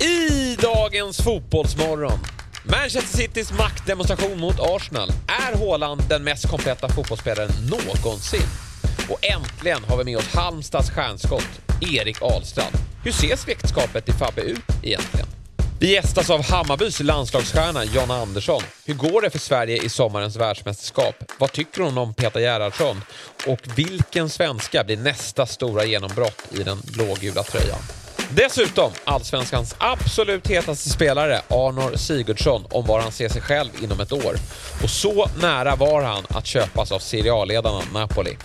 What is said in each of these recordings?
I dagens Fotbollsmorgon. Manchester Citys maktdemonstration mot Arsenal. Är Haaland den mest kompletta fotbollsspelaren någonsin? Och äntligen har vi med oss Halmstads stjärnskott, Erik Ahlstrand. Hur ser släktskapet i Fabbe ut egentligen? Vi gästas av Hammarbys landslagsstjärna Jonna Andersson. Hur går det för Sverige i sommarens världsmästerskap? Vad tycker hon om Peter Gerhardsson? Och vilken svenska blir nästa stora genombrott i den blågula tröjan? Dessutom allsvenskans absolut hetaste spelare Arnor Sigurdsson om var han ser sig själv inom ett år. Och så nära var han att köpas av Serie A-ledarna Napoli.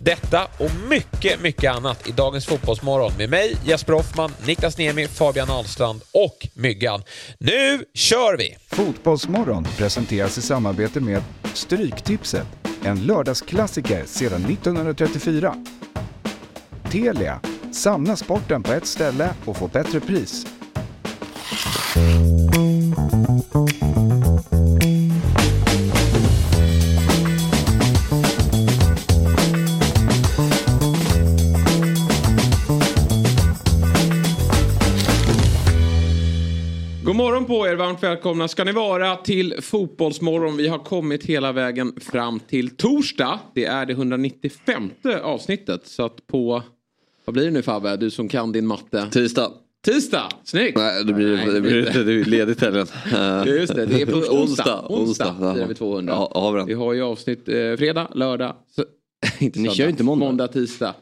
Detta och mycket, mycket annat i dagens Fotbollsmorgon med mig, Jesper Hoffman, Niklas Niemi, Fabian Ahlstrand och Myggan. Nu kör vi! Fotbollsmorgon presenteras i samarbete med Stryktipset, en lördagsklassiker sedan 1934. Telia, samla sporten på ett ställe och få bättre pris. God morgon på er, varmt välkomna ska ni vara till Fotbollsmorgon. Vi har kommit hela vägen fram till torsdag. Det är det 195 avsnittet. Så att på, vad blir det nu Fabbe, du som kan din matte? Tisdag. Tisdag, snyggt! Nej, det blir, Nej, det blir. Det är ledigt helgen. Ja, Just det, det är först onsdag. onsdag. Onsdag, onsdag. firar vi 200. Ja, har vi den. Vi har ju avsnitt eh, fredag, lördag, så, inte Ni kör ju inte måndag. Måndag, tisdag.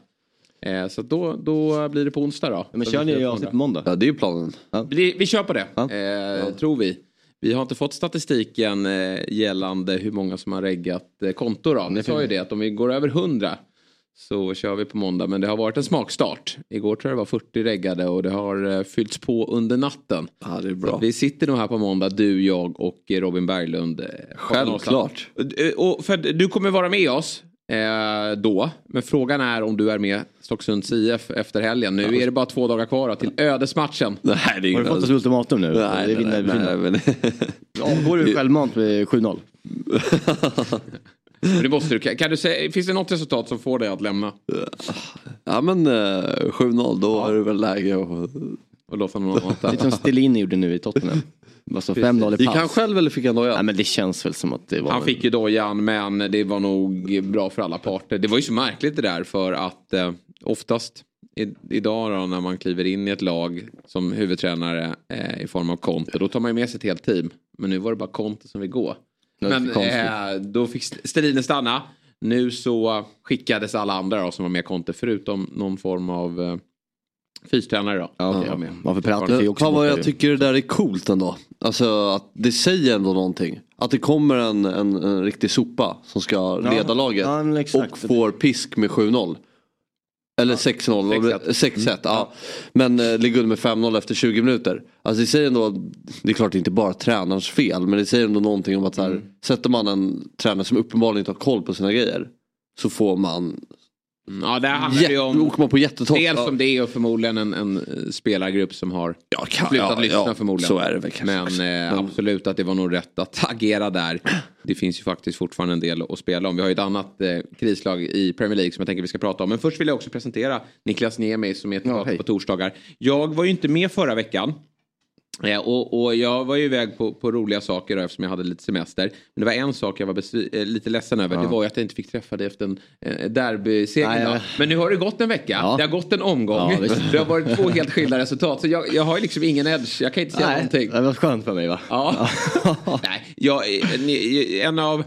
Eh, så då, då blir det på onsdag då. Men Så kör ni firar ju 200. avsnitt på måndag? Ja, det är ju planen. Vi, vi kör på det, Ja. eh, tror vi. Vi har inte fått statistiken eh, gällande hur många som har reggat eh, konto. Då. Ni sa ju det att om vi går över 100 så kör vi på måndag. Men det har varit en smakstart. Igår tror jag det var 40 reggade och det har eh, fyllts på under natten. Ja, det är bra. vi sitter nog här på måndag, du, jag och eh, Robin Berglund. eh, Självklart. Och för du kommer vara med oss eh, då. Men frågan är om du är med Stocksunds IF efter helgen. Nu är det bara två dagar kvar då, till ödesmatchen. Nej, det är Har du fått oss ultimatum nu? Nej, det vinner vi. Avgår du självmant med 7-0? Det måste du. Kan du säga, finns det något resultat som får dig att lämna? ja, men eh, 7-0, då är det väl läge att... Och låta någon annan? Lite som Stellini gjorde nu i Tottenham. Alltså 5-0 i Gick han själv eller fick han Nej dojan? men det känns väl som att det var... Han fick ju dojan men det var nog bra för alla parter. Det var ju så märkligt det där för att eh, oftast i, idag då, när man kliver in i ett lag som huvudtränare eh, i form av Conte då tar man ju med sig ett helt team. Men nu var det bara Conte som vill gå. Men eh, då fick Stellini stanna. Nu så skickades alla andra då, som var med Conte förutom någon form av eh, fystränare då. Ja, med. Varför också fan vad jag tycker det där är coolt ändå. Alltså att det säger ändå någonting. Att det kommer en, en, en riktig sopa som ska leda laget. ja, men exakt. och får pisk med 7-0. Eller 6-0. 6-1. 6-1. Ja. Men eh, ligger under med 5-0 efter 20 minuter. Alltså det säger ändå, det är klart det är inte bara tränarens fel. Men det säger ändå någonting om att så här, sätter man en tränare som uppenbarligen inte har koll på sina grejer. Så får man, Ja, det handlar ju om åker man på jättetopp. Dels som det är och förmodligen en, en eh, spelargrupp som har Ja, kan- slutat ja, lyssna ja, förmodligen. så är det väl kanske Men eh, absolut att det var nog rätt att agera där. Det finns ju faktiskt fortfarande en del att spela om. Vi har ju ett annat eh, krislag i Premier League som jag tänker vi ska prata om. Men först vill jag också presentera Niklas Niemi som är tillbaka hej. på torsdagar. Jag var ju inte med förra veckan. Eh, och, och jag var ju iväg på, på roliga saker då, eftersom jag hade lite semester. Men det var en sak jag var besvi- eh, lite ledsen över. Det var ju att jag inte fick träffa dig efter en eh, derbyseger. Men nu har det gått en vecka. Ja. Det har gått en omgång. Ja, det har varit två helt skilda resultat. Så jag, jag har ju liksom ingen edge. Jag kan inte säga Nej, någonting. det var skönt för mig va? Ja. Nej, jag, ni- en av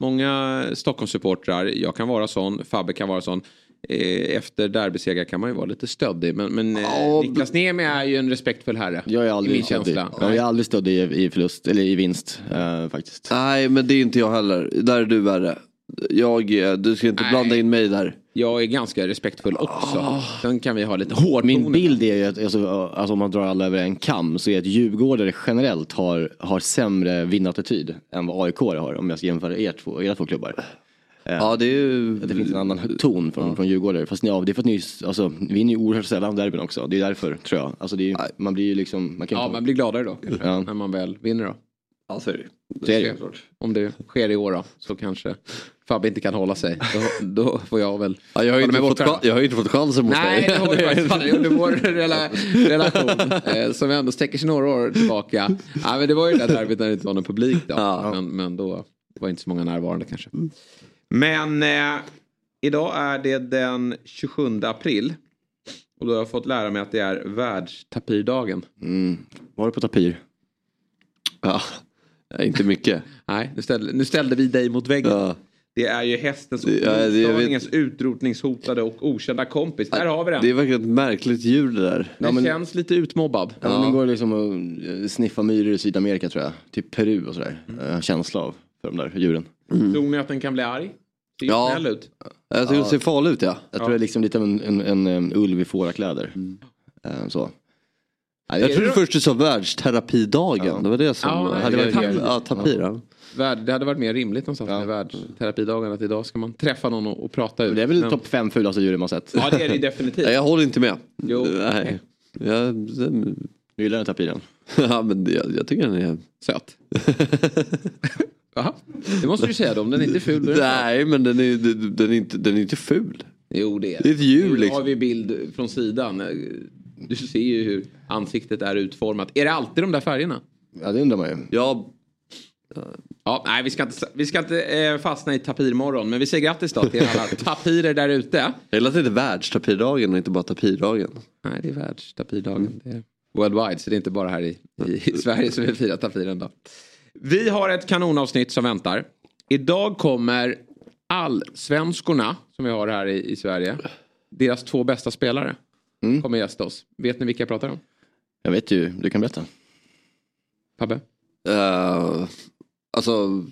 många Stockholmssupportrar, jag kan vara sån, Fabbe kan vara sån. Eh, Efter derbysegrar kan man ju vara lite stöddig. Men, men eh, Ja, Niklas Niemi är ju en respektfull herre. Jag är i aldrig min stöddig. känsla. Ja, jag är aldrig stöddig i, i förlust, eller i vinst eh, faktiskt. Nej men det är inte jag heller. Där är du värre. Jag, eh, du ska inte Nej. blanda in mig där. Jag är ganska respektfull också. Sen kan vi ha lite hård Min bild är ju att alltså, alltså, om man drar alla över en kam så är att djurgårdare generellt har, har sämre vinnattityd än vad AIK har om jag ska jämföra er två, era två klubbar. Ja det är ju... Att det finns en annan ton från, från djurgårdare. Fast ja, det är för att ni alltså, vinner ju oerhört sällan derbyn också. Det är därför tror jag. Alltså, det är, ju- man blir ju liksom, man kan Ja, man blir gladare då. kanske, Ja. När man väl vinner då. Ja så är det Så är det. Om det sker i år då. Så kanske Fabbe inte kan hålla sig. Då, då får jag väl Ja, jag, har ju inte fått, jag har ju inte fått chansen mot Nej, dig. det har du faktiskt under vår rela, relation. Eh, som ändå sträcker sig några år tillbaka. Ja, men det var ju det där derbyt när det inte var någon publik då. Ja. Men, men då var inte så många närvarande kanske. Men eh, idag är det den 27 april. Och då har jag fått lära mig att det är världstapirdagen. Mm. Var det på tapir? Ja, inte mycket. Nej, nu ställde, nu ställde vi dig mot väggen. Ja. Det är ju hästens och Det- ja, det- utrotningshotade och okända kompis. Där har vi den. Det är verkligen ett märkligt djur det där. Den men- känns lite utmobbad. Ja, men den går liksom och eh, sniffa myror i Sydamerika tror jag. Typ Peru och sådär. Jag har känsla av för de där djuren. Tror ni att den kan bli arg? Ser Ja. snäll ut. Jag tycker det ser farligt ut ja. Jag tror det är liksom lite av en, en, en, en ulv i fårakläder. Eh, Så. Jag trodde först du sa världsterapidagen. Det var det som... Ja, nej, hade det varit tapir. Ja, tapir. Ja. Värld, det hade varit mer rimligt någonstans med världsterapidagen att idag ska man träffa någon och, och prata ut. Det är väl Men- topp fem fulaste djuren man sett. Ja det är det definitivt. Jag håller inte med. Jo. Nej. Jag, Du gillar den tapiren? ja, men jag, jag tycker den är... Söt. Jaha. Det måste du säga då, om den inte är ful. då är. Nej, men den är, den, är inte, den är inte ful. Jo det är Det är ett djur, Nu liksom. har vi bild från sidan. Du ser ju hur ansiktet är utformat. Är det alltid de där färgerna? Ja det undrar man ju. Ja, Ja, nej, vi ska inte, vi ska inte eh, fastna i tapirmorgon. Men vi säger grattis då till alla tapirer där ute. jag gillar att det är världstapirdagen och inte bara tapirdagen. Nej, det är världstapirdagen. Det är worldwide, så det är inte bara här i, i Sverige som vi firar tapiren då. Vi har ett kanonavsnitt som väntar. Idag kommer allsvenskorna som vi har här i, i Sverige. Deras två bästa spelare kommer gästa oss. Vet ni vilka jag pratar om? Jag vet ju, du kan berätta. Fabbe? Uh, alltså,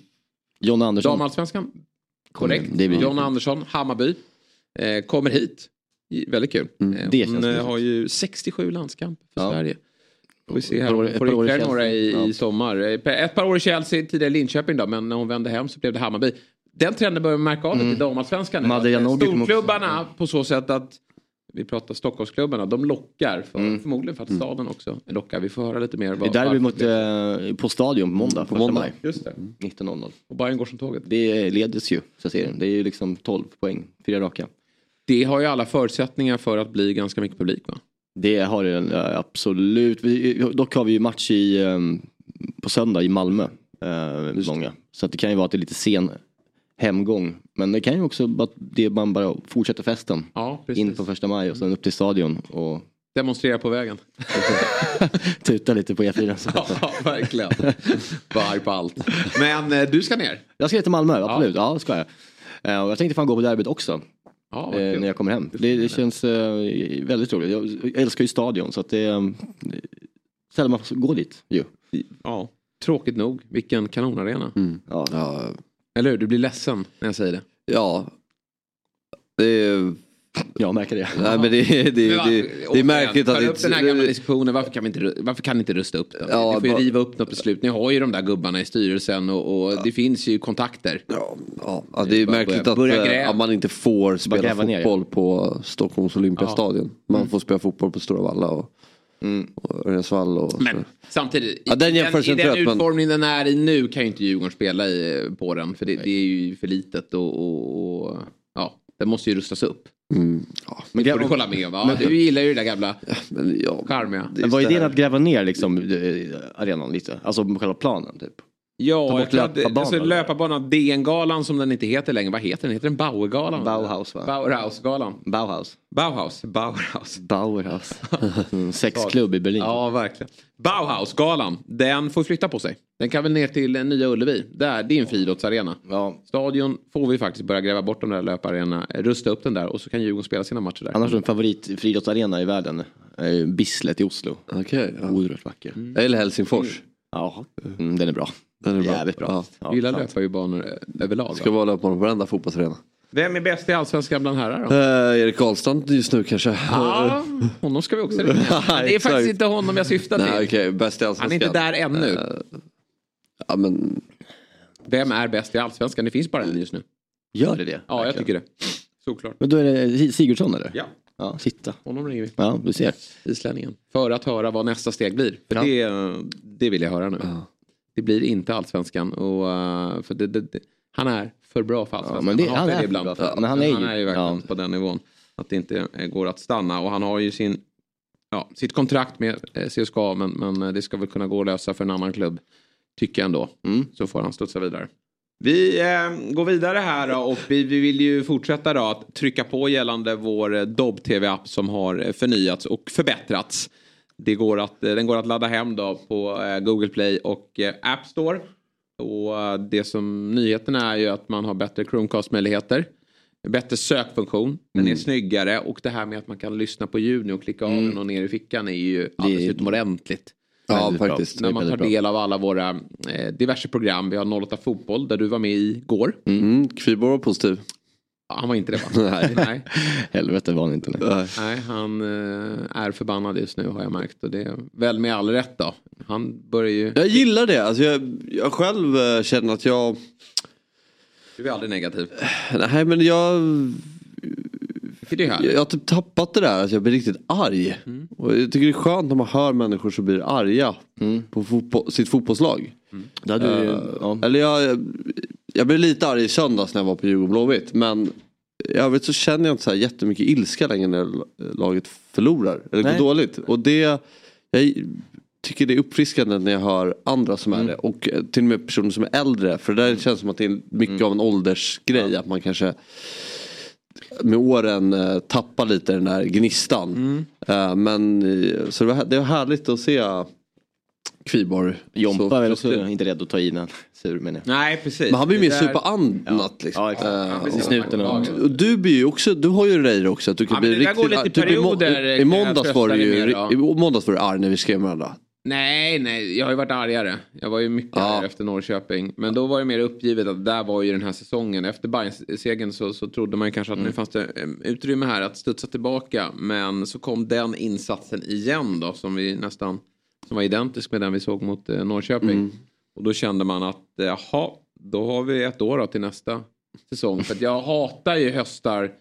John Andersson. Damallsvenskan? Korrekt. Det blir- John Andersson, Hammarby. Eh, kommer hit. Väldigt kul. Eh, det hon eh, har ju 67 landskamper för Ja. Sverige. Får vi se här. Hon ett får par år i ytterligare några i, Ja. i sommar. Eh, Ett par år i Chelsea, tidigare Linköping då, men när hon vände hem så blev det Hammarby. Den trenden börjar man märka av lite i damallsvenskan nu. Eh, också. Storklubbarna på så sätt att vi pratar Stockholmsklubbarna, de lockar. För, Förmodligen för att staden också lockar. Vi får höra lite mer. Det vad- är där vi varför. mot, eh, på Stadion på måndag. På måndag. maj. Just det. 19.00. Och Bayern går som tåget. Det leds ju, så serien. Det är ju liksom 12 poäng, fyra raka. Det har ju alla förutsättningar för att bli ganska mycket publik va? Det har det absolut. Vi, dock har vi ju match i, eh, på söndag i Malmö. Eh, många. Så att det kan ju vara att det är lite sen hemgång. Men det kan ju också vara att det man bara fortsätter festen. Ja. In på första maj och sen upp till stadion och Demonstrera på vägen. tuta lite på E4. Så. Ja, verkligen. Var arg på allt. Men eh, du ska ner. Jag ska ner till Malmö, absolut. Ja, det ska jag. Eh, och jag tänkte fan gå på derbyt också. Ja, eh, när jag kommer hem. Det, det känns eh, väldigt roligt. Jag, jag älskar ju stadion så att det är eh, sällan man får gå dit ju. ja. Tråkigt nog, vilken kanonarena. Ja. ja, Eller hur? Du blir ledsen när jag säger det. ja. Det är, Jag märker det. nej, men det, är- det, det, Men det, varför- det är märkligt att upp den här gamla diskussionen. Varför kan, vi inte, varför kan ni inte rusta upp den? Ja, ni får ju bara- riva upp något beslut. Ni har ju de där gubbarna i styrelsen och, och det finns ju kontakter. ja, ja, ja, det är märkligt börja- att, börja eh, att man inte får spela gräva ner, fotboll på Stockholms Olympiastadion. Man får spela fotboll på Stora Valla och, och Örjansvall. Och, Men samtidigt, Ja, den i jämförelsen i den utformning den är i nu kan ju inte Djurgården spela i, på den. För det, det är ju för litet och, och, och ja, den måste ju rustas upp. mm, ja, Men det får du hålla med om. Ja, du gillar ju det där gamla men, ja, charmiga. Men vad är idén att gräva ner liksom eh, arenan lite? Alltså på själva planen typ? Ja, jag löparbanan, alltså, löparbanan, DN-galan som den inte heter längre. Vad heter den? Heter den Bauergalan? Bauhaus, va? Bauhaus-galan. Bauhaus. Bauhaus. Bauhaus. Bauhaus. Mm, Sexklubb i Berlin. Ja, verkligen. Bauhaus-galan, den får flytta på sig. Den kan väl ner till eh, Nya Ullevi. Där, det är en friidrottsarena. Ja. Stadion får vi faktiskt börja gräva bort de där löparenorna, eh, rusta upp den där och så kan Djurgården spela sina matcher där. Annars en favorit friidrottsarena i världen är ju Bislett i Oslo. Okej, ja. Oerhört vacker. Eller Helsingfors. Ja, mm, den är bra. Den är bra. Jävligt bra. Ja. Ja, gillar sant. löparbanor eh, överlag. Ska va? vara löpare på varenda fotbollsarena. Vem är bäst i Allsvenskan bland herrar då? Eh, Erik Karlstrand just nu kanske. Ja, honom ska vi också ringa. Men Det är faktiskt inte honom jag syftar till. Nej okej, bäst i Han allsvenskan. är inte där ännu. Eh, ja men, Vem är bäst i Allsvenskan? Det finns bara en just nu. Gör det det? Ja, jag tycker det. Såklart. Men då är det Sigurdsson eller? Ja, Ja, sitta. honom ringer vi. Ja, du ser. Islänningen. För att höra vad nästa steg blir. För Ja. det, det vill jag höra nu. Det blir inte allsvenskan. Och, uh, för det, det, det, han är för bra för allsvenskan. Ja, men det- han hatar är det ibland. för bra för- men han är ju- ju verkligen ja. på den nivån. Att det inte eh, går att stanna. Och han har ju sin, ja, sitt kontrakt med eh, CSKA men, men eh, det ska väl kunna gå att lösa för en annan klubb. Tycker jag ändå. Mm. Så får han studsa vidare. Vi eh, går vidare här då, och vi, vi vill ju fortsätta då att trycka på gällande vår eh, Dobb-TV-app som har eh, förnyats och förbättrats. Det går att, eh, den går att ladda hem då på eh, Google Play och eh, App Store. Och det som nyheten är ju att man har bättre Chromecast-möjligheter. Bättre sökfunktion, den är snyggare och det här med att man kan lyssna på ljud nu och klicka av den och ner i fickan är ju alldeles utomordentligt. Ja, faktiskt. När man tar del av alla våra eh, diverse program. Vi har 08 Fotboll där du var med i går. Mm, Kviborg var positiv. Ja, han var inte det va? Nej. Nej. Helvete var han inte. Nej. Nej. Han eh, är förbannad just nu har jag märkt. Och det är väl med all rätt då. Han börjar ju... Jag gillar det. Alltså jag, jag själv eh, känner att jag... Du är aldrig negativ. Nej men jag... Det Jag har typ tappat det där att jag blir riktigt arg. Och jag tycker det är skönt när man hör människor som blir arga på fotboll, sitt fotbollslag. Det hade du, Eh, ja. Eller jag, jag blev lite arg i söndags när jag var på Djurgården Blåvitt. Men i övrigt så känner jag inte så här jättemycket ilska längre när laget förlorar. Eller Nej. går dåligt. Och det, jag tycker det är uppfriskande när jag hör andra som är det. Och till och med personer som är äldre. För det där känns som att det är mycket av en åldersgrej. Att man kanske med åren eh, tappar lite den där gnistan. Eh, men eh, så det var, det var härligt att se Kviborg. Jompa är också inte redo att ta i när sur menar jag. Nej, precis. Men han blir mer där- superannat liksom. Ja, exakt. Ja, precis. snuten och... och du blir ju också, du har ju det också att du kan Ja, bli där riktigt går lite typ perioder, I, I måndags var du ju, med i måndags var du arg när vi skrev med varandra. Nej, nej, jag har ju varit argare. Jag var ju mycket Ja. argare efter Norrköping. Men då var det mer uppgivet att där var ju den här säsongen. Efter Bayern-segern så, så trodde man ju kanske att Mm. nu fanns det eh, utrymme här att studsa tillbaka. Men så kom den insatsen igen då som vi nästan som var identisk med den vi såg mot eh, Norrköping. Mm. Och då kände man att eh, jaha, då har vi ett år då till nästa säsong. För jag hatar ju höstar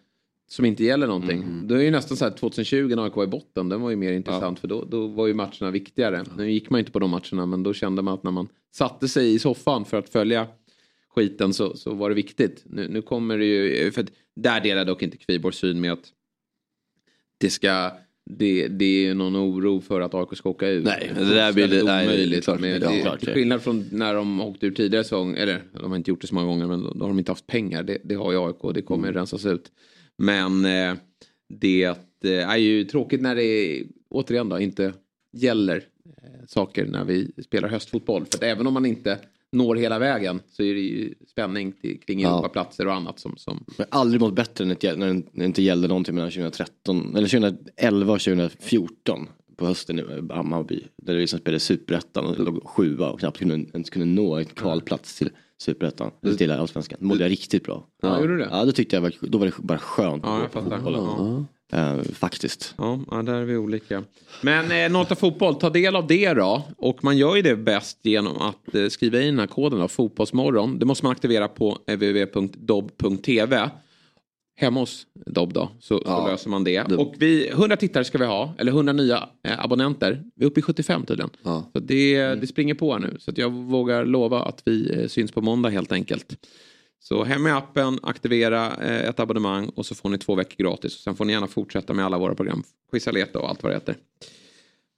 som inte gäller någonting. Mm. Det är ju nästan så här 2020 när AIK var i botten. Den var ju mer intressant för då, då var ju matcherna viktigare. Nu gick man inte på de matcherna men då kände man att när man satte sig i soffan för att följa skiten så, så var det viktigt. Nu, nu kommer det ju, för där delar dock inte Kviborgs syn med att det ska det, det är ju någon oro för att AIK ska åka ut. Nej, det där blir- nej, det är omöjligt. klart. Men Ja, det, klart till det. skillnad från när de åkte ur tidigare säsong, eller de har inte gjort det så många gånger men då, har de inte haft pengar. Det, det har ju AIK och det kommer Mm. rensas ut. Men eh, det eh, är ju tråkigt när det återigen då inte gäller eh, saker när vi spelar höstfotboll. För att även om man inte når hela vägen så är det ju spänning till, kring Ja. Europaplatser och annat som, som Men aldrig mått bättre när det, inte gällde någonting mellan 2013, eller 2011 och 2014 på hösten i Hammarby. Där det liksom spelade superettan och låg sjua och knappt kunde, ens kunde nå en kvalplats till superettan. Eller till allsvenskan. Då mådde jag riktigt bra. Ja, gjorde du det? Ja, det tyckte jag var, då var det bara skönt Ja, jag fattar. Ja. Eh, faktiskt. Ja, där är vi olika. Men eh, Nota Fotboll, ta del av det då. Och man gör ju det bäst genom att eh, skriva in den här koden då, Fotbollsmorgon. Det måste man aktivera på www.dobb.tv. Hemma hos Dobb då, så, så Ja. löser man det. Det- Och vi, 100 tittare ska vi ha, eller 100 nya eh, abonnenter. Vi är uppe i 75 tydligen. Ja. Så det, det springer på nu. Så jag vågar lova att vi eh, syns på måndag helt enkelt. Så hem med appen, aktivera eh, ett abonnemang och så får ni två veckor gratis. Och sen får ni gärna fortsätta med alla våra program. Quizaleta och allt vad det heter.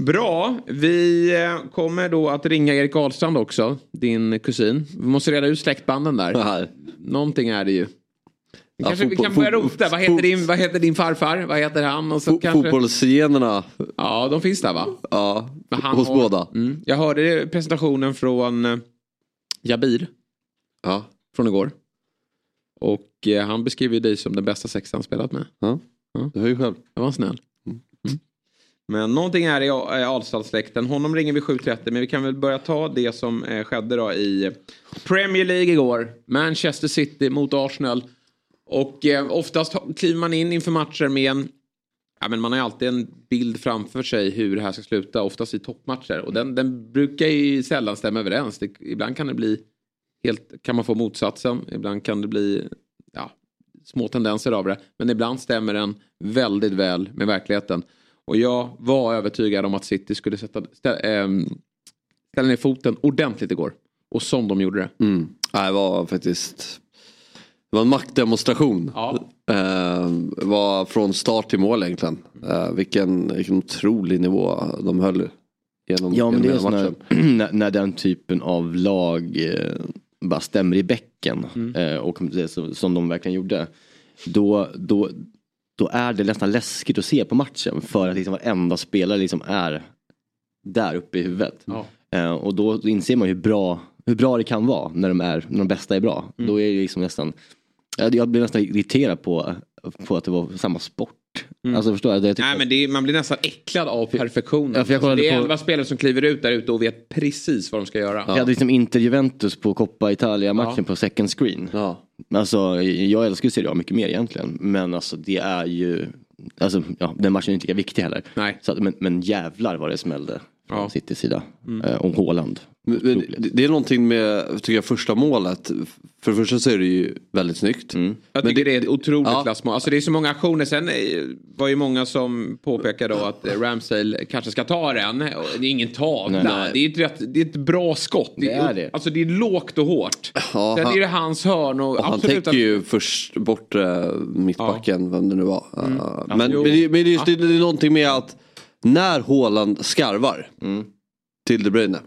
Bra, vi eh, kommer då att ringa Erik Ahlstrand också, din kusin. Vi måste reda ut släktbanden där. Här. Någonting är det ju. Vi Ja, kanske vi kan börja rota. Vad heter, din, vad heter din farfar? Vad heter han? Och så kanske... Fotbollsgenerna, Ja, de finns där va? ja, hos har- båda. Mm. Jag hörde presentationen från eh, Jabir Ja. från igår. Och eh, han beskriver dig som den bästa sex han spelat med. Du hör ju själv. Jag var snäll. Mm. Men någonting är i Ahlstad-släkten. Honom ringer vi 7.30 men vi kan väl börja ta det som eh, skedde då i Premier League igår. Manchester City mot Arsenal. Och eh, oftast kliver man in inför matcher med en Ja, men man har ju alltid en bild framför sig hur det här ska sluta, oftast i toppmatcher. Och den, den brukar ju sällan stämma överens. Det, ibland kan det bli helt, kan man få motsatsen. Ibland kan det bli ja, små tendenser av det. Men ibland stämmer den väldigt väl med verkligheten. Och jag var övertygad om att City skulle sätta, stä, ehm, ställa ner foten ordentligt igår. Och som de gjorde det. Mm. Nej, det var faktiskt... var en maktdemonstration. Ja. Eh, var från start till mål egentligen. Eh, vilken, vilken otrolig nivå de höll genom, Ja men genom det är matchen. när, när den typen av lag eh, bara stämmer i bäcken eh, och som de verkligen gjorde. Då, då, då är det nästan läskigt att se på matchen för att liksom varenda spelare liksom är där uppe i huvudet. Eh, och då inser man hur bra, hur bra det kan vara när de, är, när de bästa är bra. Då är det liksom nästan, jag jag blir nästan irriterad på, på att det var samma sport. Alltså förstår jag? Jag Nej men är, man blir nästan äcklad av perfektionen. Ja, kollade det är på- elva spelare som kliver ut där ute och vet precis vad de ska göra. Jag hade liksom Inter Juventus på Coppa Italia matchen Ja. på second screen. Ja. Alltså jag älskar ju Serie A mycket mer egentligen. Men alltså det är ju, alltså ja, den matchen är inte lika viktig heller. Nej. Så men, men jävlar vad det smällde Ja. Citys sida. Eh, om men Det det är någonting med tycker jag, första målet. För det första så är det ju väldigt snyggt. Jag Men tycker det, är ett otroligt Ja. klassmål. Alltså det är så många aktioner. Sen eh, var ju många som påpekade då att eh, Ramsdale kanske ska ta den. Det är ingen tavla. Nej. Det, är ett rätt, det är ett bra skott. Det är det. Alltså det är lågt och hårt. Ja, Sen han- är det hans hörn och, Och han täcker ju först bort eh, mittbacken, vem det nu var. Uh, men, men, det, men det, är just, det, det är någonting med att när Haaland skarvar till De Bruyne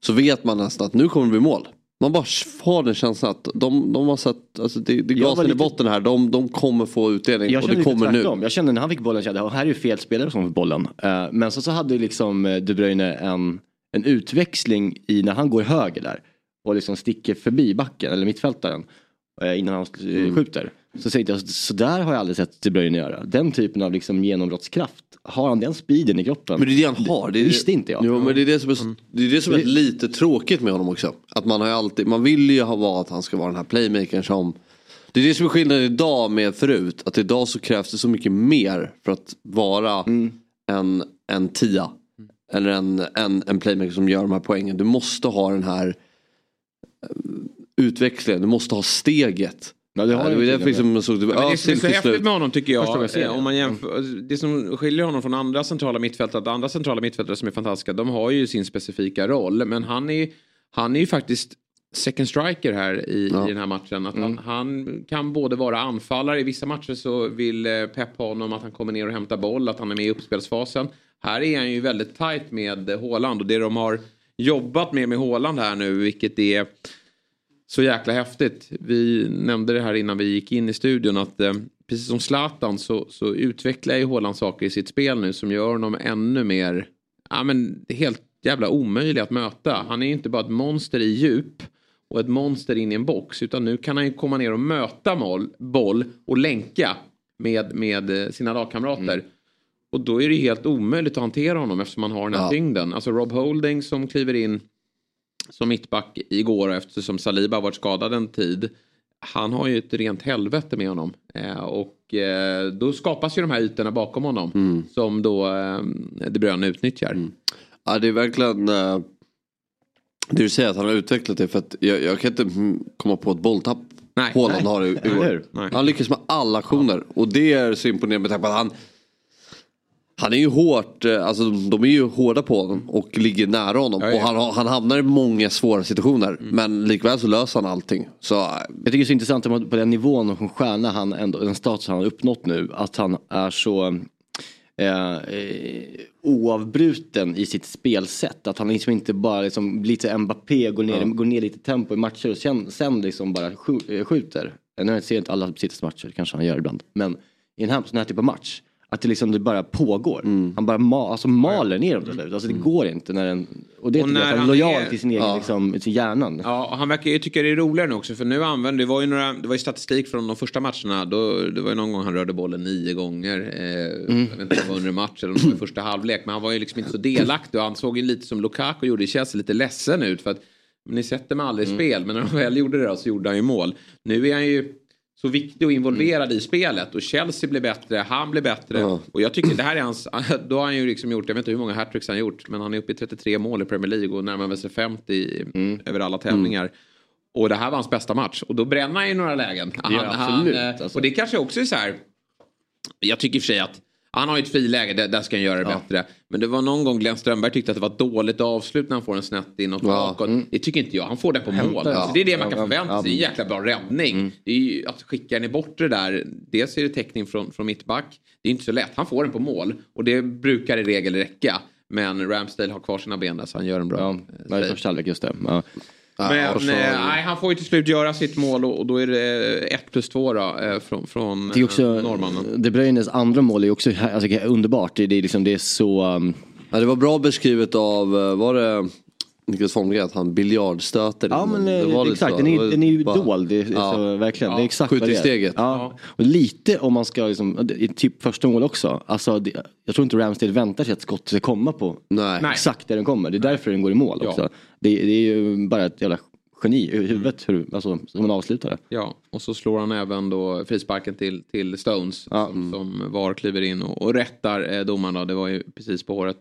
så vet man nästan att nu kommer det bli mål. Man bara har den känslan att de, de har sett, alltså det, det var gasen i lite- botten här, de, de kommer få utdelning Jag och det lite kommer nu. Jag kände när han fick bollen, kände här är ju fel spelare som får bollen. Eh, men så, så hade liksom eh, De Bruyne en, en utväxling i när han går höger där. Och liksom sticker förbi backen, eller mittfältaren. eh, Innan han eh, skjuter. Så tänkte jag, så där har jag aldrig sett De Bruyne göra. Den typen av liksom genombrottskraft. Har han den speeden i kroppen? Men det är det han har. Det är, visste inte jag. Jo, men det är det som är, det är, det som är lite tråkigt med honom också. Att man har alltid, man vill ju ha vara att han ska vara den här playmakern som det är det som är skillnaden idag med förut. Att idag så krävs det så mycket mer för att vara en, en tia. Eller en, en, en playmaker som gör de här poängen. Du måste ha den här eh, utväxlingen. Du måste ha steget. Ja, det har det jag var ju därför liksom jag såg det. Ja, det som är så häftigt med honom tycker jag jag, ser eh, det. om man jämför, det som skiljer honom från andra centrala mittfältare, andra centrala mittfältare som är fantastiska, de har ju sin specifika roll. Men han är, han är ju faktiskt second striker här i, Ja. i den här matchen. Att Mm. han, han kan både vara anfallare, i vissa matcher så vill eh, Pep ha honom att han kommer ner och hämtar boll, att han är med i uppspelsfasen. Här är han ju väldigt tajt med Haaland och det de har jobbat med med Haaland här nu, vilket är så jäkla häftigt. Vi nämnde det här innan vi gick in i studion att eh, precis som Zlatan så, så utvecklar ju Haaland saker i sitt spel nu som gör honom ännu mer, ja men helt jävla omöjlig att möta. Han är ju inte bara ett monster i djup och ett monster in i en box utan nu kan han ju komma ner och möta mål, boll och länka med, med eh, sina lagkamrater. Och då är det helt omöjligt att hantera honom eftersom han har den här Ja. tyngden. Alltså Rob Holding som kliver in som mittback igår eftersom Saliba varit skadad en tid. Han har ju ett rent helvete med honom. Eh, och eh, då skapas ju de här ytorna bakom honom. Som då eh, De Bruyne utnyttjar. Ja det är verkligen eh, det du säger att han har utvecklat det för att jag, jag kan inte mm, komma på ett bolltapp Nej. Haaland Nej. har? Nej. Han lyckas med alla aktioner och det är så imponerande med tanke på att han han är ju hårt, eh, alltså de är ju hårda på honom och ligger nära honom. Ja, ja. Och han, han hamnar i många svåra situationer. Mm. Men likväl så löser han allting. Så eh, Jag tycker det är så intressant på den nivån och som stjärna han ändå, den status han har uppnått nu, att han är så eh, eh, oavbruten i sitt spelsätt. Att han liksom inte bara liksom lite Mbappé går ner, går ner lite tempo i matcher och sen, sen liksom bara skj- skjuter. Nu ser jag inte alla Citys matcher, kanske han gör ibland. Men i en här, sån här typ av match. Att det liksom det bara pågår. Han bara ma alltså maler ner dem till slut. Alltså det går inte när den... Och det Och när han är han lojal är- till sin egen, liksom, till hjärnan. Ja, och han verkar ju tycka det är roligare nu också för nu använder, det var ju några, det var ju statistik från de första matcherna. Då, det var ju någon gång han rörde bollen nio gånger. Eh, Jag vet inte om det var under match eller om det var i första halvlek. Men han var ju liksom inte så delaktig och han såg ju lite som Lukaku gjorde i Chelsea lite ledsen ut. För att ni sätter mig aldrig i spel men när de väl gjorde det då, så gjorde han ju mål. Nu är han ju så viktig och involverad i spelet och Chelsea blir bättre, han blir bättre. Ja. Och jag tycker det här är hans, då har han ju liksom gjort, jag vet inte hur många hattricks han gjort, men han är uppe i 33 mål i Premier League och närmar sig 50 i, över alla tävlingar. Och det här var hans bästa match och då bränner han ju några lägen. Han, Ja, absolut, han, eh, alltså. Och det kanske också är så här, jag tycker i och för sig att Han har ju ett friläge, där, där ska han göra det Ja. bättre. Men det var någon gång Glenn Strömberg tyckte att det var ett dåligt avslut när han får en snett inåt Ja. bakåt. Det tycker inte jag. Han får den på mål. Hämtar, Så ja. det är det man kan förvänta sig. Det är en jäkla bra räddning. Det är ju, att skicka den i bortre där, dels är det täckning från, från mittback. Det är inte så lätt. Han får den på mål och det brukar i regel räcka. Men Ramsdale har kvar sina ben där så han gör en bra Ja, eh, första halvlek just det. Ja. Men eh, nej, han får ju till slut göra sitt mål och, då är det 1 plus 2 då, eh, från, från Det är också, eh, norrmannen. De Bruynes andra mål är också alltså, underbart. Det, det, är liksom, det är så... Um, Ja, det var bra beskrivet av, eh, var det Niklas Holmgren att han biljardstöter Ja men? Det eh, var exakt, den Det är, den är ju bara- dold. Det, är Ja. så, verkligen. Ja, det är exakt vad det är. steget. Ja. Och lite om man ska, liksom, typ första mål också. Alltså, det, jag tror inte Ramsdale väntar sig att skottet ska komma på Nej. Exakt där den kommer. Det är därför den går i mål Ja. Det, det är ju bara ett jävla geni i huvudet hur, alltså, som man avslutar det. Ja, och så slår han även då frisparken till, till Stones Ja. som, som VAR kliver in och, och rättar eh, domaren då. Det var ju precis på håret.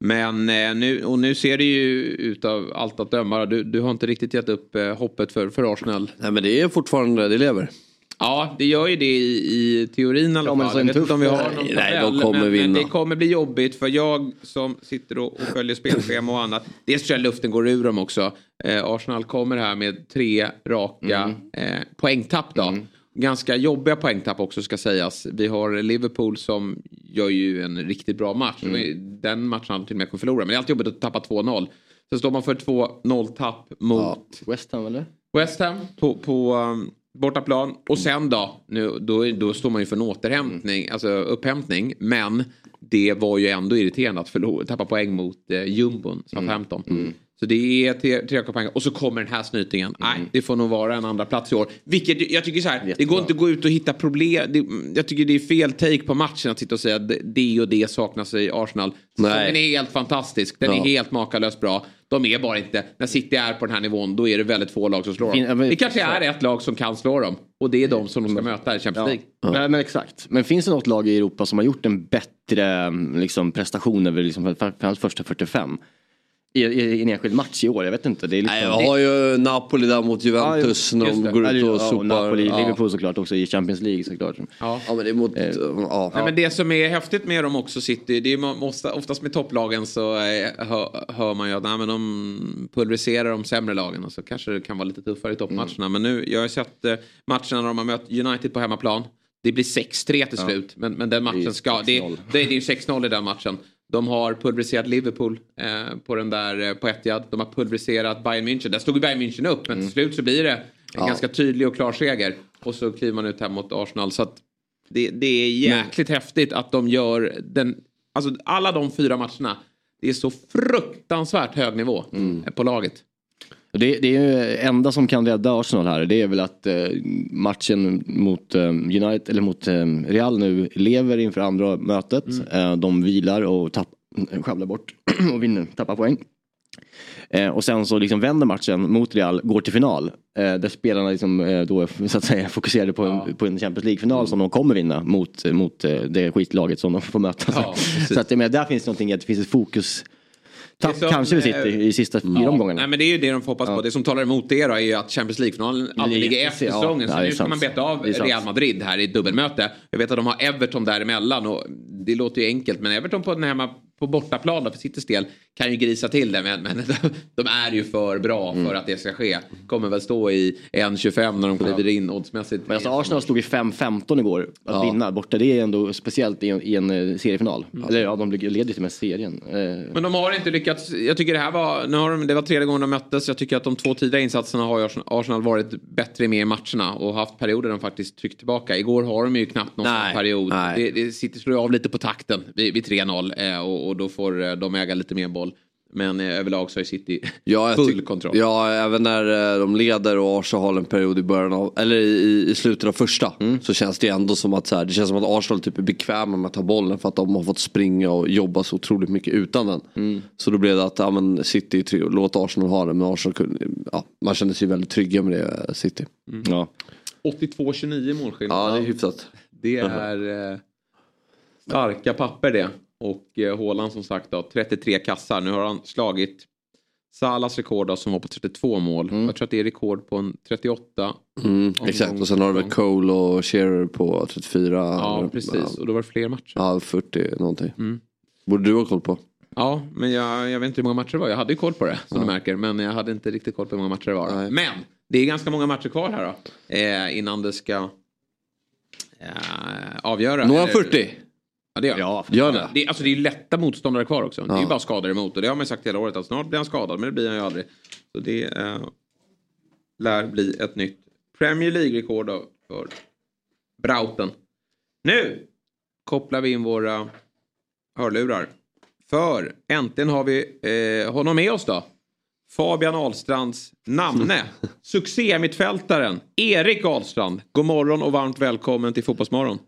Men eh, nu, och nu ser det ju ut av allt att döma. Du, du har inte riktigt gett upp eh, hoppet för, för Arsenal. Nej men det är fortfarande, det lever. Ja, det gör ju det i, i teorin i alla Ja, men fall. Jag vet inte om vi har någon Nej, de kommer men, men vinna. det kommer bli jobbigt för jag som sitter och, och följer spelschema och annat. Dels tror jag luften går ur dem också. Eh, Arsenal kommer här med tre raka Mm. eh, poängtapp då. Ganska jobbiga poängtapp också ska sägas. Vi har Liverpool som gör ju en riktigt bra match. Mm. Den matchen hade till och med kunnat förlora. Men det är alltid jobbigt att tappa 2-0. Sen står man för 2-0 tapp mot West Ham eller? West Ham på, på um, bortaplan. Och sen då, nu, då, då står man ju för en återhämtning, alltså upphämtning. Men det var ju ändå irriterande att förlora, tappa poäng mot eh, jumbon, Southampton. Mm. Mm. Så det är tre, poäng. Och så kommer den här snytingen. Nej, det får nog vara en andra plats i år. Vilket jag tycker så här, det Jättebra. går inte att gå ut och hitta problem. Det, jag tycker det är fel take på matchen att sitta och säga att det- det och det saknas i Arsenal. Nej. Säsongen är helt fantastisk. Den Ja. är helt makalöst bra. De är bara inte, när City är på den här nivån, då är det väldigt få lag som slår Fin- ja, dem. men- Det kanske är ett lag som kan slå dem. Och det är de som de ska möta i Champions League. Men, men exakt. Men finns det något lag i Europa som har gjort en bättre liksom, prestation över liksom, för, för hans första 45? I, i, I en enskild match i år? Jag vet inte. Det är liksom, Nej, jag har ju Napoli där mot Juventus Ja, när de det. går ut och ja, sopar. Napoli, ja. Liverpool såklart också i Champions League såklart. Ja. Ja men det är mot, Eh, ja. Nej, men det som är häftigt med dem också City, det är måste, oftast med topplagen så eh, hör, hör man ju att nej, men de pulveriserar de sämre lagen och så kanske det kan vara lite tuffare i toppmatcherna. Men nu, jag har sett eh, matcherna när de har mött United på hemmaplan. Det blir 6-3 till slut, men, men den matchen ska... Det, 6-0. det, det är ju 6-0 i den matchen. De har pulveriserat Liverpool eh, på den där eh, på Etihad. De har pulveriserat Bayern München. Där stod ju Bayern München upp, men till slut så blir det en ganska tydlig och klar seger. Och så kliver man ut här mot Arsenal. Så att det, det är jäkligt häftigt att de gör den... Alltså alla de fyra matcherna. Det är så fruktansvärt hög nivå eh, på laget. Det, det är enda som kan rädda Arsenal här. Det är väl att eh, matchen mot eh, United eller mot eh, Real nu lever inför andra mötet. Eh, de vilar och tapp, sjabblar bort och vinner, tappar poäng. Eh, och sen så liksom vänder matchen mot Real, går till final. Eh, där spelarna liksom, eh, då så att säga fokuserade på en, på en Champions League-final som de kommer vinna mot, mot det skitlaget som de får möta. Ja, så att, menar, där finns det någonting, att det finns ett fokus. Tapp som, kanske vi sitter i sista fyra omgångarna. Nej men det är ju det de får hoppas på. Det som talar emot det då är ju att Champions League-finalen alltid ligger efter ja, säsongen. ja, Så nu sant. man beta av. Real Madrid här i dubbelmöte. Jag vet att de har Everton däremellan och det låter ju enkelt. Men Everton på den hemma på bortaplan då för Citys del kan ju grisa till det. Men, men de är ju för bra Mm. för att det ska ske. Kommer väl stå i 1.25 när de kliver in oddsmässigt. Men alltså Arsenal stod i 5-15 igår att Ja. vinna borta. Det är ändå speciellt i en, i en eh, seriefinal. Eller ja, de leder ju till och med serien. Eh, Men de har inte lyckats. Jag tycker det här var, nu har de, det var tredje gången de möttes. Jag tycker att de två tidigare insatserna har Arsenal- varit bättre med i matcherna och haft perioder de faktiskt tryckt tillbaka. Igår har de ju knappt någon Nej, period. nej. Det, det City slår av lite på takten vid, vid 3-0 eh, och, och då får eh, de äga lite mer boll. Men eh, överlag så är City Ja, full kontroll. Ja, även när eh, de leder och Arsenal har en period i början av, eller i, i slutet av första. Mm. Så känns det ändå som att så här, det känns som att Arsenal typ är bekväma med att ta bollen för att de har fått springa och jobba så otroligt mycket utan den. Mm. Så då blev det att, ja men City, är trygg, låt Arsenal ha den. Men Arsenal kunde, ja, man kände sig väldigt trygga med det, eh, City. ja. 82-29 målskillnad. Ja, det är hyfsat. Det är eh, starka papper det. Och eh, Haaland som sagt då, 33 kassar. Nu har han slagit Salas rekord då, som var på 32 mål. Mm. Jag tror att det är rekord på en 38. Mm, exakt och sen har du väl. Cole och Shearer på 34. Ja, precis. Och då var det fler matcher. Ja, 40 någonting. Mm. Borde du ha koll på. Ja, men jag, jag vet inte hur många matcher det var. Jag hade ju koll på det, som du märker. Men jag hade inte riktigt koll på hur många matcher det var. Nej. Men det är ganska många matcher kvar här då. Eh, innan det ska eh, avgöra. Eller- 40? Ja, det gör Ja, Gör det? det, är- alltså det är ju lätta motståndare kvar också. Det är ju Ja. bara skador emot. Och det har man ju sagt hela året att snart blir han skadad. Men det blir han ju aldrig. Så det eh, lär bli ett nytt Premier League-rekord för Brauten. Nu kopplar vi in våra hörlurar. För äntligen har vi eh, honom med oss då. Fabian Ahlstrands namne. Succémittfältaren Erik Ahlstrand. God morgon och varmt välkommen till Fotbollsmorgon.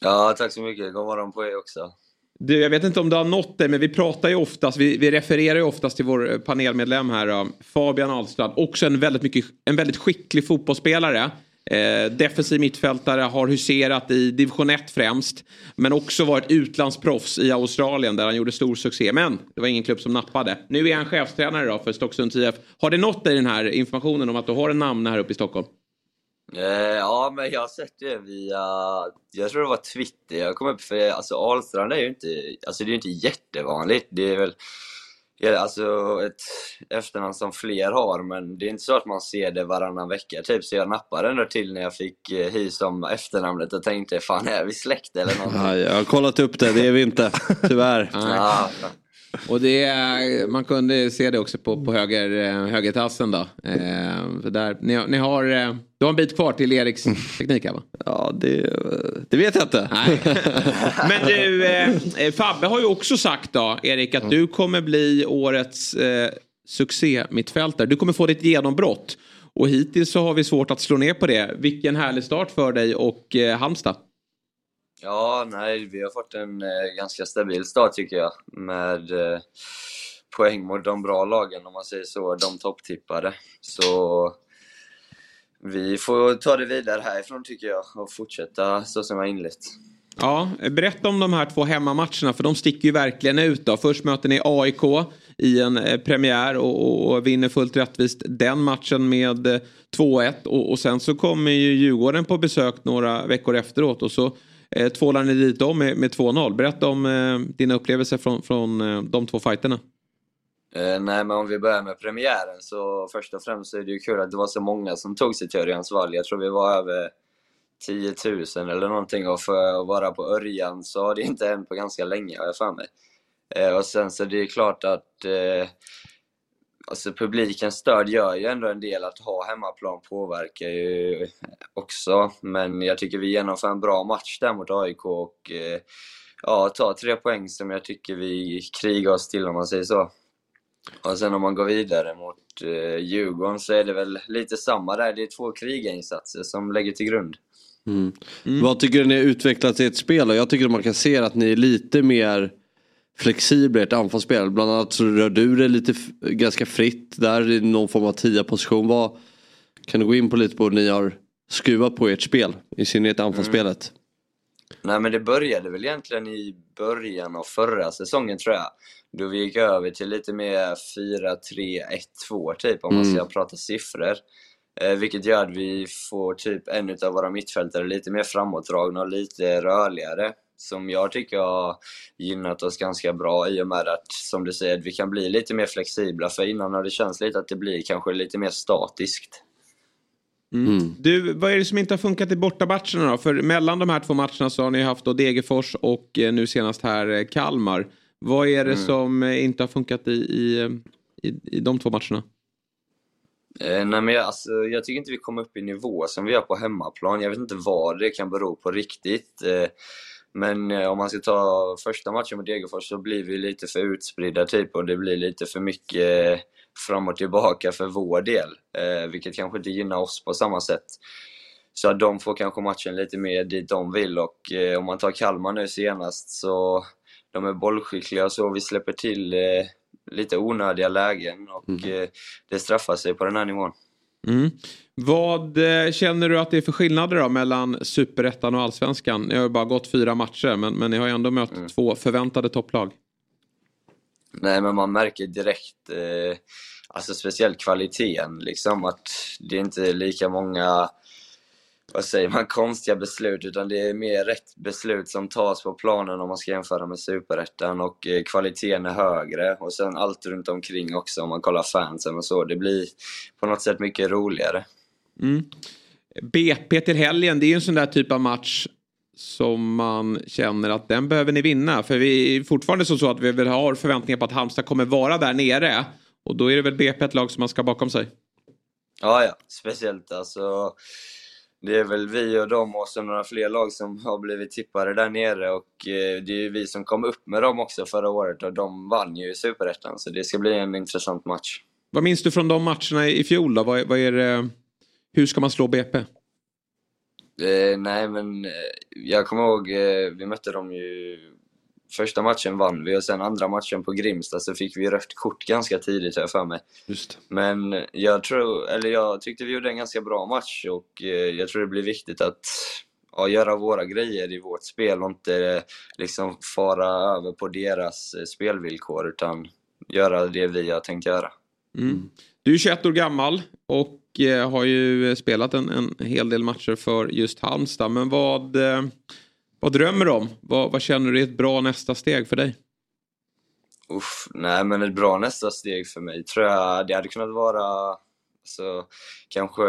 Ja, tack så mycket. God morgon på er också. Du, jag vet inte om det har nått dig, men vi pratar ju oftast, vi, vi refererar ju oftast till vår eh, panelmedlem här, då, Fabian Ahlstrand. Också en väldigt, mycket, en väldigt skicklig fotbollsspelare. Eh, defensiv mittfältare, har huserat i division 1 främst. Men också varit utlandsproffs i Australien där han gjorde stor succé. Men det var ingen klubb som nappade. Nu är han chefstränare då för Stocksunds IF. Har det nått dig den här informationen om att du har en namn här uppe i Stockholm? Eh, ja, men jag har sett det via, jag tror det var Twitter jag kom upp för, alltså Ahlstrand är ju inte, alltså det är inte jättevanligt. Det är väl, ja, alltså ett efternamn som fler har, men det är inte så att man ser det varannan vecka typ. Så jag nappade ändå till när jag fick eh, his om efternamnet och tänkte, fan är vi släkt eller någonting? Ja, jag har kollat upp det, det är vi inte. Tyvärr. Ja, Och det, är- man kunde se det också på, på höger, eh, högertassen då. Eh, för där, ni, ni har, eh, du har en bit kvar till Eriks teknik här va? Ja, det, det vet jag inte. Nej. Men du, eh, Fabbe har ju också sagt då, Erik, att du kommer bli årets eh, succé-mittfältare. Du kommer få ditt genombrott. Och hittills så har vi svårt att slå ner på det. Vilken härlig start för dig och eh, Halmstad. Ja, nej, vi har fått en eh, ganska stabil start tycker jag. Med eh, poäng mot de bra lagen, om man säger så. De topptippade. Så vi får ta det vidare härifrån tycker jag och fortsätta så som vi har inlett. Ja, berätta om de här två hemmamatcherna för de sticker ju verkligen ut då. Först möter ni AIK i en eh, premiär och, och, och vinner fullt rättvist den matchen med eh, 2-1 och, och sen så kommer ju Djurgården på besök några veckor efteråt och så eh, tvålar ni dit dem med, med 2-0. Berätta om eh, dina upplevelser från, från eh, de två fighterna. Eh, nej, men om vi börjar med premiären så först och främst så är det ju kul att det var så många som tog sig till Örjans vall. Jag tror vi var över 10 000 eller någonting och för att vara på Örjan så har det inte hänt på ganska länge har jag för mig. Eh, och sen så det är klart att eh, alltså publikens stöd gör ju ändå en del. Att ha hemmaplan påverkar ju också. Men jag tycker vi genomför en bra match där mot AIK och eh, ja, tar tre poäng som jag tycker vi krigar oss till om man säger så. Och sen om man går vidare mot eh, Djurgården så är det väl lite samma där. Det är två krigarinsatser som lägger till grund. Mm. Vad tycker du ni har utvecklats i ett spel? Jag tycker att man kan se att ni är lite mer flexibla i ett anfallsspel. Bland annat så rör du dig lite ganska fritt där i någon form av tia position. Vad, kan du gå in på lite på hur ni har skruvat på ert spel? I synnerhet anfallsspelet. Nej men det började väl egentligen i början av förra säsongen tror jag. Då vi gick över till lite mer 4-3-1-2 typ om man ska prata siffror. Eh, vilket gör att vi får typ en av våra mittfältare lite mer framåtdragna och lite rörligare. Som jag tycker har gynnat oss ganska bra i och med att, som du säger, att vi kan bli lite mer flexibla. För innan har det känts lite att det blir kanske lite mer statiskt. Mm. Du, vad är det som inte har funkat i bortamatcherna då? För mellan de här två matcherna så har ni haft då Degerfors och eh, nu senast här eh, Kalmar. Vad är det som eh, inte har funkat i, i, i, i de två matcherna? Eh, nej men jag, alltså, jag tycker inte vi kom upp i nivå som vi gör på hemmaplan. Jag vet inte vad det kan bero på riktigt. Eh, men eh, om man ska ta första matchen mot Degerfors så blir vi lite för utspridda typ och det blir lite för mycket eh, fram och tillbaka för vår del. Eh, vilket kanske inte gynnar oss på samma sätt. Så att de får kanske matchen lite mer dit de vill och om man tar Kalmar nu senast så de är bollskickliga och så vi släpper till lite onödiga lägen och eh, det straffar sig på den här nivån. Mm. Vad eh, känner du att det är för skillnader då mellan superettan och allsvenskan? Ni har ju bara gått fyra matcher men, men ni har ju ändå mött två förväntade topplag. Nej, men man märker direkt, eh, alltså speciellt kvaliteten, liksom att det är inte lika många, vad säger man, konstiga beslut, utan det är mer rätt beslut som tas på planen om man ska jämföra med Superettan och eh, kvaliteten är högre och sen allt runt omkring också om man kollar fansen och så. Det blir på något sätt mycket roligare. Mm. BP till helgen, det är ju en sån där typ av match som man känner att den behöver ni vinna. För vi är fortfarande så, att vi väl har förväntningar på att Halmstad kommer vara där nere. Och då är det väl BP ett lag som man ska bakom sig. Ja, ja. Speciellt alltså. Det är väl vi och dem och så några fler lag som har blivit tippade där nere och eh, det är ju vi som kom upp med dem också förra året och de vann ju Superettan så det ska bli en intressant match. Vad minns du från de matcherna i fjol då? Vad, vad är det, hur ska man slå BP? Eh, nej, men eh, jag kommer ihåg, eh, vi mötte dem ju... Första matchen vann vi och sen andra matchen på Grimsta så fick vi rött kort ganska tidigt har jag för mig. Just. Men jag tror, eller jag tyckte vi gjorde en ganska bra match och eh, jag tror det blir viktigt att ja, göra våra grejer i vårt spel och inte eh, liksom fara över på deras eh, spelvillkor utan göra det vi har tänkt göra. Mm. Du är 21 år gammal och har ju spelat en, en hel del matcher för just Halmstad. Men vad, vad drömmer du om? Vad, vad känner du är ett bra nästa steg för dig? Uff, nej men ett bra nästa steg för mig tror jag det hade kunnat vara alltså, kanske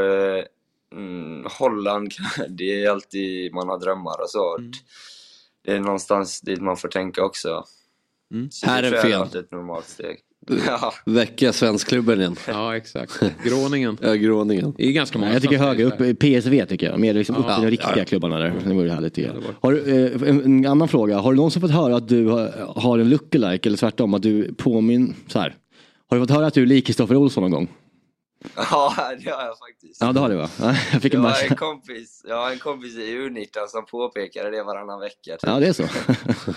mm, Holland, det är alltid man har drömmar och så. Mm. Det är någonstans dit man får tänka också. Mm. Det Här är fel. hade varit ett normalt steg. Ja. Väcka svenskklubben igen. Ja, exakt. Gråningen. Ja, gråningen. Det är ganska många jag tycker högre upp, PSV tycker jag. Mer liksom upp Ja. i de riktiga klubbarna där. Det vore härligt tycker det jag. var- Har du, eh, en, en annan fråga. Har du någonsin fått höra att du har, har en lookalike eller tvärtom att du påminner så här. Har du fått höra att du är lik Kristoffer Olsson någon gång? ja, det har jag faktiskt. Ja det har du va? Ja, Jag fick Jag en har bara... en kompis, jag har en kompis i U19 som påpekade det varannan vecka. Typ. Ja det är så.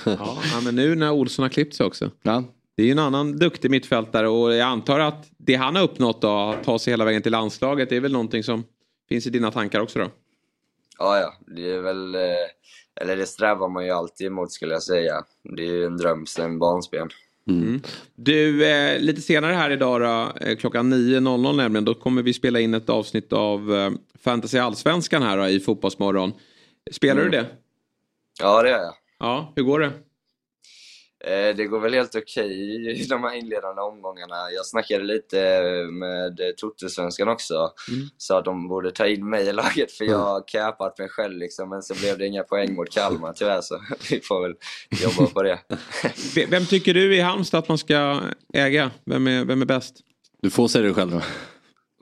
Ja, ja, men nu när Olsson har klippt sig också. Ja. Det är ju en annan duktig mittfältare och jag antar att det han har uppnått då, att ta sig hela vägen till landslaget, det är väl någonting som finns i dina tankar också då? Ja, ja, det är väl, eh, eller det strävar man ju alltid emot skulle jag säga. Det är ju en dröm sen barnsben. Du, eh, lite senare här idag då, eh, klockan 9.00 nämligen, då kommer vi spela in ett avsnitt av eh, Fantasy Allsvenskan här då, i Fotbollsmorgon. Spelar du det? Ja, det gör jag. Ja, hur går det? Eh, Det går väl helt okej i de här inledande omgångarna. Jag snackade lite med Totosvenskan också. Så att de borde ta in mig i laget för jag har capat mig själv liksom. Men så blev det inga poäng mot Kalmar tyvärr så vi får väl jobba på det. Vem tycker du i Halmstad att man ska äga? Vem är, vem är bäst? Du får säga det själv då.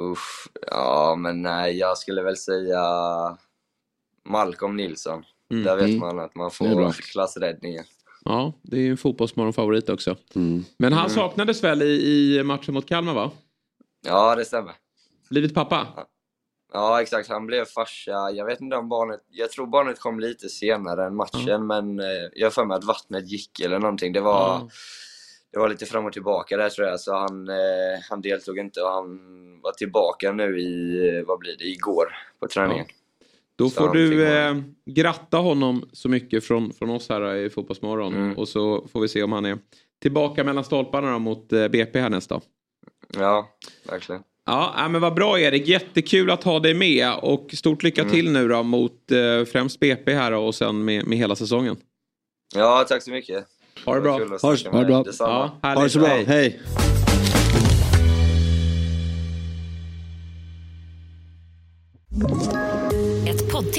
Uff, ja men nej, jag skulle väl säga Malcolm Nilsson. Mm. Där vet Mm. man att man får klassräddningen. Ja, det är ju en fotbollsmorgon-favorit också. Mm. Men han saknades väl i, i matchen mot Kalmar va? Ja, det stämmer. Blivit pappa? Ja, exakt. Han blev farsa. Jag vet inte om barnet... Jag tror barnet kom lite senare än matchen, men eh, jag har för mig att vattnet gick eller någonting. Det var, Ja. det var lite fram och tillbaka där tror jag, så han, eh, han deltog inte och han var tillbaka nu i, eh, vad blir det, igår på träningen. Då Så får du eh, gratta honom så mycket från, från oss här i Fotbollsmorgon. Mm. Och så får vi se om han är tillbaka mellan stolparna då, mot eh, BP här nästa. Ja, verkligen. Ja, ja, men vad bra Erik. Jättekul att ha dig med. Och stort lycka Mm. till nu då mot eh, främst BP här och sen med, med hela säsongen. Ja, tack så mycket. Ha det bra. Ha det- snacka ha det bra. Ja. Ha det så bra, Hej. hej. Ett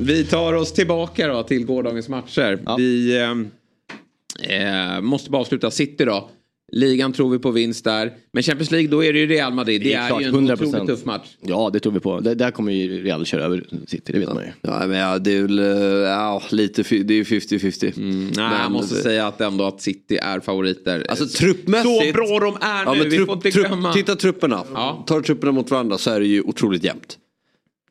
Vi tar oss tillbaka då till gårdagens matcher. Ja. Vi eh, eh, måste bara avsluta City då. Ligan tror vi på vinst där. Men Champions League, då är det ju Real Madrid. Det, är, ju en otroligt tuff match. Ja, det tror vi på. Det, där kommer ju Real köra över City, det vet man ju. Ja, men ja, det är väl, eh, ja, lite, det är 50-50. Mm, nej, jag Men måste det- säga att ändå att City är favoriter. Alltså truppmässigt. Så bra de är Ja, nu, men vi trupp- får inte trupp- glömma. Titta trupperna. Ja. Tar trupperna mot varandra så är det ju otroligt jämnt.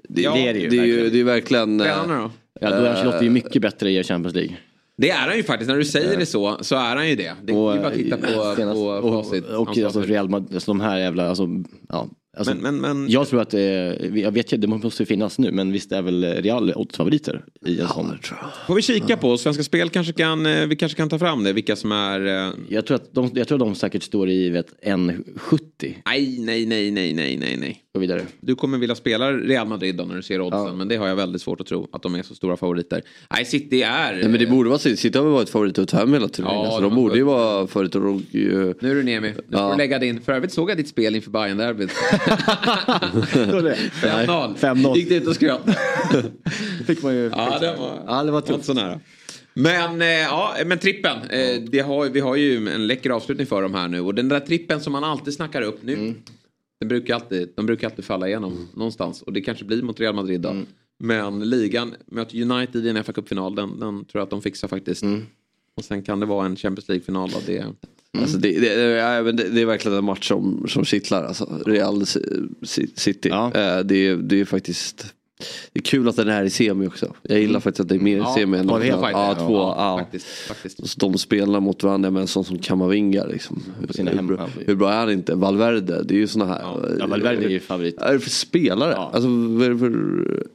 Det, Ja, det är det ju det är ju, verkligen. det är verkligen... eh, då? Ja, då är Ancelotti ju mycket bättre i Champions League. Det är han ju faktiskt, när du säger det så, så är han ju det. Det är ju bara att titta på, eh, senast- på och, facit. och, Hans alltså. Real Madrid, alltså de här jävla, alltså, ja. Alltså, Men- men- men- Jag tror att, eh, jag vet inte, det måste ju finnas nu, men visst är väl Real oddsfavoriter i en sån. Får vi kika på, Svenska Spel kanske kan, eh, vi kanske kan ta fram det, vilka som är... eh, Jag tror att de, jag tror de säkert står i vet, 1,70. Nej, nej, nej, nej, nej, nej, nej. Gå vidare. Du kommer vilja spela Real Madrid då när du ser oddsen, men det har jag väldigt svårt att tro att de är så stora favoriter. Nej, City är... Nej, men det borde vara City. City har väl varit favorit att ta hem hela turneringen. Ja, så de de borde ju vara favorit och ju... Nu är du Nemi, nu får Ja. du lägga din. För övrigt såg jag ditt spel inför bayern derbyt 5-0. 5-0. Gick det ut och skröt? Fick man ju... Ja, det var, Ja, det var tufft. så nära. Men, eh, ja, men trippen. Eh, det har, vi har ju en läcker avslutning för dem här nu. Och den där trippen som man alltid snackar upp nu. Mm. Den brukar alltid, de brukar alltid falla igenom någonstans. Och det kanske blir mot Real Madrid då. Mm. Men ligan möter United i en fa Cup-final. Den, den tror jag att de fixar faktiskt. Mm. Och sen kan det vara en Champions League-final. då. Det, Alltså det, det, det, det är verkligen en match som, som kittlar. Alltså. Real City. Ja. Eh, Det, är- det är faktiskt... Det är kul att den är i semi också. Jag gillar faktiskt att det är mer i Ja, semi än ja, två, ja, ja. Faktiskt, faktiskt. De spelar mot varandra med en sån som Kamavinga. Liksom. Hur, hem- bra, hur bra är han inte? Valverde, det är ju såna här. Ja, Valverde är ju favorit. Vad är det för spelare? Ja. Alltså vad är det för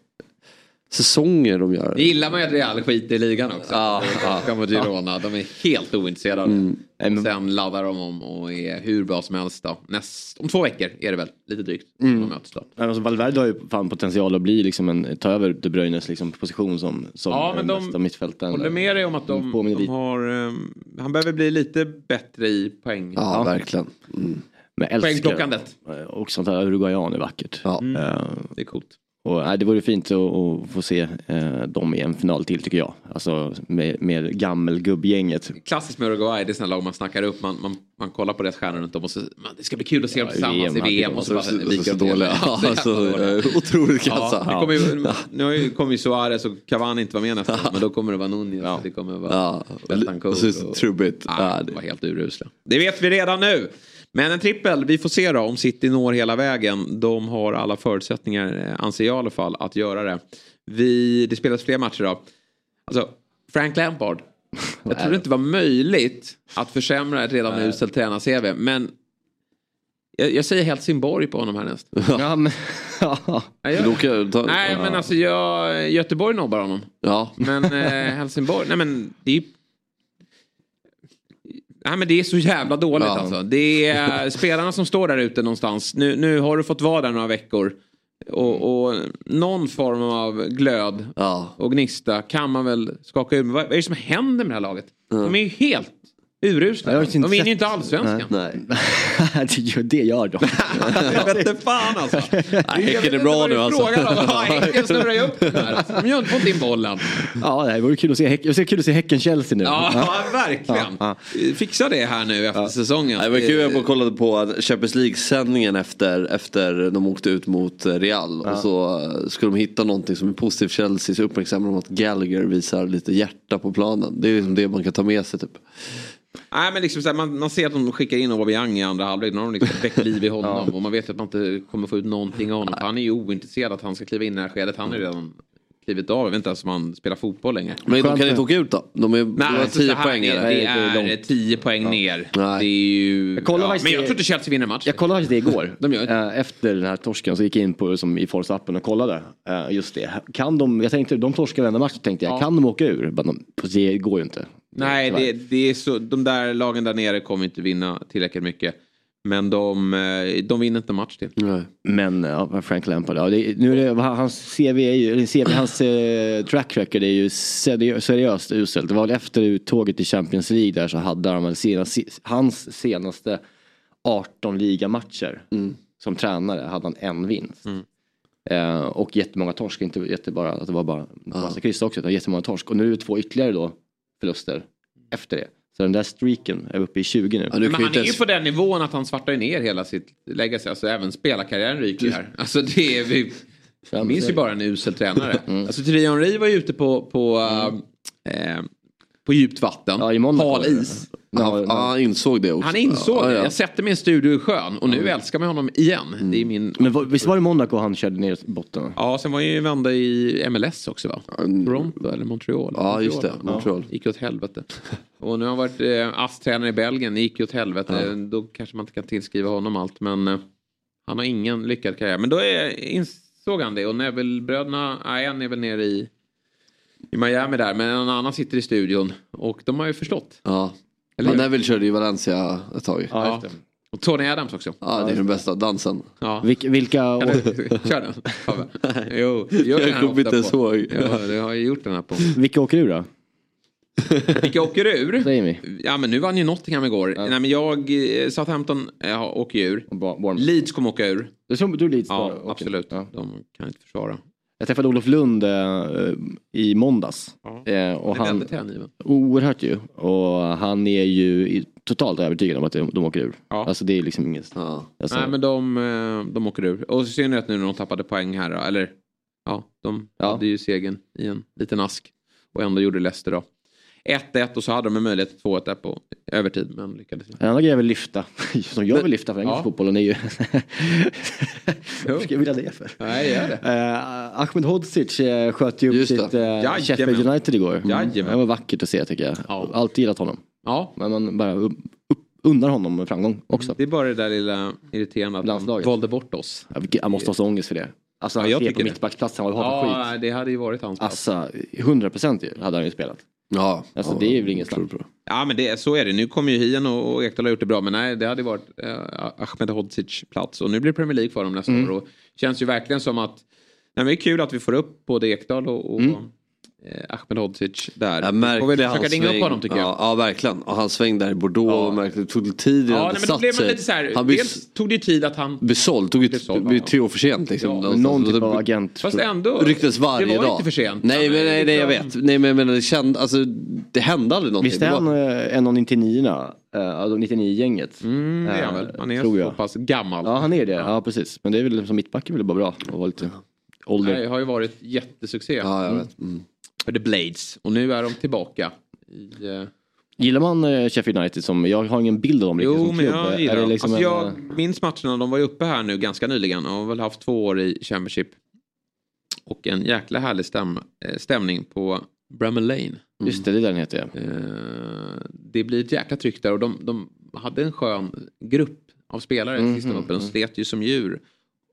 säsonger de gör? Det gillar man ju att Real skiter i ligan också. Ja, ja. Ska mot Girona. De är helt ointresserade. Mm. men- Sen laddar de om och är hur bra som helst då. Näst, om två veckor är det väl, lite drygt. Mm. De möts då. Men Alltså, Valverde har ju fan potential att bli liksom en, ta över De Bruynes liksom, position som, som Ja, men ja, de bästa mittfältaren. Håller med dig om att de, Påminner de lite. har... ehm, han behöver bli lite bättre i poäng. Ja, verkligen. Mm. Men älskar- Poängplockandet. Och sånt här uruguayan är vackert. Ja. Eh, Det är coolt. Och, nej, det vore fint att, att få se eh, dem i en final till tycker jag. Alltså med, med gammelgubbgänget. Klassiskt med Uruguay, det är sådana lag man snackar upp. Man, man, man kollar på deras stjärnor runt om och så, man, det ska bli kul att se dem Ja, tillsammans VM, i VM. Och så bara Så, viker så de ner. dåliga. Ja, Ja, så alltså, otroligt Ja, kassa. det kommer ju, nu kommer ju Suarez och Cavani inte vara med nästa men då kommer det vara Nunez, Ja. det kommer vara Ja, Betancourt och så det så trubbigt. Ja, Ja, de det- var helt urusla. Det vet vi redan nu. Men en trippel, vi får se då om City når hela vägen. De har alla förutsättningar, eh, anser jag i alla fall, att göra det. Vi, det spelas fler matcher då. Alltså, Frank Lampard. Jag tror det inte var möjligt att försämra ett redan uselt tränar-CV, men jag, jag säger Helsingborg på honom härnäst. Ja, men, ja. Nej, jag- ta- Nej, men alltså jag, Göteborg nobbar honom. Ja, Men eh, Helsingborg, nej men det är. Nej men det är så jävla dåligt Ja. alltså. Det är spelarna som står där ute någonstans. Nu, nu har du fått vara där några veckor. Och, och någon form av glöd ja. och gnista kan man väl skaka ur. Vad, är det som händer med det här laget? De är ju helt urusla. De vinner ju inte allsvenskan. Nej. det, gör- det gör de. Jag vet inte fan alltså. Häcken är bra nu alltså. Häcken snurrar ju upp den här. alltså. De har inte fått in bollen. Ja, det vore kul att se, Häck- det kul att se Häcken-Chelsea nu. Ja, verkligen. Ja, Fixa det här nu efter säsongen. Nej, Det var kul, jag kollade på Champions League-sändningen efter, efter de åkte ut mot Real. Och så eh, skulle de hitta någonting som är positivt Chelsea så uppmärksammar de att Gallagher visar lite hjärta på planen. Det är liksom det man kan ta med sig typ. Nej, men liksom så här, man, man ser att de skickar in Aubameyang i andra halvlek. Nu har de liksom väckt liv i honom. Och man vet att man inte kommer få ut någonting av honom. Han är ju ointresserad att han ska kliva in i det här skedet. Han ju redan klivit av. Jag vet inte ens om han spelar fotboll längre. Men de kan inte åka ut då? De är Nej, har så 10 så här poäng. eller? det det är är långt. 10 poäng ner. Nej. Det är ju... Jag ja, men jag tror inte Chelsea vinner matchen. Jag kollade faktiskt det igår. De gör det. Eh, Efter den här torsken så gick jag in på som i Forza-appen och kollade. eh, Just det. Kan de, jag tänkte, de torskar varenda match tänkte jag. Ja. Kan de åka ur? Men de, det går ju inte. Nej, det, det är så, de där lagen där nere kommer inte vinna tillräckligt mycket. Men de, eh, de vinner inte match till. Nej. Men ja, Frank Lampard, ja, det, nu är det, hans CV är ju, CV, hans eh, track record är ju seriö, seriöst uselt. Det var efter uttåget i Champions League där så hade han väl senast, hans senaste 18 ligamatcher som tränare hade han en vinst. Eh, och jättemånga torsk, inte jättebara, att det var bara massa kryss också, utan jättemånga torsk. Och nu är det två ytterligare då förluster efter det. Så den där streaken är uppe i 20 nu. Men han är ju på den nivån att han svartar ner hela sitt legacy. Alltså även spelarkarriären ryker här. Alltså det är, vi jag minns ju bara en usel tränare. Mm. Alltså Thierry Henry var ju ute på, på, äh, eh, på djupt vatten. Ja, i Hal var is. Ja, ja, han insåg det också. Han insåg ja, det. ja. Jag sätter en studio i sjön och nu älskar man honom igen. Det är min... Men vad- visst var det Monaco han körde ner i botten? Ja, sen var ju en vända i MLS också va? Toronto eller Montreal? Ja, just det. Montreal. Gick åt helvete. Och nu har han varit eh, ASS-tränare i Belgien, det gick ju åt helvete. Då kanske man inte kan tillskriva honom allt men eh, han har ingen lyckad karriär. Men då är, insåg han det och Neville-bröderna, en är väl nere i, i Miami där men en annan sitter i studion och de har ju förstått. Ja. Eller? Neville körde ju Valencia ett tag. Ja, Och Tony Adams också. Ja, det är den bästa dansen. Ja. Vilka, vilka Kör den. Jo, gör den Jag kommer inte ens på. ihåg. Ja, det har jag gjort den här på. vilka åker ur då? Vilka åker ur? Säg mig. Ja men nu vann ju Nottingham igår. Nej men jag, eh, Southampton eh, åker ur. Leeds kommer åka ur. Du tror du Leeds Ja bara? Absolut. Ja. De kan inte försvara. Jag träffade Olof Lund eh, i måndags. Eh, och Han är han, väldigt hängiven. oerhört ju. Och han är ju totalt övertygad om att de, de åker ur. Ja. Alltså det är liksom inget... Ja. Alltså, Nej men de, eh, de åker ur. Och i synnerhet nu när de tappade poäng här. då. Eller ja, de Ja. hade ju segern i en liten ask. Och ändå gjorde Leicester då. 1-1 och så hade de en möjlighet till 2-1 där på övertid men lyckades inte. En annan grej jag vill lyfta, som jag vill lyfta för engelsk Ja. fotbollen är ju... Varför ska jag vilja det för? Nej gör det. Eh, Ahmed Hodzic uh, sköt ju upp sitt uh. Sheffield United igår. Mm. Det var vackert att se tycker jag. Ja. Alltid gillat honom. Ja, Men man bara upp, upp, unnar honom en framgång också. det är bara det där lilla irriterande att de Landslaget. valde bort oss. Ja, vilket- Han måste ha så ångest för det. Alltså Ja, han jag ser på mittbacksplatsen, vad har Ja, skit. det hade ju varit hans plats. Alltså, 100 procent hade han ju spelat. Ja. Alltså ja, det är väl inget snack. Ja men det, så är det. Nu kommer ju Hien och, och Ekdal har gjort det bra. Men nej, det hade varit eh, Ahmed Hodzic plats. Och nu blir Premier League för dem nästa Mm. år. Och känns ju verkligen som att nej, men det är kul att vi får upp både Ekdal och, och Mm. Eh, Ahmed Hodzic där. Jag Vi märkte får hans försöka ringa upp honom tycker jag. Ja, ja verkligen. Och hans sväng där i Bordeaux. Ja. Märkte, det tog tid innan Ja, det nej, men då satt blev man sig. lite så här, Han dels tog det tid att han... blir såld. Tog ja. tre år för sent liksom. Ja. Någon Och typ det av agent. Fast ändå. Rycktes varje Det var dag. inte för sent. Nej Ja, men nej, nej jag vet. Nej men, men det kände, alltså det hände aldrig någonting. Visst är Det han var- eh, en av 99 uh, 99-gänget? Mm, det är han väl. Han är tror så jag. pass gammal. Ja han är det, ja precis. Men det är väl som mittback är väl bara bra att vara lite ålder. Nej, har ju varit jättesuccé Ja jag vet. Mm. The Blades. Och nu är de tillbaka. I, eh, Gillar man eh, Sheffield United som, jag har ingen bild av dem riktigt Jo, som men klubb. jag gillar dem. liksom alltså, en, jag eh, minns matcherna, de var ju uppe här nu ganska nyligen och har väl haft två år i Championship. Och en jäkla härlig stäm, stämning på Bramall Lane. Just det, det är där den heter ja. Eh, det blir ett jäkla tryck där och de, de hade en skön grupp av spelare Mhm, sista loppen. De slet ju som djur.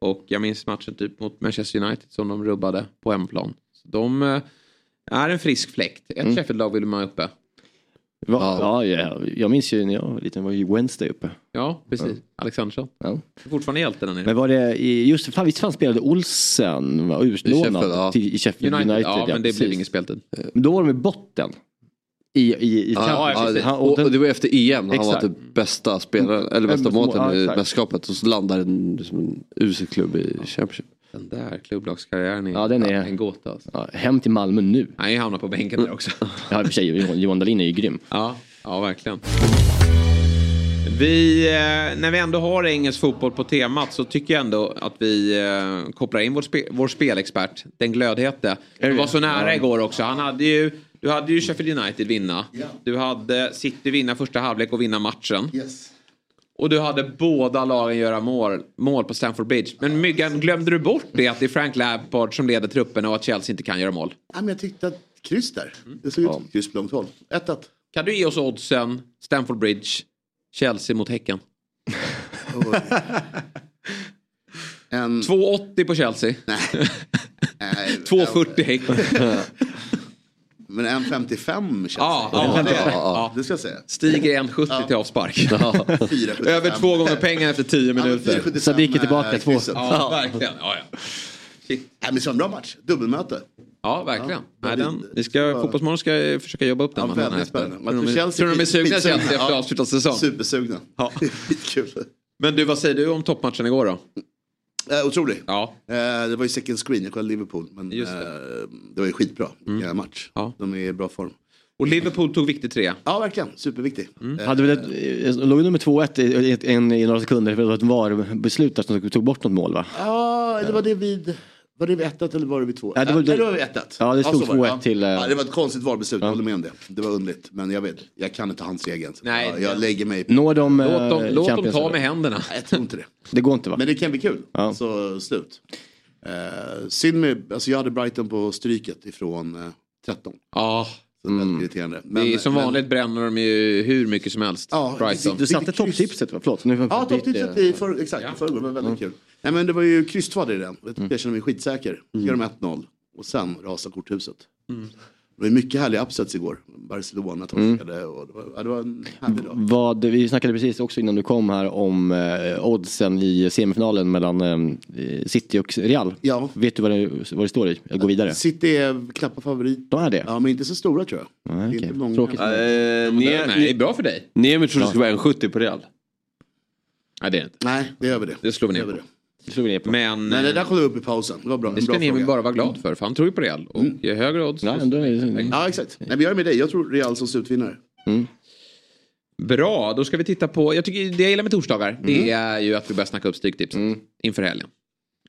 Och jag minns matchen typ mot Manchester United som de rubbade på hemplan. Så de är en frisk fläkt. Ett Mm. Sheffield-lag vill man uppe. Va? Ja, ja, jag minns ju när jag var liten var ju Wednesday uppe. Ja, precis. Alexandersson. Ja. Fortfarande hjälte där nere. Men var det, just fan, visst fan spelade Olsen, I Sheffield, ja. utlånad till Sheffield United, United. ja, men det precis. blev ingen speltid. Men då var de i botten. I, i, i Ja, Ja, ja, det, Han- och och, det var efter EM när han var Exakt. typ bästa spelaren, eller bästa Mm, målvakten ja, i exakt. mästerskapet och så landade en, liksom en usel klubb i Championship. Den där klubblagskarriären är, Ja, den är- en gåta. Alltså. Ja, hem till Malmö nu. Han hamnar på bänken där också. Ja, i och för sig, Johan, Dahlin är ju grym. Ja, ja verkligen. Vi, eh, när vi ändå har engelsk fotboll på temat så tycker jag ändå att vi eh, kopplar in vår, spe, vår spelexpert, den glödhete. Han var så nära igår också. Han hade ju, du hade ju Sheffield United vinna. Du hade City vinna första halvlek och vinna matchen. Och du hade båda lagen göra mål, mål på Stamford Bridge. Men Myggan, glömde du bort det att det är Frank Lampard som leder trupperna och att Chelsea inte kan göra mål? Ja, men jag tyckte att kryss där. Det såg ut som ett kryss på långt håll. 1-1. Kan du ge oss oddsen, Stamford Bridge, Chelsea mot Häcken? En... 2,80 på Chelsea. Nej. Nej, 2,40 Häcken. Men 1,55 känns Ja, det. ja, det, ja, ja. det ska jag säga. Stiger 1,70 till avspark. 4,75. Över två gånger pengar efter 10 Ja, men minuter. 4,75 Sadiq är tillbaka, två. Ja, verkligen. Ja, ja. Nej, men det en bra match. Dubbelmöte. ja verkligen. Ja, Nej, den, vi ska, var- Fotbollsmorgon ska försöka jobba upp den. Ja, väldigt spännande. Tror Men de, är- Chelsea tror de är sugna. Chelsea efter Ja. avslutad säsong? Supersugna. Ja. Skitkul. Men du, vad säger du om toppmatchen igår då? Eh, otrolig. Ja. Eh, det var ju second screen, jag kollade Liverpool. Men Just det. det. Eh, det var ju skitbra mm. match. Ja. De är i bra form. Och Liverpool tog viktig trea. Ja, verkligen. Superviktig. Mm. Eh, Hade väl ett, eh, låg nummer 2-1 i, i, en- i några sekunder för det var ett VAR-beslut som tog bort något mål va? Ja, eller var det vid... Var det vid 1-1 eller var det vid 2 Ja, det var- Nej, det var vid 1-1. Ja, det stod så var 2-1 till, eh, Ja, det var ett konstigt valbeslut, jag håller med om det. Det var underligt. Men jag vet, jag kan inte hans egen. Nej, jag, jag lägger mig... Når de eh, Låt dem, låt dem ta med händerna. Nej, jag tror inte det. Det går inte va? Men det kan bli kul. Ja. Så slut. Uh, synd med, alltså jag hade Brighton på stryket ifrån eh, 13. Ja, Så det är väldigt irriterande. Men, det är som men- vanligt bränner de ju hur mycket som helst. Ja, Brighton. Du satte topptipset va? Förlåt. Nu Ja, topptipset i för, exakt, i förrgår, det var väldigt kul. Nej men det var ju kryss i den. Jag känner mig skitsäker. Gör de 1-0 och sen rasar korthuset. Det var mycket härliga upsets igår. Barcelona torskade och det var, ja, det var en härlig dag. Vad, vi snackade precis också innan du kom här om eh, oddsen i semifinalen mellan eh, City och Real. Ja. Vet du vad det, vad det står i? Jag går vidare. City är knappa favorit. De är det? Ja men inte så stora tror jag. Är okej. inte många. Tråkigt. Eh, Nej, det är bra för dig. Niemi trodde det skulle vara 1,70 på Real. Nej, det är inte. Nej, det är över det. Det slår vi Det ner på. Över det. Det slog vi ner på. Men Nej, det eh, där kollade jag upp i pausen. Det var bra. det ska bra ni väl fråga. bara vara glad för, för han tror ju på Real. Och ger högre odds. Nej, ändå är det... Ja exakt. Nej men jag är med dig. Jag tror Real som slutvinnare. Bra, då ska vi titta på, jag tycker det jag gillar med torsdagar, det är ju att vi börjar snacka upp Stryktipset inför helgen.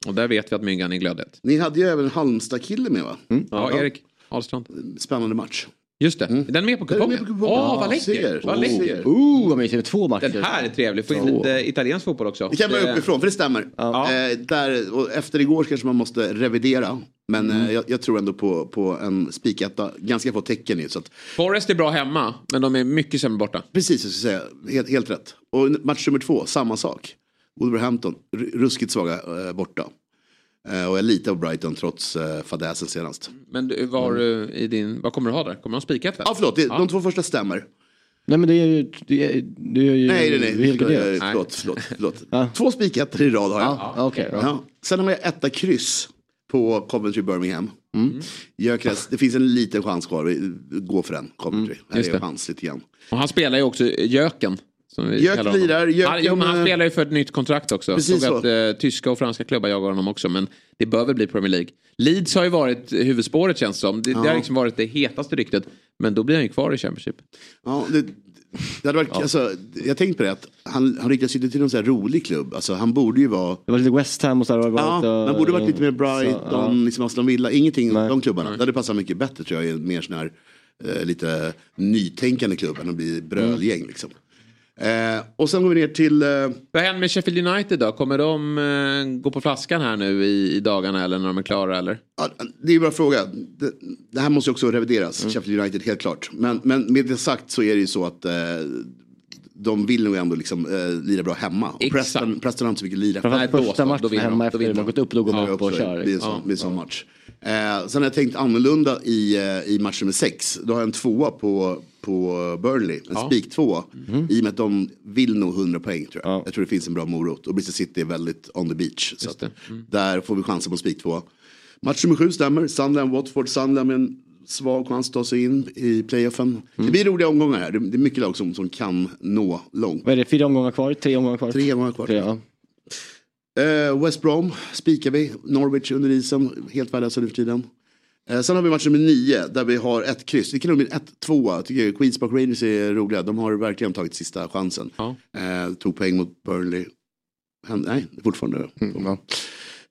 Och där vet vi att Myggan är glödet. Ni hade ju även en Halmstad-kille med va? Ja, Erik Ahlstrand. Spännande match. Just det, den är med på med kupongen. Åh, kupongen. vad läckert. Vad läckert. Oh, vad mysigt. Två matcher. Den här är trevlig, få in lite italiensk fotboll också. Vi kan Det- uppifrån, för det stämmer. Ja. Eh, där, och efter igår kanske man måste revidera. Men Mm. eh, jag, jag tror ändå på, på en spiketta. Ganska få tecken i. Så att, Forrest är bra hemma, men de är mycket sämre borta. precis, jag ska säga. Helt, helt rätt. Och match nummer två, samma sak. Wolverhampton, ruskigt svaga eh, borta. Eh, och jag litar på Brighton trots eh, fadäsen senast. Men vad, har du i din, vad kommer du ha där? Kommer du ha spikat? Ja, förlåt. Det, De två första stämmer. Nej men det är ju... Det är, det är ju Nej, nej, det är nej. Eh, Förlåt, förlåt. förlåt. Två spikettor i rad har jag. Ja, okej. ja. Ja. Sen har jag etta kryss på Coventry Birmingham. Mm. Gyökeres, det finns en liten chans kvar. Vi går för den, Coventry. Här Mm, just är chans lite grann. Och han spelar ju också Jöken. Som vi honom. lirar, Jöken, han, jo, men han eh, spelar ju för ett nytt kontrakt också. Precis Såg att så. eh, tyska och franska klubbar jagar honom också. Men det bör väl bli Premier League. Leeds har ju varit huvudspåret känns det som. Det, det har liksom varit det hetaste ryktet. Men då blir han ju kvar i Championship. Ja, det, det hade varit, alltså, jag tänkte på det att han, han riktar sig till någon sån här rolig klubb. Alltså, han borde ju vara... Det var lite West Ham och så. Där, var Ja, varit, han borde varit lite mer så, Brighton, ja. liksom Aston Villa, ingenting Nej. de klubbarna. Det hade passat mycket bättre tror jag i en mer sån här eh, lite nytänkande klubb än att bli brölgäng liksom. Eh, och sen går vi ner till... Eh, Vad händer med Sheffield United då? Kommer de eh, gå på flaskan här nu i, i dagarna eller när de är klara eller? Ja, det är en bra fråga. Det, det här måste ju också revideras, Mm. Sheffield United helt klart. Men, men med det sagt så är det ju så att eh, de vill nog ändå liksom, eh, lira bra hemma. Och. Preston, Preston har inte så mycket lira. Framförallt Nej, första matchen hemma efter vinner de har gått upp, då går man Ja, upp och kör. Det är en sån, det är en sån match. Eh, sen har jag tänkt annorlunda i, eh, i match nummer sex. Då har jag en tvåa på, på Burnley. En spik tvåa. I och med att de vill nog 100 poäng tror jag. Ja. Jag tror det finns en bra morot. Och Bristol City är väldigt on the beach. Så att, det. där får vi chansen på spik tvåa. Match nummer sju stämmer. Sunderland, Watford. Sunderland med en svag chans att ta sig in i playoffen. Det blir roliga omgångar här. Det det är mycket lag som, som kan nå långt. Vad är det, fyra omgångar kvar? Tre omgångar kvar? Tre omgångar kvar. Tre, ja. Eh, West Brom spikar vi. Norwich under isen. Helt värdelösa nu för tiden. Eh, sen har vi match nummer nio där vi har ett kryss. Det kan nog bli ett tvåa. Jag tycker Queens Park Rangers är roliga. De har verkligen tagit sista chansen. Ja. Eh, tog poäng mot Burnley. Hän- nej, fortfarande. ja.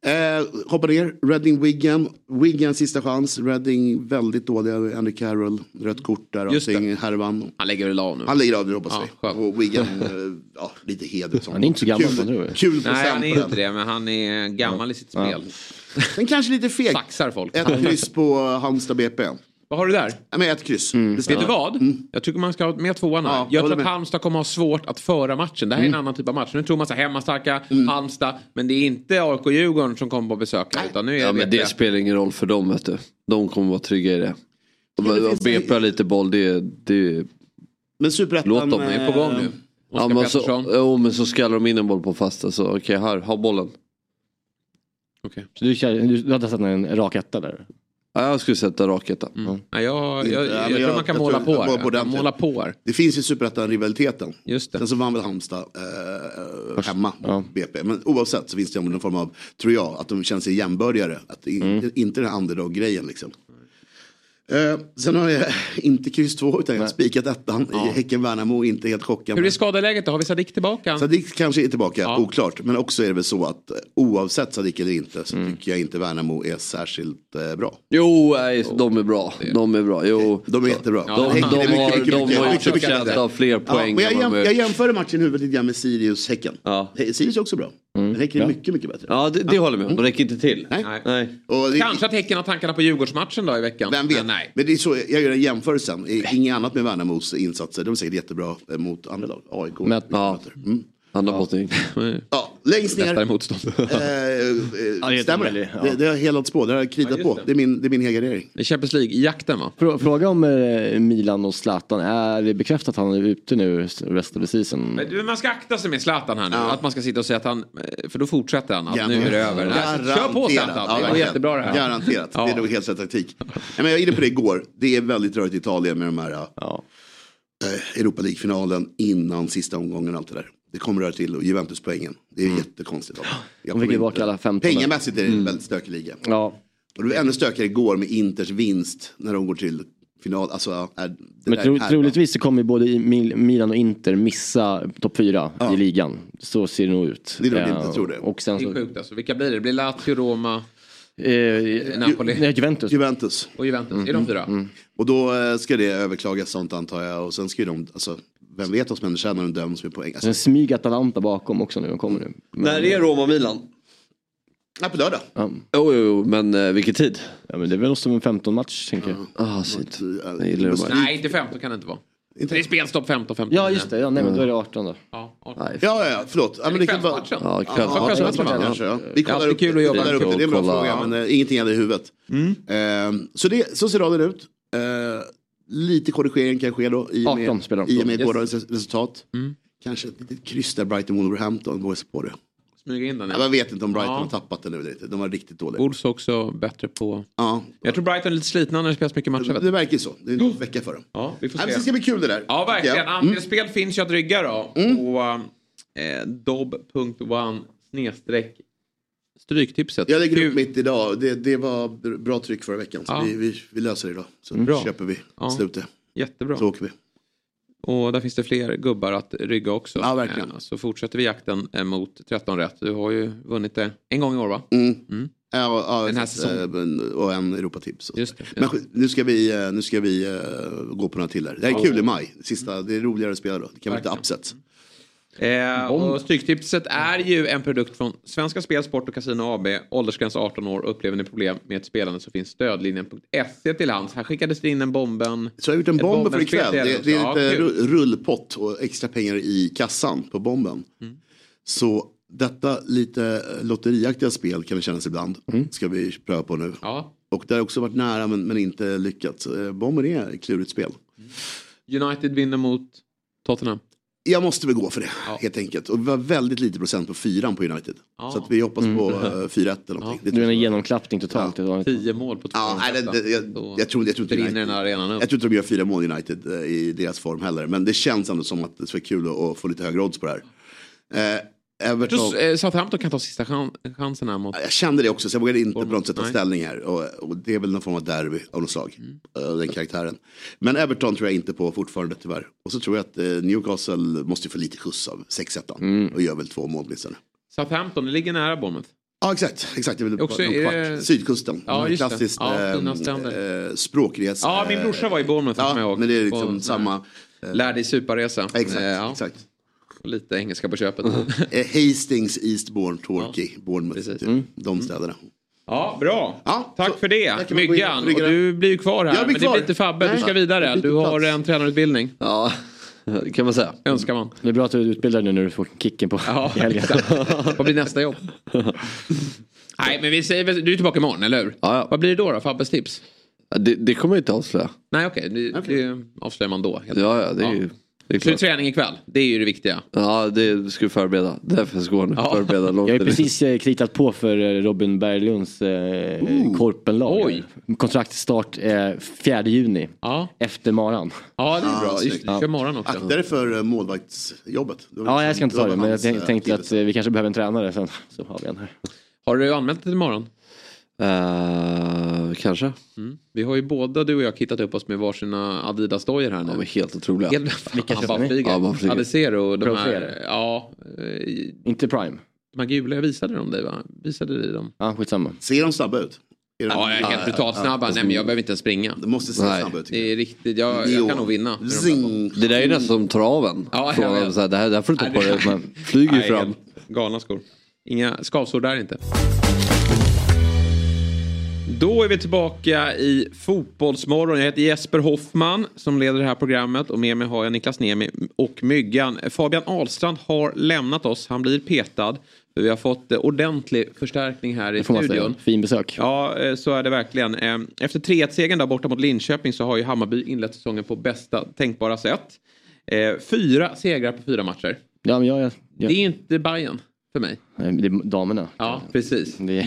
Eh, hoppar ner. Reading Wigan. Wigan sista chans. Reading väldigt dåliga. Andy Carroll. Rött kort där. Just det. Allting, härvan. Han lägger väl av nu. Han lägger av nu hoppas Ja, vi. Och Wigan, eh, ja, lite heder. Han är inte så gammal, Kul, jag. kul Nej, han är inte det, men han är gammal i sitt spel. Men kanske lite feg. Saxar folk. Ett kryss på Halmstad BP. Vad har du där? Ja, men ett kryss. Vet du vad? Jag tycker man ska ha med tvåan här. Ja, jag tror att med. Halmstad kommer ha svårt att föra matchen. Det här är en annan typ av match. Nu tror man så här hemmastarka, Halmstad. Men det är inte AIK och Djurgården som kommer på besök. Utan nu är Ja men det jag. spelar ingen roll för dem vet du. De kommer vara trygga i det. De BP har lite boll, det, det Men superettan... låt dem. De är på gång nu. eh, Ja, Oskar men så, Pettersson. jo men så skallar de in en boll på fasta så okej här, ha bollen. Okej. Så du, du hade satt en rak etta där? Ja, jag skulle sätta raketta. Mm. Ja, jag, jag, jag, Ja, men tror jag- man kan jag måla tror- på jag här. Jag ordentligt. måla på här. Det finns ju superettan-rivaliteten. Sen så vann väl Halmstad eh, hemma Ja. BP. Men oavsett så finns det någon form av, tror jag, att de känner sig jämbördigare. Att in, Mm. inte den här underdog-grejen liksom. Eh, sen har jag inte kryss 2 utan jag har spikat ettan i Häcken-Värnamo. Inte helt chockad. Hur är skadeläget då? Har vi Sadik tillbaka? Sadik kanske är tillbaka, Ja. oklart. Men också är det väl så att eh, oavsett Sadik eller inte så Mm. tycker jag inte Värnamo är särskilt eh, bra. Jo, nej, de är bra. De är bra. Jo. De är jättebra. De, har, mycket, de mycket, har ju förtjänat av fler Ja, poäng men jag, jäm, jag jämförde matchen i huvudet lite grann med Sirius-Häcken. Sirius är också bra. Men Häcken är mycket, mycket bättre. Ja, det, det håller jag med om. De räcker inte till. Nej. Nej. Och det, Kanske att Häcken har tankarna på Djurgårdsmatchen då i veckan. Vem vet? Men nej. Men det är så, jag gör en jämförelse. Inget annat med Värnamos insatser. De är säkert jättebra eh, mot andra lag. AIK. Men- Ja. Mm. Andra bottning. Ja, längst ner. Lättare motstånd. Eh, eh, det är stämmer det? ja. Det, det har jag helat på. Det har kritat just på. det. Det är min, det är min helgardering. Det är Champions League-jakten va? Frå- Fråga om eh, Milan och Zlatan. Är det bekräftat att han är ute nu rest of the season? Men man ska akta sig med Zlatan här nu. Att man ska sitta och säga att han... eh, För då fortsätter han. Att Ja. nu är det över. Kör på. Zlatan. Ja, det går jättebra det här. Garanterat. Ja. Det är nog helt rätt taktik. Men jag var inne på det igår. Det är väldigt rörigt i Italien med de här Ja. eh, Europa League-finalen innan sista omgången och allt det där. Det kommer röra till och Juventus-poängen. Det är jättekonstigt. Jag De fick inte- alla 15. Pengamässigt är det en väldigt stökig liga. Ja. Och det var ännu stökigare igår med Inters vinst när de går till final. Alltså, är, det Men tro, troligtvis så kommer både Milan och Inter missa topp fyra i ligan. Så ser det nog ut. Det är nog Eh, rimligt, jag tror det. Och sen Det är så... sjukt alltså. Vilka blir det? Det blir Lazio, Roma Eh, Napoli. Nej, Juventus. Juventus. och Juventus. Är de fyra? Och då eh, ska det överklagas sånt antar jag. Och sen ska ju de, alltså, vem vet vad som händer sen när de döms med poäng. Alltså, smyger Atalanta bakom också nu. De kommer nu. Men, När är Roma-Milan? ja, på lördag. ja, Jo, jo, jo, men eh, vilken tid? ja, men det är väl som en 15 match tänker jag. Ah, shit. Ja, det bara. Nej, inte 15 kan det inte vara. Inte- Det är spelstopp 15, 15. Ja just det, ja, nej, men då är det 18 då. Ja, ja. Nej, Ja, ja, ja, förlåt. Ja, men det kan vara... Kvällsmatchen. Ja, Ja, kvällsmatch. kvällsmatchen. kvällsmatchen kanske. Ja. Vi kollar upp kul att jobba. Upp det. Det är en bra fråga, men eh, ingenting hade i huvudet. Eh, så, det, så ser raden ut. Lite korrigering kan ske då i och 18 med, spelar de. i och med Yes. gårdagens resultat. Mm. Kanske ett litet kryss där Brighton Wolverhampton går på det. Smyga in den. Ja, man vet inte om Brighton Ja. har tappat det nu. eller inte. De var riktigt dåliga. Wolves också bättre på... Ja, Jag tror Brighton är lite slitna när det spelas mycket matcher. Det du. verkar ju så. Det är en vecka för dem. Ja, vi får Nej, men det se. ska bli kul det där. Ja, verkligen. jag. Mm. Andelsspel finns ju att rygga då. På eh, dob.one snedstreck stryktipset. Jag lägger upp mitt idag. Det, det var br- bra tryck förra veckan. Så Ja. vi, vi, vi löser det idag. Så Bra. köper vi Ja. slutet. Jättebra. Så åker vi. Och där finns det fler gubbar att rygga också. Ja, verkligen. Eh, Så fortsätter vi jakten eh, mot 13 rätt. Du har ju vunnit det en gång i år va? Mm. Mm. Ja, ja, Den här säsongen. eh, men- Och en Europatips. Just det. Men sk- nu ska vi, nu ska vi gå på några till här. Det här är kul i maj. Sista, det är roligare att spela då. Det kan vara lite Verkligen. upsets. Eh, och Stryktipset är ju en produkt från Svenska Spel, Sport och Casino AB. Åldersgräns 18 år. Upplever ni problem med ett spelande så finns stödlinjen.se till hands. Här skickades det in en bomben. Så jag har gjort en Ett bomb för ikväll. Det, det är lite Ja, rullpott och extra pengar i kassan på bomben. Mm. Så detta lite lotteriaktiga spel kan det kännas ibland. Ska vi pröva på nu. Ja. Och det har också varit nära men, men inte lyckats. Eh, Bomben är ett klurigt spel. United vinner mot Tottenham. Jag måste väl gå för det Ja. helt enkelt. Och vi var väldigt lite procent på fyran på United. Ja. Så att vi hoppas på eh, 4-1 eller någonting. Det Det är en jag. genomklappning totalt. Var- 10 mål på två Ja, nej, det, det, jag, Då jag, tror, jag, tror inte United, här arenan upp. jag tror inte de gör fyra mål United eh, i deras form heller. Men det känns ändå som att det skulle vara kul att, att få lite högre odds på det här. Eh, Jag Everton, tror eh, Southampton kan ta sista chan chansen här mot... jag kände det också så jag vågade inte på något sätt ta ställning här. Och, och det är väl någon form av derby av något slag. Mm. eh, Den karaktären. Men Everton tror jag inte på fortfarande tyvärr. Och så tror jag att eh, Newcastle måste få lite skjuts av 6-1. Mm. Och gör väl två mål åtminstone. Southampton, det ligger nära Bournemouth. Ja exakt, exakt. Jag vill Också någon är kvart. det- Sydkusten. Ja, just det. Klassiskt Ja, eh, språkresa. Ja, min brorsa var i Bournemouth Ja, men det är liksom en samma. Lär dig suparresa. Exakt, ja. exakt. Lite engelska på köpet. Hastings, Eastbourne, Torquay, Bournemouth. precis. Typ. De städerna. Ja, bra. Ja, Tack så- för det. Myggan. och du blir ju kvar här. Jag blir men kvar. det blir inte Fabbe. Du Nej. ska vidare. Du har plats. en tränarutbildning. Ja, det kan man säga. Önskar man. Det är bra att du är utbildad nu när du får kicken på Ja, i helgen. Vad blir nästa jobb? Nej, men vi säger du är tillbaka imorgon, eller hur? Ja, ja. Vad blir det då, då? Fabbes tips? Ja, Det, det kommer jag inte avslöja. Nej, okej. Det, det avslöjar man då. helt Ja, ja, det är Ja. ju... Så det är klart. träning ikväll. Det är ju det viktiga. Ja, det ska vi förbereda. Därför ska. Ja. Förbereda långt. Jag har precis eh, kritat på för eh, Robin Berglunds eh, korpenlag. Oj. Kontraktstart eh, 4 juni. Ja, Efter maran. ja det är bra. Just, snyggt. det, du kör morgon också. Akta dig för eh, målvaktsjobbet. Ja, liksom- jag ska inte det ta det. Men jag tänkte att vi kanske behöver en tränare sen. Så har vi en här. Har du anmält dig till imorgon? Eh, kanske. Mm. Vi har ju båda du och jag kittat upp oss med varsina Adidas-dojor här nu. De är helt otroliga. Helt, Vilka köpte ni? Ja. Adesero, de Pro här, ja, eh, Inte Prime. de här gula, jag visade dem dig va? Visade dig dem? Ja, skitsamma. Ser de snabba ut? Ja, jag är helt brutalt ja, snabba. Nej men jag behöver inte ens springa. De måste se Nej. snabba ut. Det är riktigt, jag, jag kan nog vinna. Zing. Det där är nästan som traven. Ja, Från, vet. så här, det, här, det här får du Nej, på det- dig. Man flyger ju fram. Galna skor. Inga skavsår där inte. Då är vi tillbaka i Fotbollsmorgon. Jag heter Jesper Hoffman som leder det här programmet och med mig har jag Niklas Niemi och Myggan. Fabian Ahlstrand har lämnat oss. Han blir petad. För vi har fått eh, ordentlig förstärkning här i studion. Fin besök. Ja, eh, så är det verkligen. Eh, Efter 3-1-segern där borta mot Linköping så har ju Hammarby inlett säsongen på bästa tänkbara sätt. Fyra segrar på fyra matcher. Ja, men jag, jag, Det är inte Bayern för mig. Det är damerna. Ja, precis. Det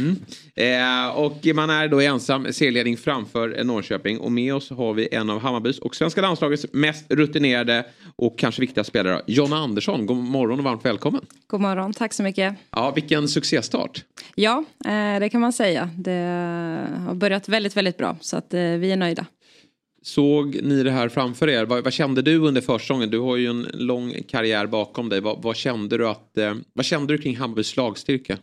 är... Eh, och man är då ensam serieledning framför Norrköping. Och med oss har vi en av Hammarbys och svenska landslagets mest rutinerade och kanske viktiga spelare, Jonna Andersson. God morgon och varmt välkommen. God morgon, tack så mycket. Ja, vilken succéstart. Ja, eh, det kan man säga. Det har börjat väldigt, väldigt bra så att eh, vi är nöjda. Såg ni det här framför er? Vad, vad kände du under försäsongen? Du har ju en lång karriär bakom dig. Vad, vad kände du att, eh, vad kände du kring Hammarbys slagstyrka?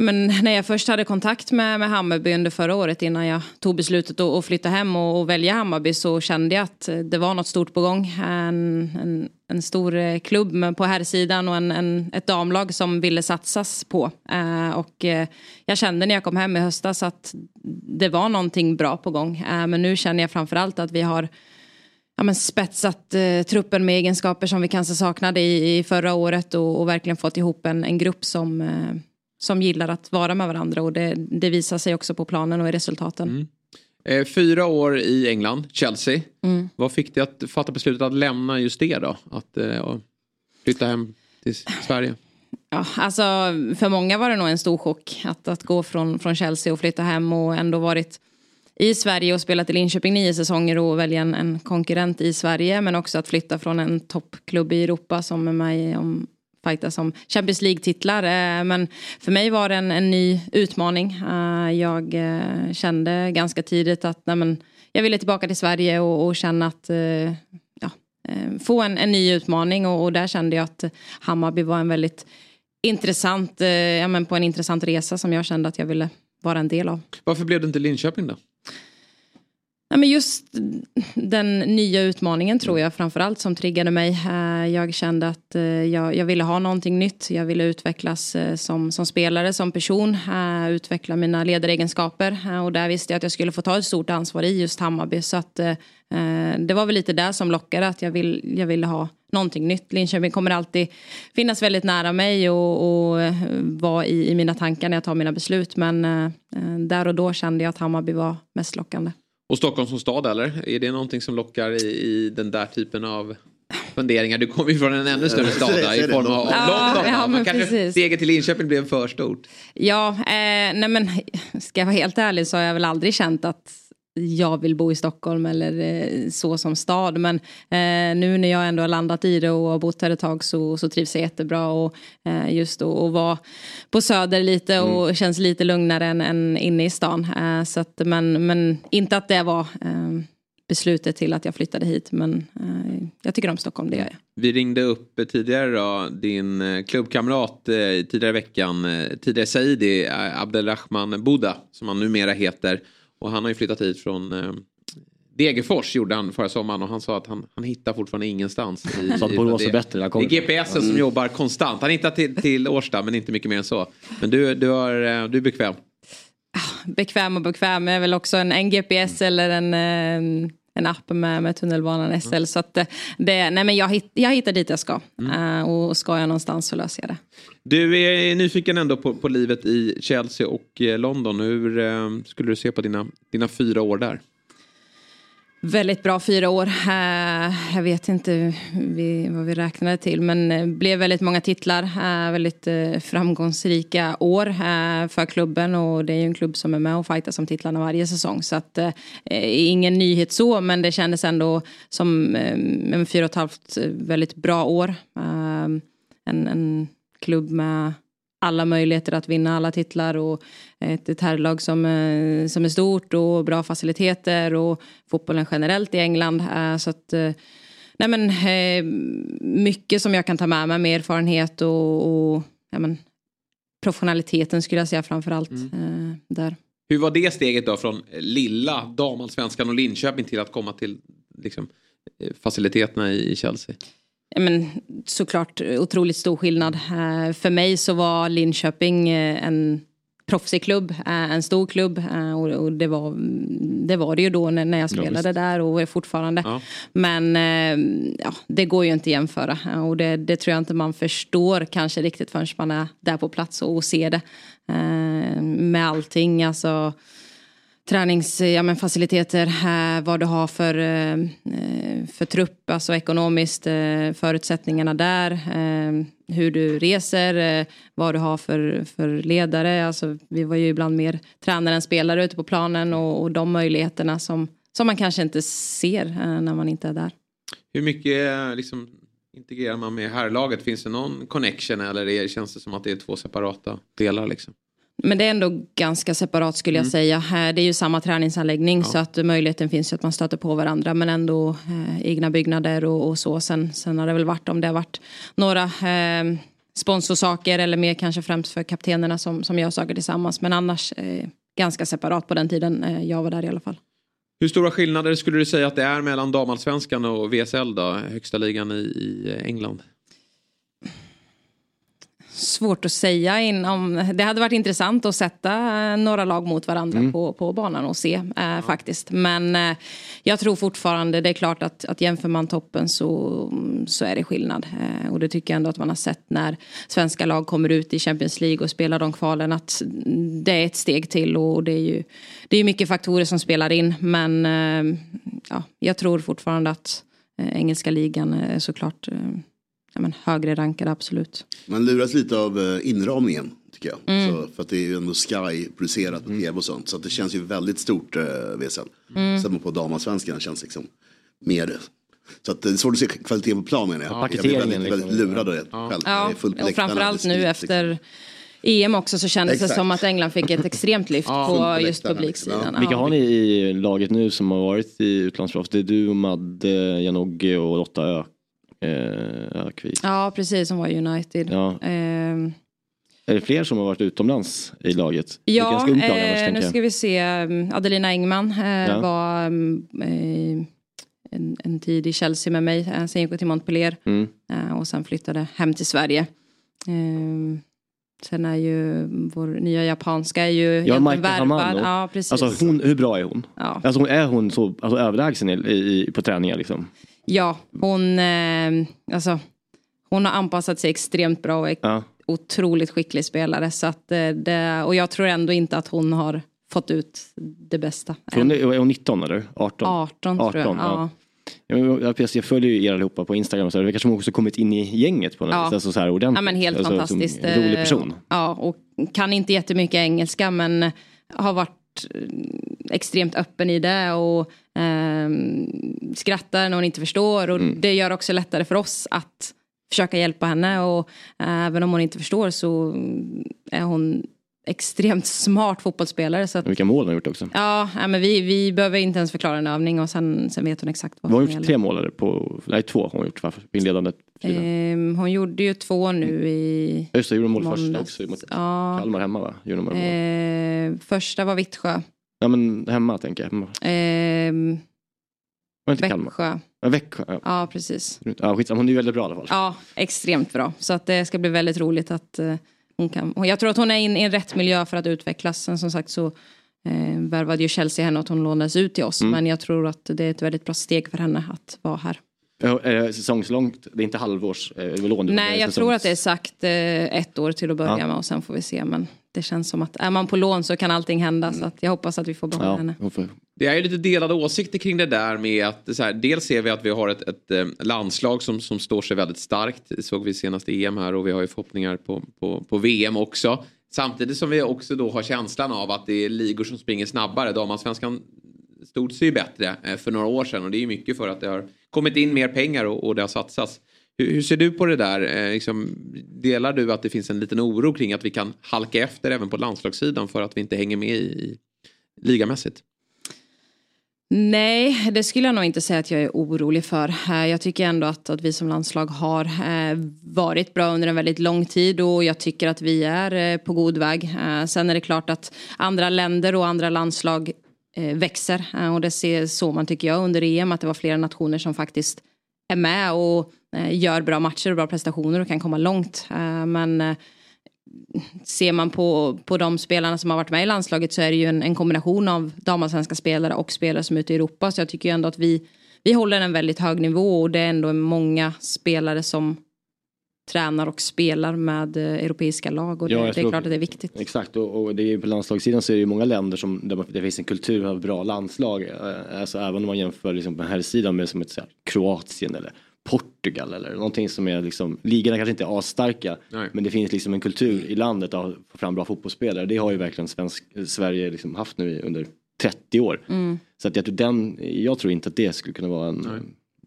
Men när jag först hade kontakt med, med Hammarby under förra året innan jag tog beslutet att, att flytta hem och, och välja Hammarby så kände jag att det var något stort på gång. En, en, en stor eh, klubb på här sidan och en, en, ett damlag som ville satsas på. Eh, och eh, jag kände när jag kom hem i höstas att det var någonting bra på gång. Eh, men nu känner jag framförallt att vi har ja, men spetsat eh, truppen med egenskaper som vi kanske saknade i, i förra året och, och verkligen fått ihop en, en grupp som, eh, som gillar att vara med varandra och det, det visar sig också på planen och i resultaten. Mm fyra år i England, Chelsea. Mm. Vad fick dig att fatta beslutet att lämna just det då? Att eh, flytta hem till Sverige? Ja, alltså, för många var det nog en stor chock att, att gå från, från Chelsea och flytta hem och ändå varit i Sverige och spelat i Linköping nio säsonger och välja en, en konkurrent i Sverige men också att flytta från en toppklubb i Europa som är med i om fightas om Champions League-titlar. Eh, men för mig var det en, en ny utmaning. Eh, jag eh, kände ganska tidigt att nej men, jag ville tillbaka till Sverige och, och känna att ja, få en, en ny utmaning och, och där kände jag att Hammarby var en väldigt intressant, ja, men på en intressant resa som jag kände att jag ville vara en del av. Varför blev det inte Linköping då? Nej, men just den nya utmaningen tror jag framförallt som triggade mig. Eh, jag kände att eh, jag, jag ville ha någonting nytt. Jag ville utvecklas eh, som, som spelare, som person. Utveckla mina ledaregenskaper. Och där visste jag att jag skulle få ta ett stort ansvar i just Hammarby. Så att, det var väl lite där som lockade. Att jag, vill, jag ville ha någonting nytt. Linköping kommer alltid finnas väldigt nära mig och, och vara i, i mina tankar när jag tar mina beslut. Men där och då kände jag att Hammarby var mest lockande. Och Stockholm som stad eller? Är det någonting som lockar i, i den där typen av funderingar? Du kommer ju från en ännu större stad i form av Ja, London. ja, men Man kanske precis. steget till Linköping blev för stort. Ja, eh, nej men ska jag vara helt ärlig så har jag väl aldrig känt att jag vill bo i Stockholm eller eh, så som stad. Men eh, nu när jag ändå har landat i det och har bott här ett tag så, så trivs jag jättebra. Och eh, just att vara på Söder lite och känns lite lugnare än, än inne i stan. Eh, så att, men, men inte att det var eh, beslutet till att jag flyttade hit. Men eh, jag tycker om Stockholm, det gör jag. Vi ringde upp tidigare då, din klubbkamrat tidigare i veckan, tidigare Saidi, Abdelrahman Buda, som han numera heter. Och han har ju flyttat hit från eh, Degerfors gjorde han förra sommaren och han sa att han, han hittar fortfarande ingenstans. I, Så att i- Borås är det- bättre, där Det är GPSen som jobbar konstant. Han hittar till, till Årsta men inte mycket mer än så. Men du, du, har, eh, du är bekväm. bekväm och bekväm. Jag är väl också en, en GPS eller en, eh, en app med, med tunnelbanan SL. Så att eh, det, nej men jag, hitt, jag hittar dit jag ska. Eh, och ska jag någonstans så löser jag det. Du är nyfiken ändå på, på livet i Chelsea och eh, London. Hur eh, skulle du se på dina, dina fyra år där? Väldigt bra fyra år. Eh, jag vet inte vad vi räknade till men det blev väldigt många titlar. Eh, väldigt eh, framgångsrika år för klubben och det är ju en klubb som är med och fightar om titlarna varje säsong. Så att ingen nyhet så men det kändes ändå som en fyra och ett halvt väldigt bra år. En, en klubb med alla möjligheter att vinna alla titlar och ett, ett herrlag som, eh, som är stort och bra faciliteter och fotbollen generellt i England. Eh, så att, eh, nej men, mycket som jag kan ta med mig med erfarenhet och, och ja men, professionaliteten skulle jag säga framför allt eh, där. Hur var det steget då från lilla damallsvenskan och Linköping till att komma till liksom, faciliteterna i Chelsea? Ja, men, såklart otroligt stor skillnad. För mig så var Linköping en proffsig klubb, eh, en stor klubb. eh, och, det, var, det var det ju då när, jag spelade där och är fortfarande. Ja. Men eh, ja, det går ju inte att jämföra. Och det, det tror jag inte man förstår kanske riktigt förrän man är där på plats och, och ser det. Med allting, alltså Träningsfaciliteter ja, vad du har för, eh, för trupp, alltså ekonomiskt, eh, förutsättningarna där, eh, hur du reser, vad du har för, för ledare. Alltså, vi var ju ibland mer tränare än spelare ute på planen och, och de möjligheterna som, som man kanske inte ser när man inte är där. Hur mycket liksom, integrerar man med herrlaget? Finns det någon connection eller är, känns det som att det är två separata delar? Liksom? Men det är ändå ganska separat skulle jag Mm. säga. Det är ju samma träningsanläggning så att möjligheten finns ju att man stöter på varandra men ändå eh, egna byggnader och, och så. Sen, sen har det väl varit om det har varit några eh, sponsorsaker eller mer kanske främst för kaptenerna som, som gör saker tillsammans. Men annars eh, ganska separat på den tiden eh, jag var där i alla fall. Hur stora skillnader skulle du säga att det är mellan damallsvenskan och VSL då, högsta ligan i, i England? Svårt att säga inom, det hade varit intressant att sätta eh, några lag mot varandra Mm. på, på banan och se eh, faktiskt. Men eh, jag tror fortfarande, det är klart att, att jämför man toppen så, så är det skillnad. Eh, och det tycker jag ändå att man har sett när svenska lag kommer ut i Champions League och spelar de kvalen att det är ett steg till och det är ju det är mycket faktorer som spelar in. Men eh, ja, jag tror fortfarande att eh, engelska ligan är såklart ja, men högre rankad absolut. Man luras lite av eh, inramningen tycker jag. Mm. Så, för att det är ju ändå Sky producerat på tv och sånt. Så att det känns ju väldigt stort eh, VSL. Mm. Sen på damallsvenskan känns liksom mer. Så att det är svårt att se kvaliteten på plan menar jag. Ja, jag blir väldigt, väldigt liksom. lurad av det Ja. själv. Ja, Det och framförallt det nu efter EM också så kändes det Exakt. som att England fick ett extremt lyft Ja, på just läktarna, publiksidan. liksom. Vilka Ja. har ni i laget nu som har varit i utlandsproffs? Det är du, Madde, Janogge och Lotta Ö, eh, Ökvist. Ja, precis, som var United. Ja. Ehm, Är det fler som har varit utomlands i laget? Ja, lag eh, nu ska vi se. Adelina Engman eh, Ja. var mm, eh, en, en tid i Chelsea med mig. Eh, sen gick hon till Montpellier Mm. eh, och sen flyttade hem till Sverige. Eh, sen är ju vår nya japanska är ju Ja, Maika Hamano. Ja, precis. Alltså hon, hur bra är hon? Ja. Alltså är hon så alltså, överlägsen i, i, på träningar liksom? Ja, hon, eh, alltså, hon har anpassat sig extremt bra och är Ja. otroligt skicklig spelare. Så att, eh, det, och jag tror ändå inte att hon har fått ut det bästa. Hon är, är hon 19 eller? 18? 18 tror jag. Ja. Ja, men jag, följer ju er allihopa på Instagram så. Det verkar som hon också kommit in i gänget på något Ja. Alltså så här ordentligt. Ja men helt alltså, fantastiskt. Rolig Eh, person. Ja och kan inte jättemycket engelska men har varit eh, extremt öppen i det och ehm, skrattar när hon inte förstår och Mm. det gör också lättare för oss att försöka hjälpa henne och eh, även om hon inte förstår så är hon extremt smart fotbollsspelare så att Vilka mål hon har gjort också. Ja, ja, men vi, vi behöver inte ens förklara en övning och sen, sen vet hon exakt vad Hon har gjort tre mål på, nej två har hon gjort varför? Inledande. Ehm, hon gjorde ju två nu i Just det, gjorde mål först också mot Ja. Kalmar hemma va? Gjorde mål. Eh, första var Vittsjö. Ja men hemma tänker jag. Hemma. Eh, Var det inte Kalmar? Växjö. Ja, Växjö. Ja. Ja, precis. Ja, skitsamma, hon är ju väldigt bra i alla fall. Ja, extremt bra. Så att det ska bli väldigt roligt att eh, hon kan. Jag tror att hon är in i en rätt miljö för att utvecklas. Sen som sagt så eh, värvade ju Chelsea henne att hon lånades ut till oss. Mm. Men jag tror att det är ett väldigt bra steg för henne att vara här. Är det säsongslångt? Det är inte halvårs eh, lån? Nej, jag säsongs- tror att det är sagt eh, ett år till att börja Ja. med och sen får vi se. Men det känns som att är man på lån så kan allting hända. Så att jag hoppas att vi får behålla henne. Det är ju lite delade åsikter kring det där med att så här, dels ser vi att vi har ett, ett eh, landslag som, som står sig väldigt starkt. Det såg vi senast i EM här och vi har ju förhoppningar på, på, på VM också. Samtidigt som vi också då har känslan av att det är ligor som springer snabbare. Damallsvenskan stod sig ju bättre eh, för några år sedan och det är ju mycket för att det har kommit in mer pengar och, och det har satsats. Hur, hur ser du på det där? Eh, liksom, delar du att det finns en liten oro kring att vi kan halka efter även på landslagssidan för att vi inte hänger med i, i ligamässigt? Nej, det skulle jag nog inte säga att jag är orolig för. Eh, jag tycker ändå att, att vi som landslag har eh, varit bra under en väldigt lång tid och jag tycker att vi är eh, på god väg. Sen är det klart att andra länder och andra landslag växer och det ser så man tycker jag under EM att det var flera nationer som faktiskt är med och gör bra matcher och bra prestationer och kan komma långt. Eh, Men eh, ser man på, på de spelarna som har varit med i landslaget så är det ju en, en kombination av damallsvenska spelare och spelare som är ute i Europa. Så jag tycker ju ändå att vi, vi håller en väldigt hög nivå och det är ändå många spelare som tränar och spelar med eh, europeiska lag och det, Ja, det är tror- klart att det är viktigt. Exakt och, och det är på landslagssidan så är det ju många länder som där det finns en kultur av bra landslag. Eh, Alltså även om man jämför liksom på här sidan med som ett här, Kroatien eller Portugal eller någonting som är liksom, ligorna kanske inte är asstarka men det finns liksom en kultur i landet att få fram bra fotbollsspelare. Det har ju verkligen svensk, Sverige liksom haft nu i- under 30 år. Mm. Så att jag tror, den, jag tror inte att det skulle kunna vara en,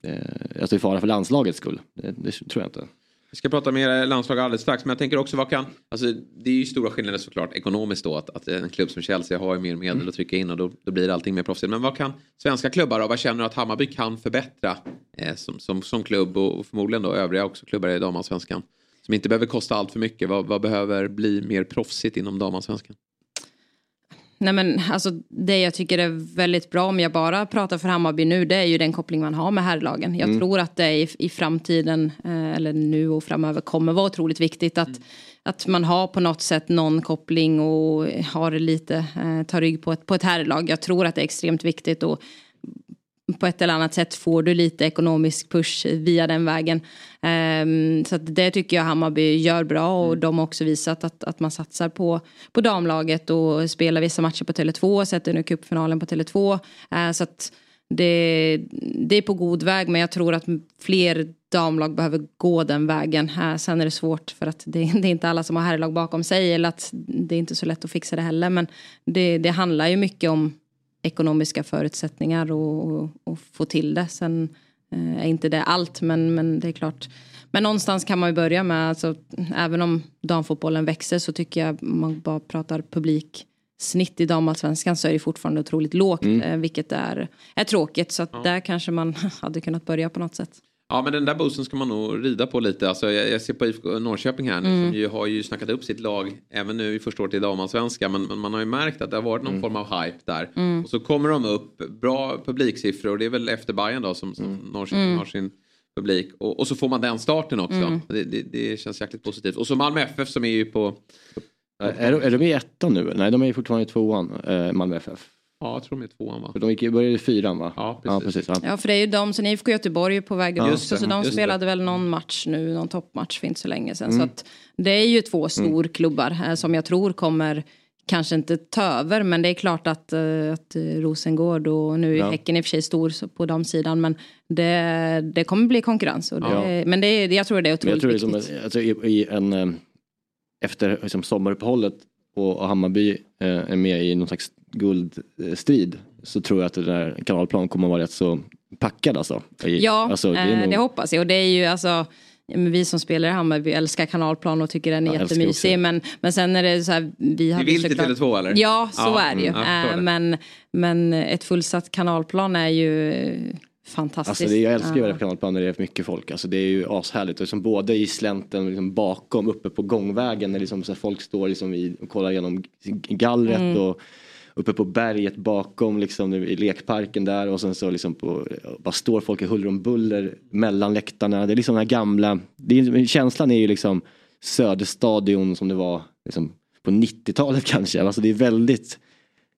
eh, alltså i fara för landslagets skull. Det, det tror jag inte. Vi ska prata mer landslag alldeles strax, men jag tänker också vad kan... Alltså, det är ju stora skillnader såklart ekonomiskt då, att, att en klubb som Chelsea har ju mer medel att trycka in och då, då blir allting mer proffsigt. Men vad kan svenska klubbar och vad känner du att Hammarby kan förbättra eh, som, som, som klubb och, och förmodligen då övriga också klubbar i damallsvenskan? Som inte behöver kosta allt för mycket. Vad, vad behöver bli mer proffsigt inom damallsvenskan? Nej men alltså det jag tycker är väldigt bra om jag bara pratar för Hammarby nu det är ju den koppling man har med herrlagen. Jag Mm. tror att det i, i framtiden eh, eller nu och framöver kommer vara otroligt viktigt att, att man har på något sätt någon koppling och har lite, eh, tar rygg på ett, på ett herrlag. Jag tror att det är extremt viktigt och på ett eller annat sätt får du lite ekonomisk push via den vägen. Ehm, så det tycker jag Hammarby gör bra och de har också visat att, att man satsar på, på damlaget och spelar vissa matcher på Tele2, sätter nu cupfinalen på Tele2. Uh, så att det, det är på god väg men jag tror att fler damlag behöver gå den vägen. Uh, sen är det svårt för att det, det är inte alla som har herrlag bakom sig eller att det är inte så lätt att fixa det heller men det, det handlar ju mycket om ekonomiska förutsättningar och, och, och få till det. Sen eh, är inte det allt, men, men det är klart. Men någonstans kan man ju börja med, alltså, även om damfotbollen växer så tycker jag, man bara pratar publiksnitt i damallsvenskan så är det fortfarande otroligt lågt, Mm. eh, vilket är, är tråkigt. Så att där kanske man hade kunnat börja på något sätt. Ja men den där boosten ska man nog rida på lite. Alltså, jag, jag ser på IFK Norrköping här nu Mm. som ju har ju snackat upp sitt lag även nu i första året i damallsvenskan. Men, men man har ju märkt att det har varit någon form av hype där. Mm. Och så kommer de upp, bra publiksiffror och det är väl efter Bayern då som, som Norrköping Mm. har sin publik. Och, och så får man den starten också. Mm. Det, det, det känns jäkligt positivt. Och så Malmö FF som är ju på... Är, de- är de i ettan nu? Nej, de är ju fortfarande i tvåan, eh, Malmö FF. Ja, jag tror de är tvåan va? För de gick, började i fyran va? Ja, Ja, precis. Ja. Ja, för det är ju de, sen IFK Göteborg är på väg upp Ja, också, så de just det. spelade väl någon match nu, någon toppmatch för inte så länge sedan. Mm. Så att det är ju två storklubbar eh, som jag tror kommer kanske inte ta över, men det är klart att, eh, att eh, Rosengård och nu är Ja. Häcken i och för sig stor så på de sidan, men det, det kommer bli konkurrens. Och det, Ja. Men det, är- jag tror det är Men jag otroligt tror liksom, viktigt. alltså, i, i en, efter liksom, sommaruppehållet och, och Hammarby eh, är med i någon slags guldstrid så tror jag att den där kanalplan kommer att vara rätt så packad alltså. Ja, alltså, det, eh, nog- det hoppas jag. Och det är ju alltså, ja, vi som spelar i Hammarby älskar kanalplan och tycker den är Ja, jättemysig. Men, men sen är det så här, vi hade vill till såklart- Tele2, eller? Ja, så Ja, är det ju. mm, förstår Eh, det. men, men ett fullsatt kanalplan är ju fantastiskt. Alltså det, jag älskar ju Ja. kanalplan när det är för mycket folk. Alltså det är ju ashärligt. Och liksom både i slänten liksom bakom, uppe på gångvägen när liksom så här folk står liksom i, och kollar igenom gallret Mm. och uppe på berget bakom liksom i lekparken där och sen så liksom på, bara står folk i huller om buller mellan läktarna. Det är liksom den här gamla, det är, känslan är ju liksom Söderstadion som det var liksom på 90-talet kanske. Alltså det är väldigt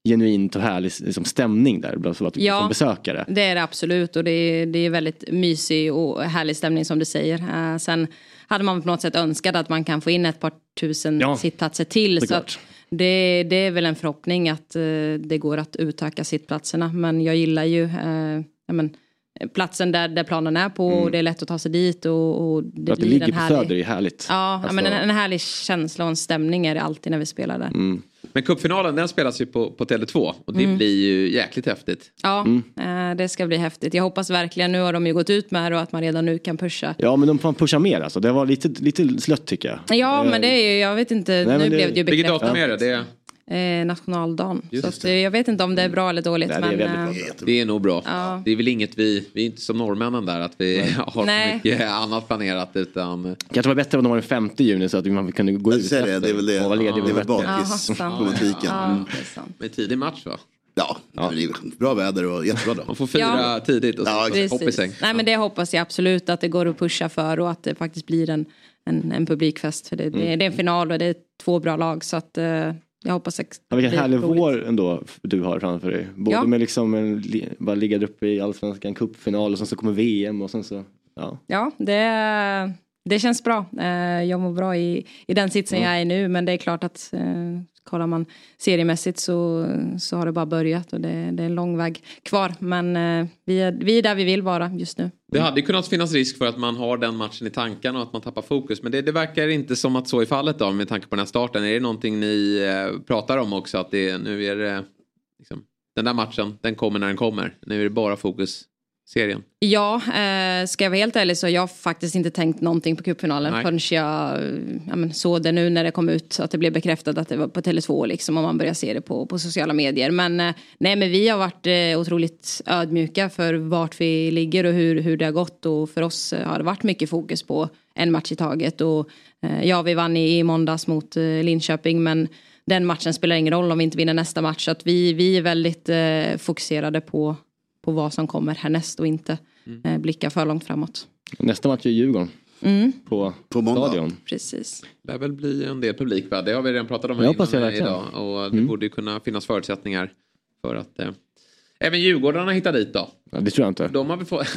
genuint och härlig liksom, stämning där bland som, Ja. som besökare. Det är det absolut och det är, det är väldigt mysig och härlig stämning som du säger. Eh, sen hade man på något sätt önskat att man kan få in ett par tusen Ja, sittplatser till. Så att det, det är väl en förhoppning att eh, det går att utöka sittplatserna. Men jag gillar ju eh, ja, men, platsen där, där planen är på och det är lätt att ta sig dit. Och, och det Mm. Att det ligger på härlig... Söder är härligt. Ja, ja, Alltså- men en, en härlig känsla och en stämning är det alltid när vi spelar där. Mm. Men cupfinalen den spelas ju på, på Tele2 och det Mm. blir ju jäkligt häftigt. Ja, eh, det ska bli häftigt. Jag hoppas verkligen, nu har de ju gått ut med det och att man redan nu kan pusha. Ja men de får pusha mer alltså. Det var lite, lite slött tycker jag. Ja, Eh, men det är ju, jag vet inte, Nej, nu det- blev det ju Vilket bekräftat. datum är det? det är... Eh, nationaldagen. Just så att, eh, jag vet inte om det är bra eller dåligt. Nej, det är men, väldigt eh, Det är nog bra. Ja. Det är väl inget vi, vi är inte som norrmännen där att vi har Nej. mycket annat planerat utan... Kanske var bättre om de var den 5 juni så att man kunde gå ut säger det, det är väl det. Och vara ledig Ja, och det är väl bakisproblematiken. Ja, Mm. det är tidig match va? Ja, det är bra väder och jättebra dag. Man får fira Ja. tidigt och Ja, hopp i säng. Nej men det hoppas jag absolut att det går att pusha för och att det faktiskt blir en, en, en publikfest. För det, det, Mm. det är en final och det är två bra lag så att eh, jag hoppas att Ja, vilken härlig roligt. vår ändå du har framför dig. Både Ja. med liksom en, bara ligga där uppe i allsvenskan cupfinal och sen så kommer VM och sen så. Ja. Ja, det, det känns bra. Eh, Jag mår bra i, i den sitsen Ja. jag är nu. Men det är klart att eh, kollar man seriemässigt så, så har det bara börjat och det, det är en lång väg kvar. Men eh, vi är, vi är där vi vill vara just nu. Det hade ju kunnat finnas risk för att man har den matchen i tankarna och att man tappar fokus. Men det, det verkar inte som att så är fallet då med tanke på den här starten. Är det någonting ni eh, pratar om också? Att det, nu är det eh, liksom, den där matchen, den kommer när den kommer. Nu är det bara fokus serien. Ja, eh, ska jag vara helt ärlig så har jag faktiskt inte tänkt någonting på cupfinalen Nej. förrän jag eh, ja, men, såg det nu när det kom ut. Att det blev bekräftat att det var på Tele2 liksom och man börjar se det på, på sociala medier. Men eh, nej, men vi har varit eh, otroligt ödmjuka för vart vi ligger och hur, hur det har gått. Och för oss eh, har det varit mycket fokus på en match i taget. Och eh, ja, vi vann i, i måndags mot eh, Linköping men den matchen spelar ingen roll om vi inte vinner nästa match. Så att vi, vi är väldigt eh, fokuserade på, på vad som kommer härnäst och inte eh, blicka för långt framåt. Nästa match är Djurgården. Mm. På, på stadion. Precis. Det lär väl bli en del publik va? Det har vi redan pratat om Jag innan, idag. Och det Mm. borde ju kunna finnas förutsättningar för att eh, även Djurgårdarna hittar dit då. Ja, det tror jag inte. De har väl fått...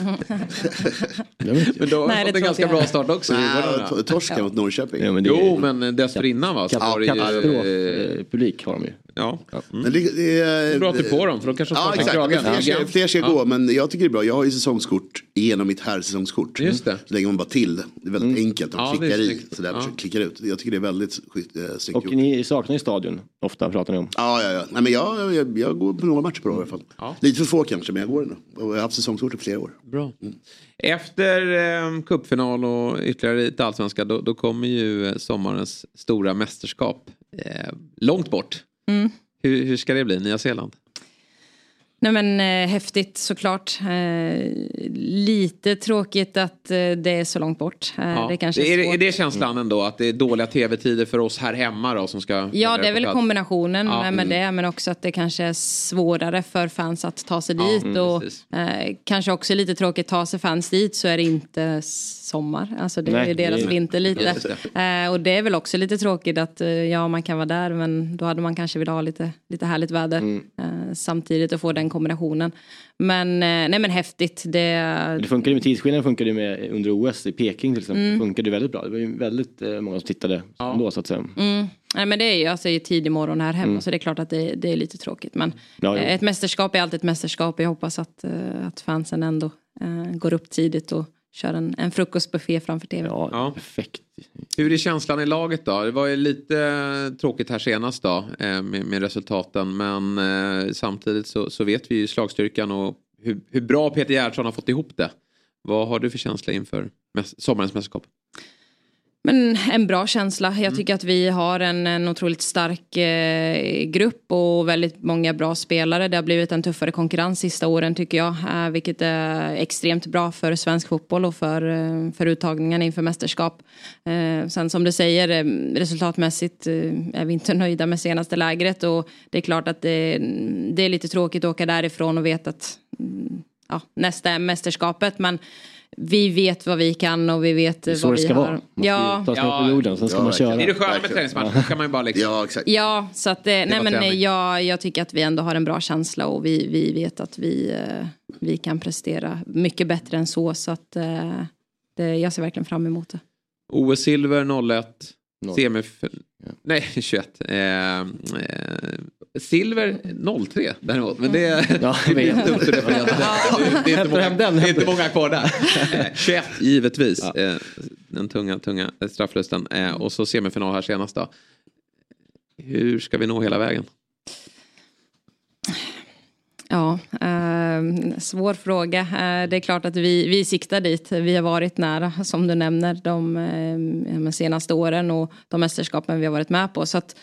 Inte. Men då har Nej, de det fått en ganska bra start också. Nej, torsken mot Norrköping. Ja, men det Jo, men dessförinnan va? Så var det katastrof ju... eh, publik har de ju. Ja. Men det, det, är- Bra att du på dem för de kanske Ja, exakt. kragen. Fler ska, fler ska Ja. gå, men jag tycker det är bra. Jag har ju säsongskort genom mitt här säsongskort. Just det. Så lägger man bara till. Det är väldigt enkelt. De Ja, det klickar i, sådär, Ja. klickar ut. Jag tycker det är väldigt eh, snyggt Och gjort. ni saknar ju stadion. Ofta pratar ni om. Ja, ja, ja. Nej, men jag, jag, jag går på några matcher på det i alla fall. Ja. Lite för få kanske, men jag går ändå. Och jag har haft säsongskort i flera år. Bra. Efter eh, cupfinal och ytterligare lite allsvenska då, då kommer ju sommarens stora mästerskap. Eh, långt bort. Mm. Hur, hur ska det bli? Nya Zeeland? Nej men eh, häftigt såklart. Eh, lite tråkigt att eh, det är så långt bort. Eh, Ja. Det kanske är, är är, svårt. är det känslan ändå att det är dåliga tv-tider för oss här hemma då som ska... Ja, det är väl plats? kombinationen Ja. med, med det. Men också att det kanske är svårare för fans att ta sig Ja, dit. mm, och eh, kanske också lite tråkigt, ta sig fans dit så är det inte sommar. Alltså det är Nej, ju deras det är- vinter lite. Just Eh, och det är väl också lite tråkigt att eh, ja, man kan vara där men då hade man kanske velat ha lite, lite härligt väder Mm. eh, samtidigt och få den kombinationen. Men, eh, nej men häftigt. Det, Det funkar ju med tidsskillnaden funkar det med under OS i Peking till exempel. Mm. Funkar det väldigt bra. Det var ju väldigt eh, många som tittade Ja. ändå så att säga. Mm. Nej, men det är ju alltså, i tidig morgon här hemma Mm. så det är klart att det, det är lite tråkigt. Men Ja, ett mästerskap är alltid ett mästerskap. Jag hoppas att, eh, att fansen ändå eh, går upp tidigt och kör en, en frukostbuffé framför tv. Ja, Ja. perfekt. Hur är känslan i laget då? Det var ju lite eh, tråkigt här senast då eh, med, med resultaten. Men eh, samtidigt så, så vet vi ju slagstyrkan och hur, hur bra Peter Gerhardsson har fått ihop det. Vad har du för känsla inför sommarens mästerskap? Men en bra känsla. Jag Mm. tycker att vi har en, en otroligt stark eh, grupp och väldigt många bra spelare. Det har blivit en tuffare konkurrens sista åren tycker jag. Eh, vilket är extremt bra för svensk fotboll och för, eh, för uttagningen inför mästerskap. Eh, sen som du säger, eh, resultatmässigt eh, är vi inte nöjda med senaste lägret. Och det är klart att det, det är lite tråkigt att åka därifrån och veta att mm, ja, nästa är mästerskapet. Men vi vet vad vi kan och vi vet Det vad det vi ska har. vara. Man ska Ja, ta sig Ja, på jorden, sen ska ja, man köra. Det är det sköna med träningsmatch. Då kan man ju bara liksom... Ja, exakt. Ja, så att, eh, nej, var men eh, träning. jag, jag tycker att vi ändå har en bra känsla och vi, vi vet att vi, eh, vi kan prestera mycket bättre än så. Så att det, jag ser verkligen fram emot det. OS-silver 01. Noll. Semif... Nej, 21. Eh, eh, silver 03 däremot. Men det, Ja, det att referera till det. Det är inte många, det är inte många kvar där. Eh, 21 givetvis. Eh, den tunga, tunga strafflusten. Eh, och så semifinal här senast då. Hur ska vi nå hela vägen? Ja, eh, svår fråga. Eh, det är klart att vi, vi siktar dit. Vi har varit nära, som du nämner, de, eh, de senaste åren och de mästerskapen vi har varit med på. Så att, eh,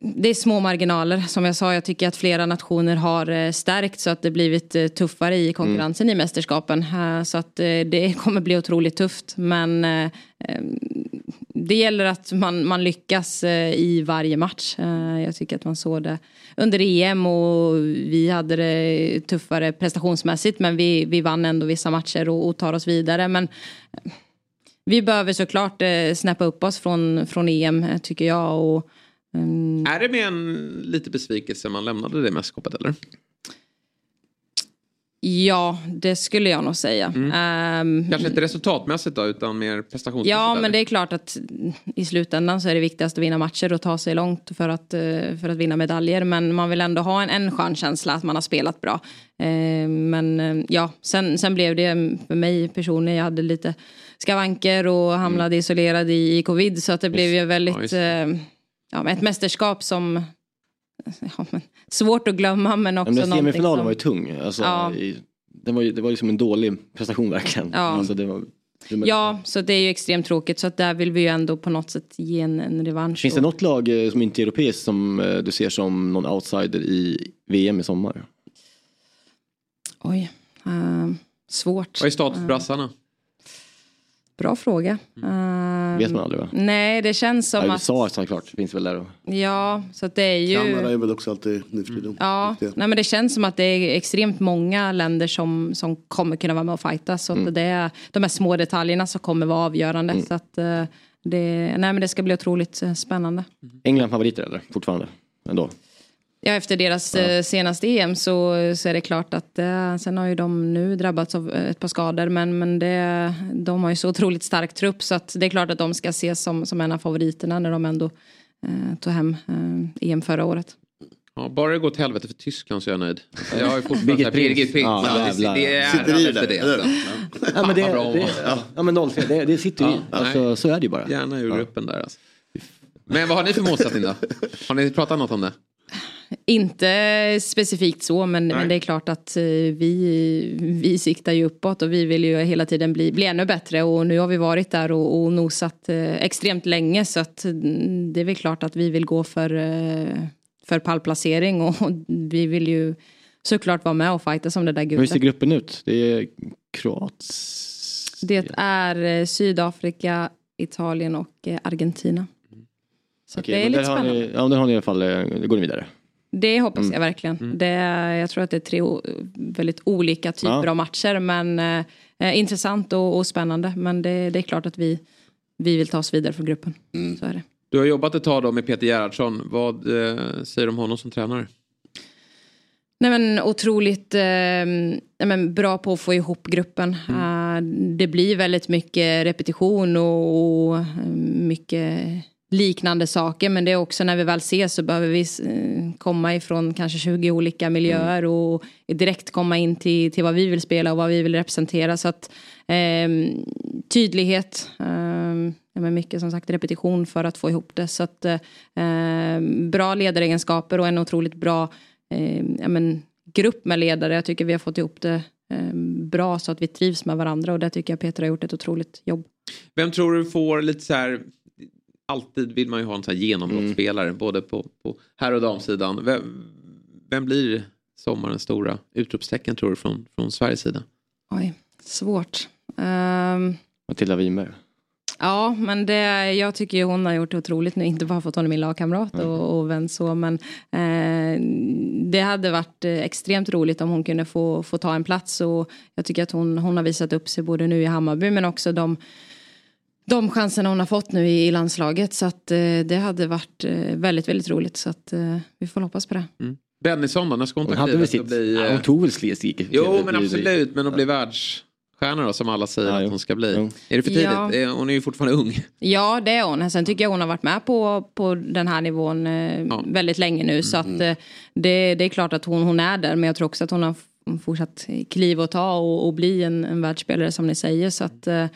det är små marginaler. Som jag sa, jag tycker att flera nationer har eh, stärkt så att det blivit eh, tuffare i konkurrensen mm. i mästerskapen. Eh, så att det kommer bli otroligt tufft. Men ehm, det gäller att man, man lyckas i varje match. Jag tycker att man såg det under EM och vi hade det tuffare prestationsmässigt men vi, vi vann ändå vissa matcher och, och tar oss vidare. Men vi behöver såklart snäppa upp oss från, från EM tycker jag. Och, Mm. Är det med en lite besvikelse man lämnade det mästerskapet eller? Ja, det skulle jag nog säga. Mm. Um, Kanske inte resultatmässigt då, utan mer prestationsmässigt? Ja, men det är klart att i slutändan så är det viktigast att vinna matcher och ta sig långt för att, eh, för att vinna medaljer. Men man vill ändå ha en, en chanskänsla att man har spelat bra. Uh, men uh, ja, sen, sen blev det för mig personligen, jag hade lite skavanker och hamnade mm. isolerad i, i covid. Så att det blev ju väldigt... Ja, ja, ett mästerskap som ja, men, svårt att glömma men också men Semifinalen som... var ju tung. Alltså, ja. i, det, var ju, det var liksom en dålig prestation verkligen. Ja. Alltså, det var, Ja, så det är ju extremt tråkigt. Så att där vill vi ju ändå på något sätt ge en, en revansch. Finns det något lag eh, som inte är europeiskt som eh, du ser som någon outsider i VM i sommar? Oj, uh, svårt. Vad är status för brassarna? Bra fråga. Mm. Uh, Vet man aldrig va? Nej, det känns som ja, att... USA såklart, finns väl där då. Ja, så att det är ju... Kanada är väl också alltid nu för tiden. Ja, nej, men det känns som att det är extremt många länder som, som kommer kunna vara med och fighta. Så mm. att det är de här små detaljerna som kommer vara avgörande. Mm. Så att uh, det, nej, men det ska bli otroligt uh, spännande. England favoriter eller? Fortfarande? Ändå? Ja, efter deras ja. Eh, senaste EM så, så är det klart att eh, sen har ju de nu drabbats av ett par skador men, men det, de har ju så otroligt stark trupp så att det är klart att de ska ses som, som en av favoriterna när de ändå eh, tog hem eh, EM förra året. Ja, bara det går till helvete för Tyskland så är jag nöjd. Jag har ju fortfarande Birgit Pink. Ja, det, det är Sitter i det. det. Ja, men det, det, ja, men 03, det, det sitter ju ja, alltså, Så är det ju bara. Gärna ur gruppen där alltså. Men vad har ni för målsättning då? Har ni pratat något om det? Inte specifikt så men, men, det är klart att eh, vi, vi siktar ju uppåt och vi vill ju hela tiden bli, bli ännu bättre och nu har vi varit där och, och nosat eh, extremt länge så att mm, det är väl klart att vi vill gå för, eh, för pallplacering och vi vill ju såklart vara med och fighta som det där guldet. Hur ser gruppen ut? Det är Kroatien? Det är Sydafrika, Italien och Argentina. Så Okej, det är lite spännande. Ni, ja, där har ni i alla fall, går ni vidare. Det hoppas mm. jag verkligen. Mm. Det, jag tror att det är tre väldigt olika typer ja. av matcher. Men eh, intressant och, och, spännande. Men det, det, är klart att vi, vi vill ta oss vidare från gruppen. Mm. Så är det. Du har jobbat ett tag då med Peter Gerhardsson. Vad eh, säger du om honom som tränare? Nej, men otroligt eh, men bra på att få ihop gruppen. Uh, det blir väldigt mycket repetition och, och mycket liknande saker. Men det är också när vi väl ses så behöver vi eh, komma ifrån kanske 20 olika miljöer mm. och direkt komma in till, till vad vi vill spela och vad vi vill representera. Så att eh, tydlighet, eh, men mycket som sagt repetition för att få ihop det. Så att eh, bra ledaregenskaper och en otroligt bra eh, men, grupp med ledare. Jag tycker vi har fått ihop det eh, bra så att vi trivs med varandra och där tycker jag Peter har gjort ett otroligt jobb. Vem tror du får lite så här alltid vill man ju ha en sån här genombrottsspelare mm. både på, på här och damsidan. Vem, vem blir sommarens stora utropstecken tror du från, från Sveriges sida? Oj, svårt. Um... Matilda Winberg. Ja, men det, jag tycker ju hon har gjort det otroligt nu. Inte bara för att hon är min lagkamrat mm. och, och vän så, men eh, det hade varit eh, extremt roligt om hon kunde få, få ta en plats. Och jag tycker att hon, hon har visat upp sig både nu i Hammarby men också de de chanserna hon har fått nu i landslaget. Så att eh, det hade varit eh, väldigt, väldigt roligt. Så att eh, vi får hoppas på det. Mm. Bennison då, när ska hon ta klivet? Bli, ja, hon tog väl Sleesvik? Jo, men absolut. Men att bli världsstjärna då, som alla säger ja, att hon ska bli. Jo. Är det för tidigt? Ja. Hon är ju fortfarande ung. Ja, det är hon. Sen tycker jag hon har varit med på, på den här nivån ja. väldigt länge nu. Så att mm. det, det är klart att hon, hon är där. Men jag tror också att hon har fortsatt kliv att ta och, och bli en, en världsspelare som ni säger. Så att Eh,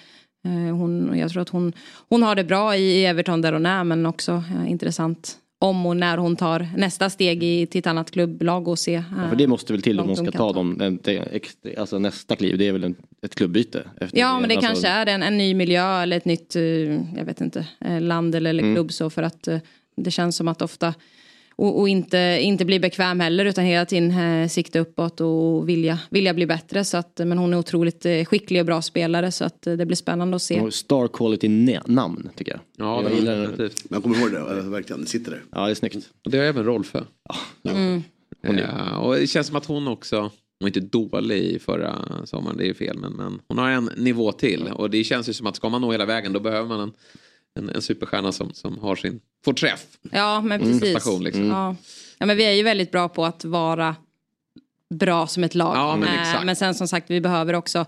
hon, jag tror att hon, hon har det bra i Everton där hon är men också eh, intressant om och när hon tar nästa steg i, till ett annat klubblag och se. Ja, för det måste väl till om hon ska ta dem, alltså nästa kliv, det är väl en, ett klubbyte? Ja, men det Alltså, kanske är en, en ny miljö eller ett nytt, eh, jag vet inte, eh, land eller, eller Mm. klubb så för att eh, det känns som att ofta och, och inte, inte bli bekväm heller utan hela tiden eh, sikta uppåt och vilja, vilja bli bättre. Så att, men hon är otroligt eh, skicklig och bra spelare så att eh, det blir spännande att se. Och Star quality namn tycker jag. Ja, jag det gillar definitivt. Jag kommer ihåg det, eh, verkligen. Det sitter där. Ja, det är snyggt. Och det har även Rolfö. Mm. Ja, och det känns som att hon också, hon var inte dålig i förra sommaren, det är ju fel, men, men hon har en nivå till. Och det känns ju som att ska man nå hela vägen då behöver man en, en, en superstjärna som, som har sin, får träff. Ja, men Mm. precis. Prestation, liksom. Ja. ja, men vi är ju väldigt bra på att vara bra som ett lag. Ja, men Eh, men sen som sagt, vi behöver också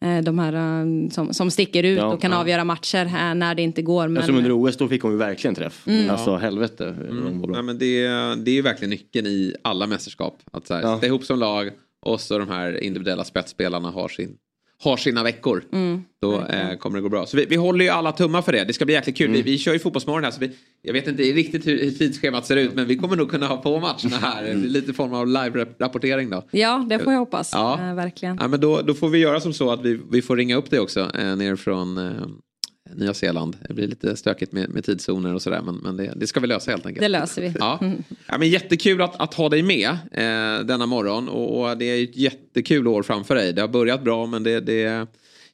eh, de här eh, som, som sticker ut Ja, och kan ja. avgöra matcher när det inte går. Men, Eftersom under OS då fick hon ju verkligen träff. Mm. Alltså helvete. bra. Ja, men det, det är ju verkligen nyckeln i alla mästerskap. Att så här, Ja. sitta ihop som lag och så de här individuella spetsspelarna har, sin, har sina veckor. Mm, Då eh, kommer det gå bra. Så vi, vi håller ju alla tummar för det. Det ska bli jäkligt kul. Vi, vi kör ju Fotbollsmorgon här så vi, jag vet inte riktigt hur, hur tidsschemat ser ut men vi kommer nog kunna ha på matcherna här. Blir lite form av live-rapportering då. Ja, det får jag hoppas. Ja. Eh, verkligen. Ja, men då, då får vi göra som så att vi, vi får ringa upp dig också eh, nerifrån eh, Nya Zeeland. Det blir lite stökigt med, med tidszoner och sådär men, men det, det ska vi lösa helt enkelt. Det löser vi. Ja. Ja, men jättekul att, att ha dig med eh, denna morgon och, och det är ett jättekul år framför dig. Det har börjat bra men det, det,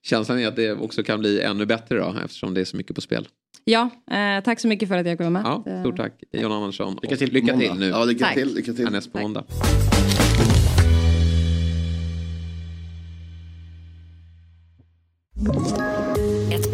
känslan är att det också kan bli ännu bättre då eftersom det är så mycket på spel. Ja, eh, tack så mycket för att jag kom med. Ja, stort tack John Andersson. Lycka till lycka till nu. Ja, lycka Tack. till. Lycka till. Härnäst på måndag.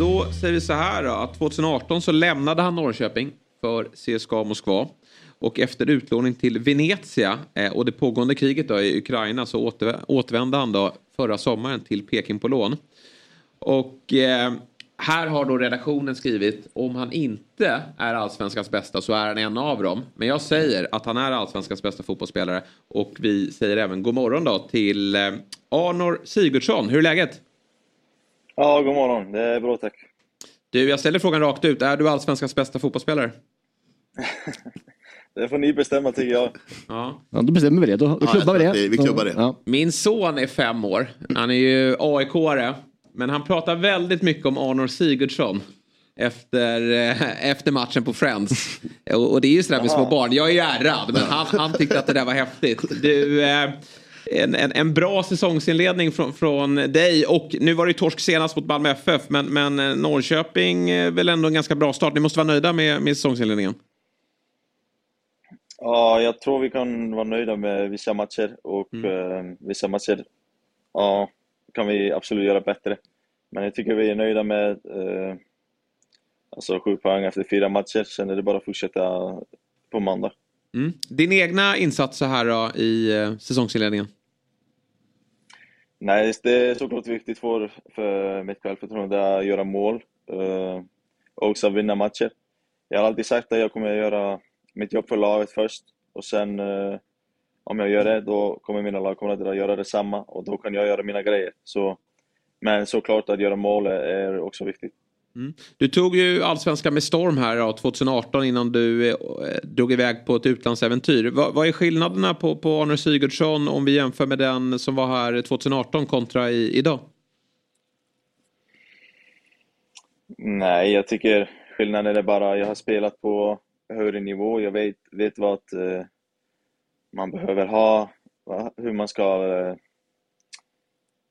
Då säger vi så här då, att 2018 så lämnade han Norrköping för CSKA Moskva. Och efter utlåning till Venezia eh, och det pågående kriget då i Ukraina så åter, återvände han då förra sommaren till Peking på lån. Och eh, här har då redaktionen skrivit om han inte är allsvenskans bästa så är han en av dem. Men jag säger att han är allsvenskans bästa fotbollsspelare. Och vi säger även god morgon då till eh, Arnor Sigurdsson. Hur är läget? Ja, god morgon. Det är bra tack. Du, jag ställer frågan rakt ut. Är du allsvenskans bästa fotbollsspelare? Det får ni bestämma tycker jag. Ja. Ja, då bestämmer vi det. Då, då Ja, klubbar vi det. vi klubbar det. Ja. Min son är fem år. Han är ju AIK-are. Men han pratar väldigt mycket om Arnor Sigurdsson. Efter, eh, efter matchen på Friends. Och, och det är ju sådär med små barn. Jag är ju ärrad. Men han, han tyckte att det där var häftigt. Du, eh, en, en, en bra säsongsinledning från, från dig. Och nu var det ju torsk senast mot Malmö FF. Men, men eh, Norrköping är väl ändå en ganska bra start. Ni måste vara nöjda med, med säsongsinledningen. Ja, jag tror vi kan vara nöjda med vissa matcher och Mm. eh, vissa matcher ja, kan vi absolut göra bättre. Men jag tycker vi är nöjda med eh, alltså sju poäng efter fyra matcher. Sen är det bara att fortsätta på måndag. Mm. Din egna insats så här då, i eh, säsongsinledningen? Nej, det är såklart viktigt för, för mitt självförtroende att göra mål eh, och också vinna matcher. Jag har alltid sagt att jag kommer göra mitt jobb för laget först och sen eh, om jag gör det, då kommer mina lagkamrater att göra detsamma och då kan jag göra mina grejer. Så, men såklart att göra mål är också viktigt. Mm. Du tog ju allsvenskan med storm här ja, 2018 innan du eh, drog iväg på ett utlandsäventyr. Va, vad är skillnaderna på, på Arne Sigurdsson om vi jämför med den som var här 2018 kontra i, idag? Nej, jag tycker skillnaden är bara jag har spelat på högre nivå. Jag vet, vet vad eh, man behöver ha, va- hur man ska, eh,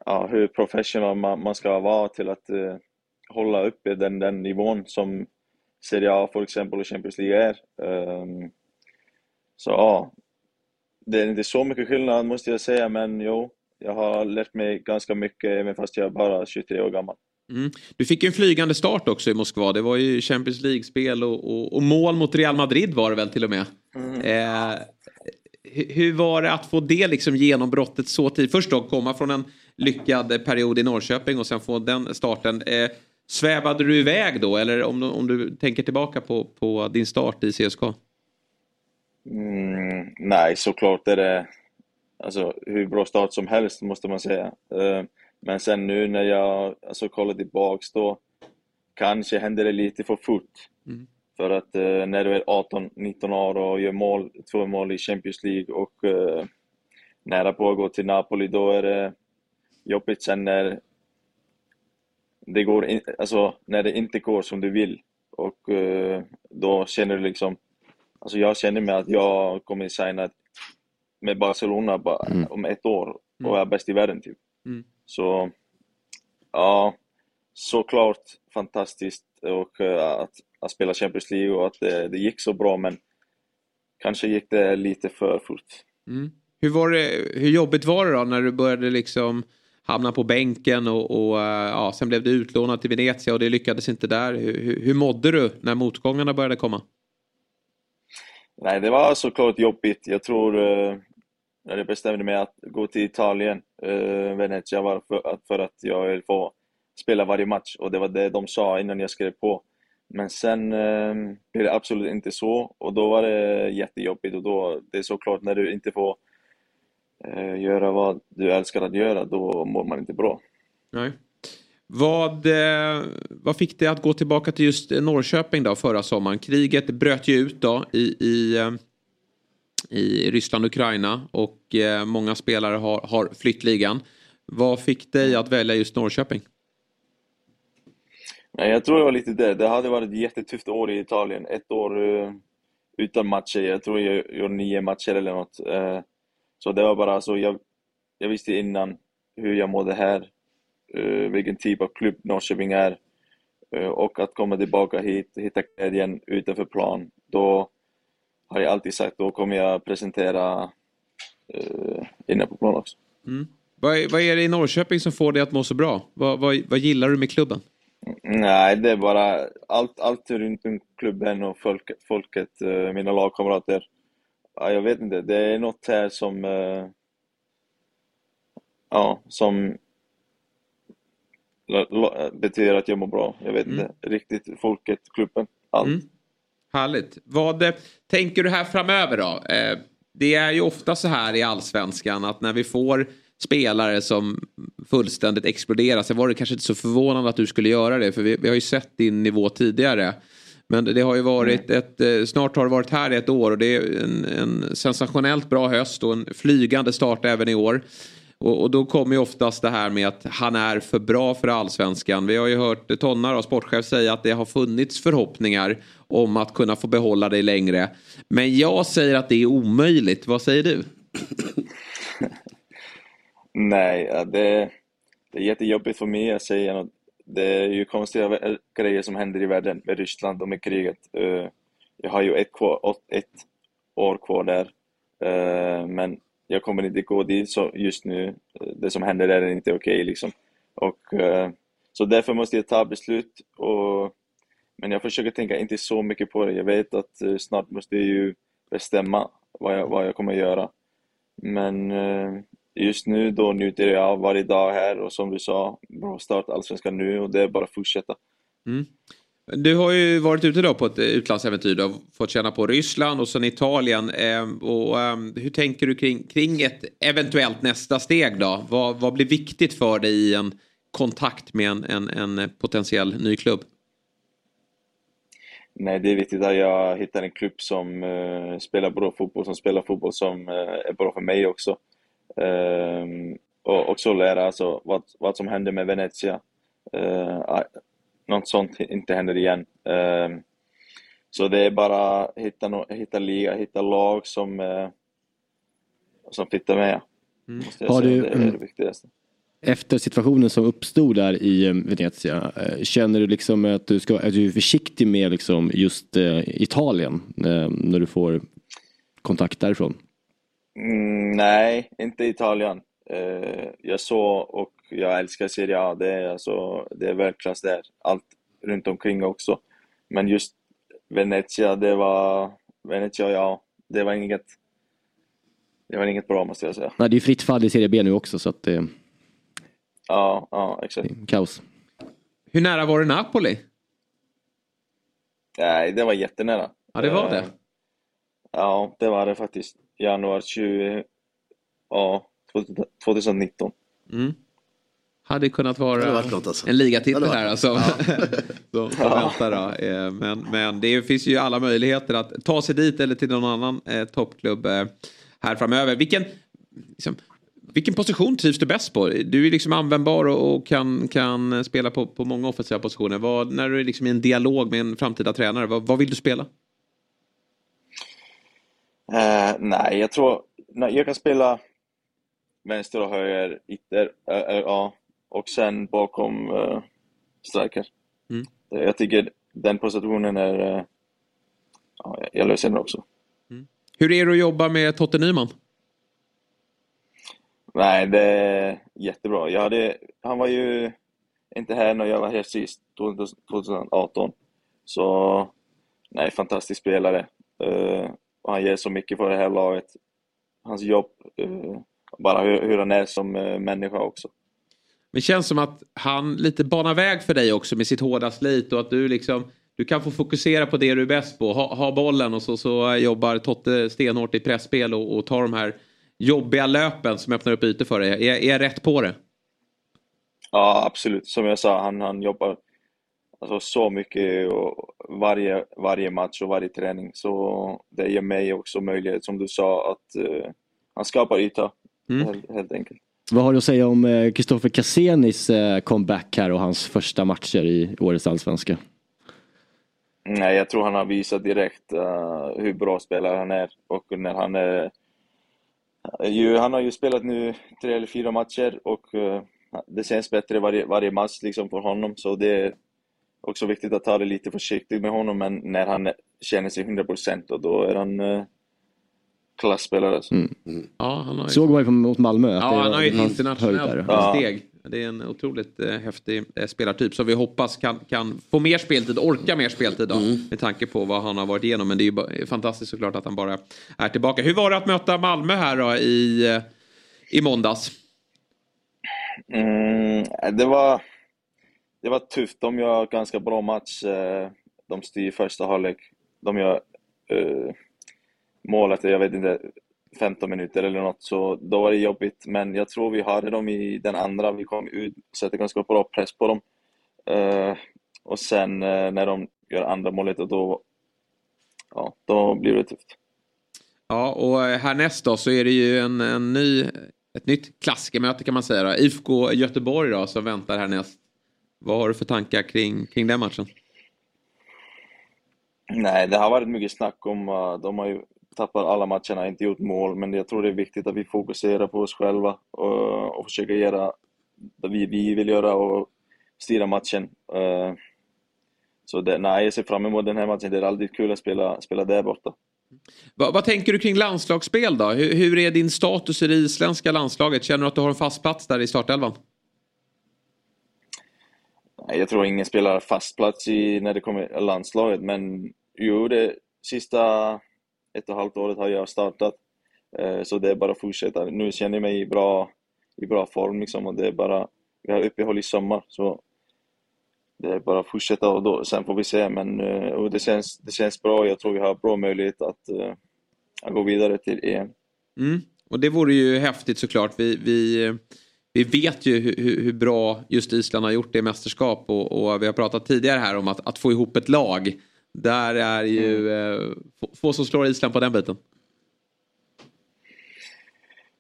ja, hur professional man, man ska vara till att eh, hålla uppe den, den nivån som Serie A för exempel och Champions League är. Ehm, så ja, det är inte så mycket skillnad måste jag säga, men jo, jag har lärt mig ganska mycket även fast jag är bara 23 år gammal. Mm. Du fick ju en flygande start också i Moskva. Det var ju Champions League-spel och, och, och, mål mot Real Madrid var det väl till och med. Mm. Eh, hur var det att få det liksom genombrottet så tidigt? Först då komma från en lyckad period i Norrköping och sen få den starten. Eh, svävade du iväg då eller om, om du tänker tillbaka på, på din start i CSKA? Mm, nej, såklart är det alltså, hur bra start som helst måste man säga. Uh, men sen nu när jag alltså, kollar tillbaks då kanske hände det lite för fort. Mm. För att uh, när du är 18-19 år och gör mål, två mål i Champions League och uh, nära på att gå till Napoli, då är det jobbigt sen när det går in, alltså när det inte går som du vill. Och då känner du liksom Alltså jag känner mig att jag kommer signa med Barcelona bara mm. om ett år och är bäst i världen typ. Mm. Så ja, såklart fantastiskt och uh, att, att spela Champions League och att det, det, gick så bra men kanske gick det lite för fort. Mm. Hur, var det, hur jobbigt var det då när du började liksom hamna på bänken och, och eh, ja, sen blev du utlånad till Venezia och det lyckades inte där. Hur, hur, mådde du när motgångarna började komma? Nej, det var såklart jobbigt. Jag tror eh, när jag bestämde mig att gå till Italien, eh, Venezia, var för, för att jag vill få spela varje match och det var det de sa innan jag skrev på. Men sen eh, blev det absolut inte så och då var det jättejobbigt och då, det är såklart när du inte får göra vad du älskar att göra, då mår man inte bra. Nej. Vad, eh, vad fick dig att gå tillbaka till just Norrköping då förra sommaren? Kriget bröt ju ut då i, i, eh, i Ryssland och Ukraina och eh, många spelare har, har flytt ligan. Vad fick dig att välja just Norrköping? Nej, jag tror det var lite det. Det hade varit ett jättetufft år i Italien. Ett år utan matcher. Jag tror jag gjorde nio matcher eller något. Så det var bara så. Jag, jag visste innan hur jag mådde här uh, vilken typ av klubb Norrköping är. Uh, och att komma tillbaka hit, hitta glädjen utanför plan. Då har jag alltid sagt, då kommer jag presentera uh, inne på plan också. Mm. Vad, vad är det i Norrköping som får dig att må så bra? Vad, vad, vad gillar du med klubben? Nej, det är bara allt, allt runt om klubben och folket, folket mina lagkamrater. Jag vet inte, det är något här som... Ja, som betyder att jag mår bra. Jag vet mm. inte riktigt. Folket, klubben, allt. Mm. Härligt. Vad eh, tänker du här framöver då? Eh, det är ju ofta så här i allsvenskan att när vi får spelare som fullständigt exploderar. så var det kanske inte så förvånande att du skulle göra det för vi, vi har ju sett din nivå tidigare. Men det har ju varit mm. ett, eh, snart har det varit här i ett år och det är en, en sensationellt bra höst och en flygande start även i år. Och, och, då kommer ju oftast det här med att han är för bra för allsvenskan. Vi har ju hört Tonna, då, sportchef, säga att det har funnits förhoppningar om att kunna få behålla dig längre. Men jag säger att det är omöjligt. Vad säger du? Nej, det, det är jättejobbigt för mig att säga något. Det är ju konstiga grejer som händer i världen med Ryssland och med kriget. Eh, jag har ju ett, kvar, ett år kvar där. Eh, men jag kommer inte gå dit så just nu. Eh, det som händer där är inte okej okay, liksom. Och, så därför måste jag ta beslut. Och, men jag försöker tänka inte så mycket på det. Jag vet att snart måste jag ju bestämma vad jag, vad jag kommer göra. Men uh, just nu då njuter jag av varje dag här och som du sa, bra start Allsvenskan nu och det är bara att fortsätta. Mm. Du har ju varit ute då på ett utlandsäventyr. Du har fått känna på Ryssland och sen Italien. Ehm, och ehm, hur tänker du kring, kring ett eventuellt nästa steg då? Vad, vad blir viktigt för dig i en kontakt med en, en, en potentiell ny klubb? Nej, det är viktigt att jag hittar en klubb som uh, spelar bra fotboll, som spelar fotboll som uh, är bra för mig också. Uh, och också lära alltså, vad, vad som händer med Venezia. Uh, något sånt inte händer igen. Um, så det är bara att hitta, no hitta liga, hitta lag som, uh, som fittar med. Mm. Har du, det är det viktigaste. Efter situationen som uppstod där i eh, Venezia, eh, känner du liksom att du, ska, att du är försiktig med liksom just Italien när du får kontakt därifrån? Mm, nej, inte Italien. Eh, jag såg och jag älskar Serie A. Det är, alltså, det är världsklass där. Allt runt omkring också. Men just Venezia, det var... Venezia, ja. Det var inget... Det var inget bra måste jag säga. Nej, det är fritt fall i Serie B nu också så att det Ja, ja exakt. kaos. Hur nära var det Napoli? Nej, det var jättenära. Ja, det var Eh, det. Ja, det var det faktiskt. Januari 20... Ja, 2019. Mm. Hade kunnat vara varit något, alltså. en ligatitel här alltså. Ja. som, som väntar då. Eh, Men, men det finns ju alla möjligheter att ta sig dit eller till någon annan eh, toppklubb eh, här framöver. Vilken, liksom, vilken position trivs du bäst på? Du är liksom användbar och, och kan, kan spela på, på många offensiva positioner. Vad, när du är liksom i en dialog med en framtida tränare, vad, vad vill du spela? Eh, nej, jag tror... Nej, jag kan spela vänster och höger ytter. eh, eh, ja, och sen bakom uh, striker. Mm. Eh, Jag tycker den positionen är... eh, ja, jag- löser den också. Hur är det att jobba med Totte Nyman? Nej, det är jättebra. Jag hade, han var ju inte här när jag var här sist, 2018. Så, nej, fantastisk spelare. Och han ger så mycket för det här laget. Hans jobb, eh, bara hur, hur han är som eh, människa också. Men känns som att han lite banar väg för dig också med sitt hårda slit och att du liksom du kan få fokusera på det du är bäst på. Ha, ha bollen och så, så jobbar Totte stenhårt i pressspel och, och tar de här jobbiga löpen som öppnar upp ytor för dig. Är, är jag rätt på det? Ja, absolut. Som jag sa, han, han jobbar alltså, så mycket och varje, varje match och varje träning. Så det ger mig också möjlighet, som du sa, att eh, han skapar yta, Mm. helt, helt enkelt. Vad har du att säga om eh, Kristoffer Cassenis eh, comeback här och hans första matcher i årets allsvenska? Nej, jag tror han har visat direkt eh, hur bra spelare han är och när han är... ju, han har ju spelat nu tre eller fyra matcher och eh, det känns bättre varje, varje match liksom för honom så det också viktigt att ta det lite försiktigt med honom men när han känner sig 100% och då är han uh, klasspelare. Alltså. Ja, han har ju... Såg man ju mot Malmö. Ja, han har ju ett internationellt. Ja. steg. Det är en otroligt eh, häftig eh, spelartyp som vi hoppas kan, kan få mer speltid, orka mer speltid då, med tanke på vad han har varit igenom. Men det är ju bara, fantastiskt såklart att han bara är tillbaka. Hur var det att möta Malmö här då i, eh, i måndags? Mm, det var, det var tufft. De gör ganska bra match. Eh, de styr första halvlek. De gör uh, målet, jag vet inte, 15 minuter eller något. Så då var det jobbigt. Men jag tror vi hade dem i den andra. Vi kom ut, sätter ganska bra press på dem. Uh, och sen uh, när de gör andra målet, då, ja, då blir det tufft. Ja, och härnäst då så är det ju en, en ny, ett nytt klassikermöte kan man säga. Då. IFK Göteborg då som väntar härnäst. Vad har du för tankar kring, kring den matchen? Nej, det har varit mycket snack om, uh, de har ju tappat alla matcherna, inte gjort mål, men jag tror det är viktigt att vi fokuserar på oss själva och, och försöker göra det vi, vi vill göra och styra matchen. Uh, så det, nej, jag ser fram emot den här matchen, det är alltid kul att spela, spela där borta. Vad, vad tänker du kring landslagsspel då? Hur, hur är din status i det isländska landslaget? Känner du att du har en fast plats där i startelvan? Jag tror ingen spelar fast plats i, när det kommer till landslaget, men jo, det sista ett och ett halvt året har jag startat. Eh, så det är bara att fortsätta. Nu känner jag mig i bra, i bra form liksom och det är bara, vi har uppehåll i sommar så det är bara att fortsätta och då, sen får vi se. Men eh, och det, känns, det känns bra. Jag tror vi har bra möjlighet att, eh, att gå vidare till EM. Mm. Och det vore ju häftigt såklart. Vi, vi, vi vet ju hur, hur bra just Island har gjort det i mästerskap och, och vi har pratat tidigare här om att, att få ihop ett lag. Där är ju eh, få- få som slår Island på den biten.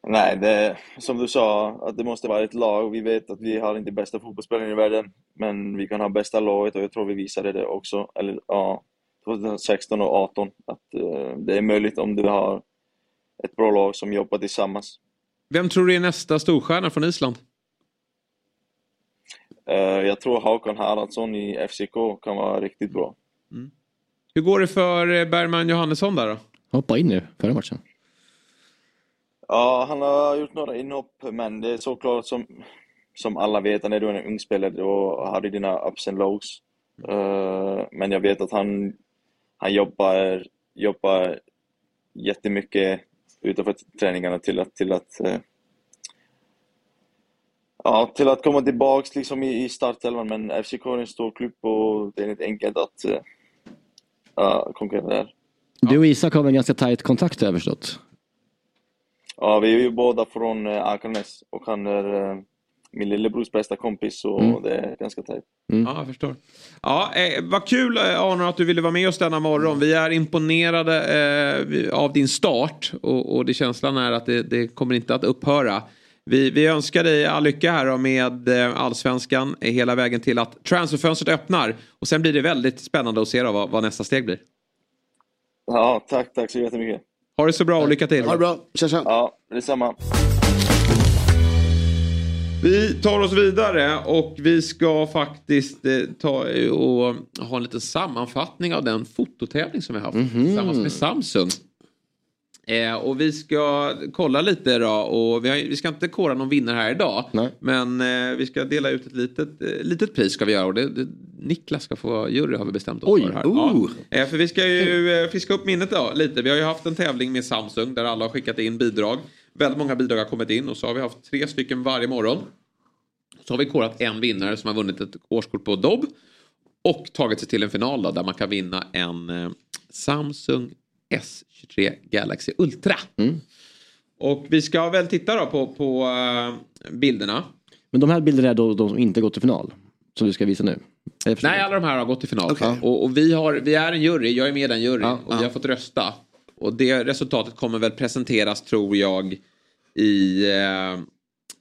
Nej, det, som du sa, att det måste vara ett lag. Vi vet att vi har inte bästa fotbollsspelaren i världen, men vi kan ha bästa laget och jag tror vi visade det också. Eller ja, 2016 och 2018 att eh, det är möjligt om du har ett bra lag som jobbar tillsammans. Vem tror du är nästa storstjärna från Island? Eh, jag tror Håkan Haraldsson i FCK kan vara riktigt bra. Hur går det för eh, Bergman Johannesson där då? Hoppa in nu, förra matchen. Ja, han har gjort några inhopp, men det är såklart som, som alla vet, när du är en ung spelare, då har du dina ups and lows. Eh, men jag vet att han, han jobbar, jobbar jättemycket utanför träningarna till att, till att eh, Ja, till att komma tillbaks liksom i, i startelvan, men FCK är en stor klubb och det är inte enkelt att uh, uh, konkurrera där. Du och Isak har väl en ganska tajt kontakt har jag förstått? Ja, vi är ju båda från uh, Akranes och han är uh, min lillebrors bästa kompis och Mm. det är ganska tajt. Ja, jag förstår. Ja, eh, vad kul eh, Arnor att du ville vara med oss denna morgon. Vi är imponerade eh, av din start och, och det känslan är att det, det kommer inte att upphöra. Vi, vi önskar dig all lycka här med eh, allsvenskan eh, hela vägen till att transferfönstret öppnar. Och sen blir det väldigt spännande att se då vad, vad nästa steg blir. Ja, tack, tack så jättemycket. Ha det så bra och lycka till. Ha det bra, tja tja. Ja, detsamma. Vi tar oss vidare och vi ska faktiskt eh, ta och ha en liten sammanfattning av den fototävling som vi har haft tillsammans med Samsung. Eh, och vi ska kolla lite då och vi, har, vi ska inte kora någon vinnare här idag. Men eh, vi ska dela ut ett litet, eh, litet pris ska vi göra och det, det, Niklas ska få vara jury har vi bestämt oss Oj, för här. oh. Ja. Eh, för vi ska ju fiska upp minnet då, lite. Vi har ju haft en tävling med Samsung där alla har skickat in bidrag. Väldigt många bidrag har kommit in och så har vi haft tre stycken varje morgon. Så har vi korat en vinnare som har vunnit ett årskort på Dobb. Och tagit sig till en final då, där man kan vinna en eh, Samsung S23 Galaxy Ultra. Och vi ska väl titta då på, på eh, bilderna. Men de här bilderna är då de som inte gått till final? Som du ska visa nu? Nej, alla de här har gått till final. Och, och vi, har, vi är en jury, jag är med i den juryn och vi har fått rösta. Och det resultatet kommer väl presenteras tror jag i eh,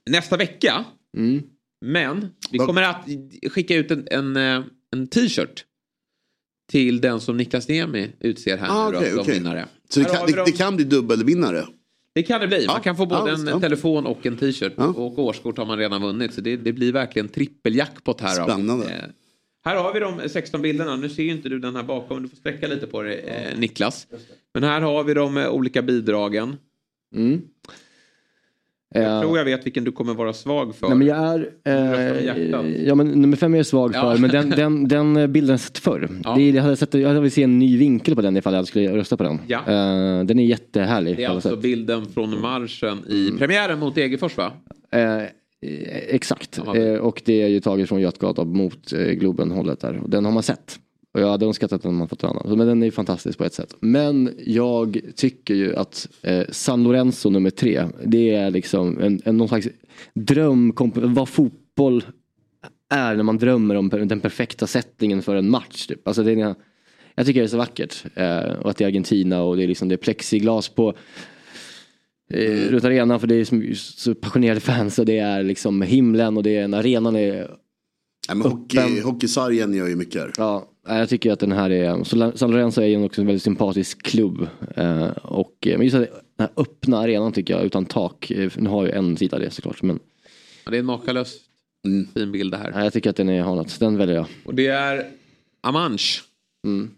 nästa vecka. Mm. Men vi kommer att skicka ut en, en, eh, en t-shirt till den som Niklas Niemi utser här Ah, nu då, som okej. vinnare. Så det kan, det, det kan bli dubbelvinnare? Det kan det bli. Man Ja. kan få både Ja, en ja. telefon och en t-shirt. Och årskort har man redan vunnit. Så det, det blir verkligen trippeljackpot här. Spännande. Eh, här har vi de 16 bilderna. Nu ser ju inte du den här bakom. Du får sträcka lite på det eh, Niklas. Men här har vi de eh, olika bidragen. Mm. Jag Eh, tror jag vet vilken du kommer vara svag för. Nej, men jag är... Eh, ja men nummer fem är jag svag Ja. för men den, den, den eh, bilden har jag sett förr. Ja. Det, jag hade sett, jag hade velat se en ny vinkel på den ifall jag skulle rösta på den. Ja. Eh, den är jättehärlig. Det är alltså bilden från marschen i premiären mot Degerfors va? Eh, exakt. Eh, och det är ju taget från Götgatan mot eh, Globen hållet där. Och den har man sett. Och jag hade önskat att den man fått en annan. Men den är ju fantastisk på ett sätt. Men jag tycker ju att eh, San Lorenzo nummer tre. Det är liksom en, en någon slags dröm. Vad fotboll är när man drömmer om den perfekta settingen för en match. Typ. Alltså det är, jag tycker det är så vackert. Eh, och att det är Argentina och det är liksom det är plexiglas på eh, runt arenan för det är så, så passionerade fans och det är liksom himlen och det är en arenan är Ja, men hockey, hockeysargen gör ju mycket. här. Ja, nej, jag tycker att den här är, San Lorenzo är ju också en väldigt sympatisk klubb. Eh, och, eh, men just att den här öppna arenan tycker jag, utan tak, eh, nu har ju en sida det såklart. Men Ja, det är en makalös Mm. fin bild det här. nej, jag tycker att den är, har något, den väljer jag. Och det är Amanch. Mm.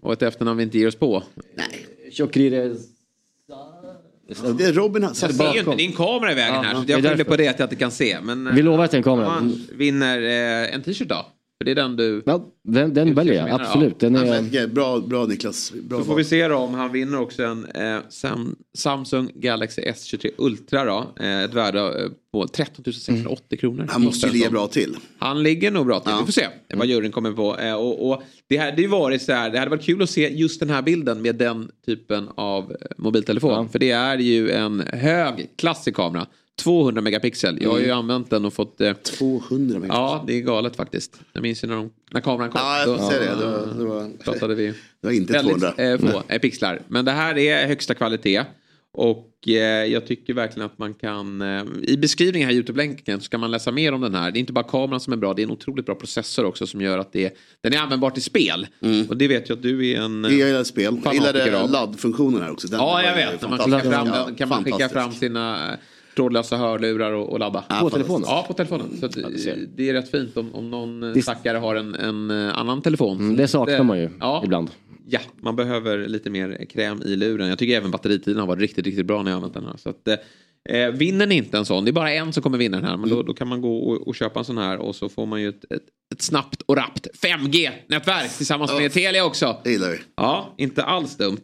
Och ett efternamn vi inte ger oss på. Chokrire... Det är Robin här. Jag ser ju inte din kamera i vägen Ja, här. Så jag skyller på det att jag inte kan se. Men, Vi lovar att det är en kamera. Amanch vinner eh, en t-shirt då. För det är den du... Ja, den, den väljer jag, menar, absolut. Den Ja, är, men, bra, bra Niklas. Bra Så får vi se då om han vinner också en eh, Sam, Samsung Galaxy S23 Ultra då. Eh, ett värde eh, på 13 680 kronor. Han måste ju ligga bra till. Han ligger nog bra till. Vi får se vad juryn kommer på. Eh, och, och det hade ju varit så här, det hade varit kul att se just den här bilden med den typen av eh, mobiltelefon. För det är ju en hög klassig kamera. 200 megapixel. Jag har ju Mm. använt den och fått... Eh, 200 megapixel. Ja, det är galet faktiskt. Jag minns ju när, de, när kameran kom. Ja, jag Då- ser det. Det var, det var, pratade vi det var inte väldigt 200. eh, få eh, pixlar. Men det här är högsta kvalitet. Och eh, jag tycker verkligen att man kan, eh, i beskrivningen här i Youtube-länken så kan man läsa mer om den här. Det är inte bara kameran som är bra, det är en otroligt bra processor också som gör att det, den är användbar till spel. Och det vet jag att du är en... eh, Jag gillar spel. Jag gillade av. laddfunktionen här också. Den Ja, jag vet. Man skickar fram, Ja, kan man skicka fram sina eh, trådlösa hörlurar och, och ladda. På telefonen? Ja, på telefonen. Så att, eh, det är rätt fint om, om någon eh, Det- stackare har en, en eh, annan telefon. Mm, det saknar man ju ja, ibland. ja, man behöver lite mer kräm i luren. Jag tycker även batteritiden har varit riktigt, riktigt bra när jag använt den här. Så att, eh, vinner ni inte en sån, det är bara en som kommer vinna den här, men då, då kan man gå och, och köpa en sån här och så får man ju ett, ett, ett snabbt och rappt 5G-nätverk tillsammans med Telia också. Det gillar vi. Ja, inte alls dumt.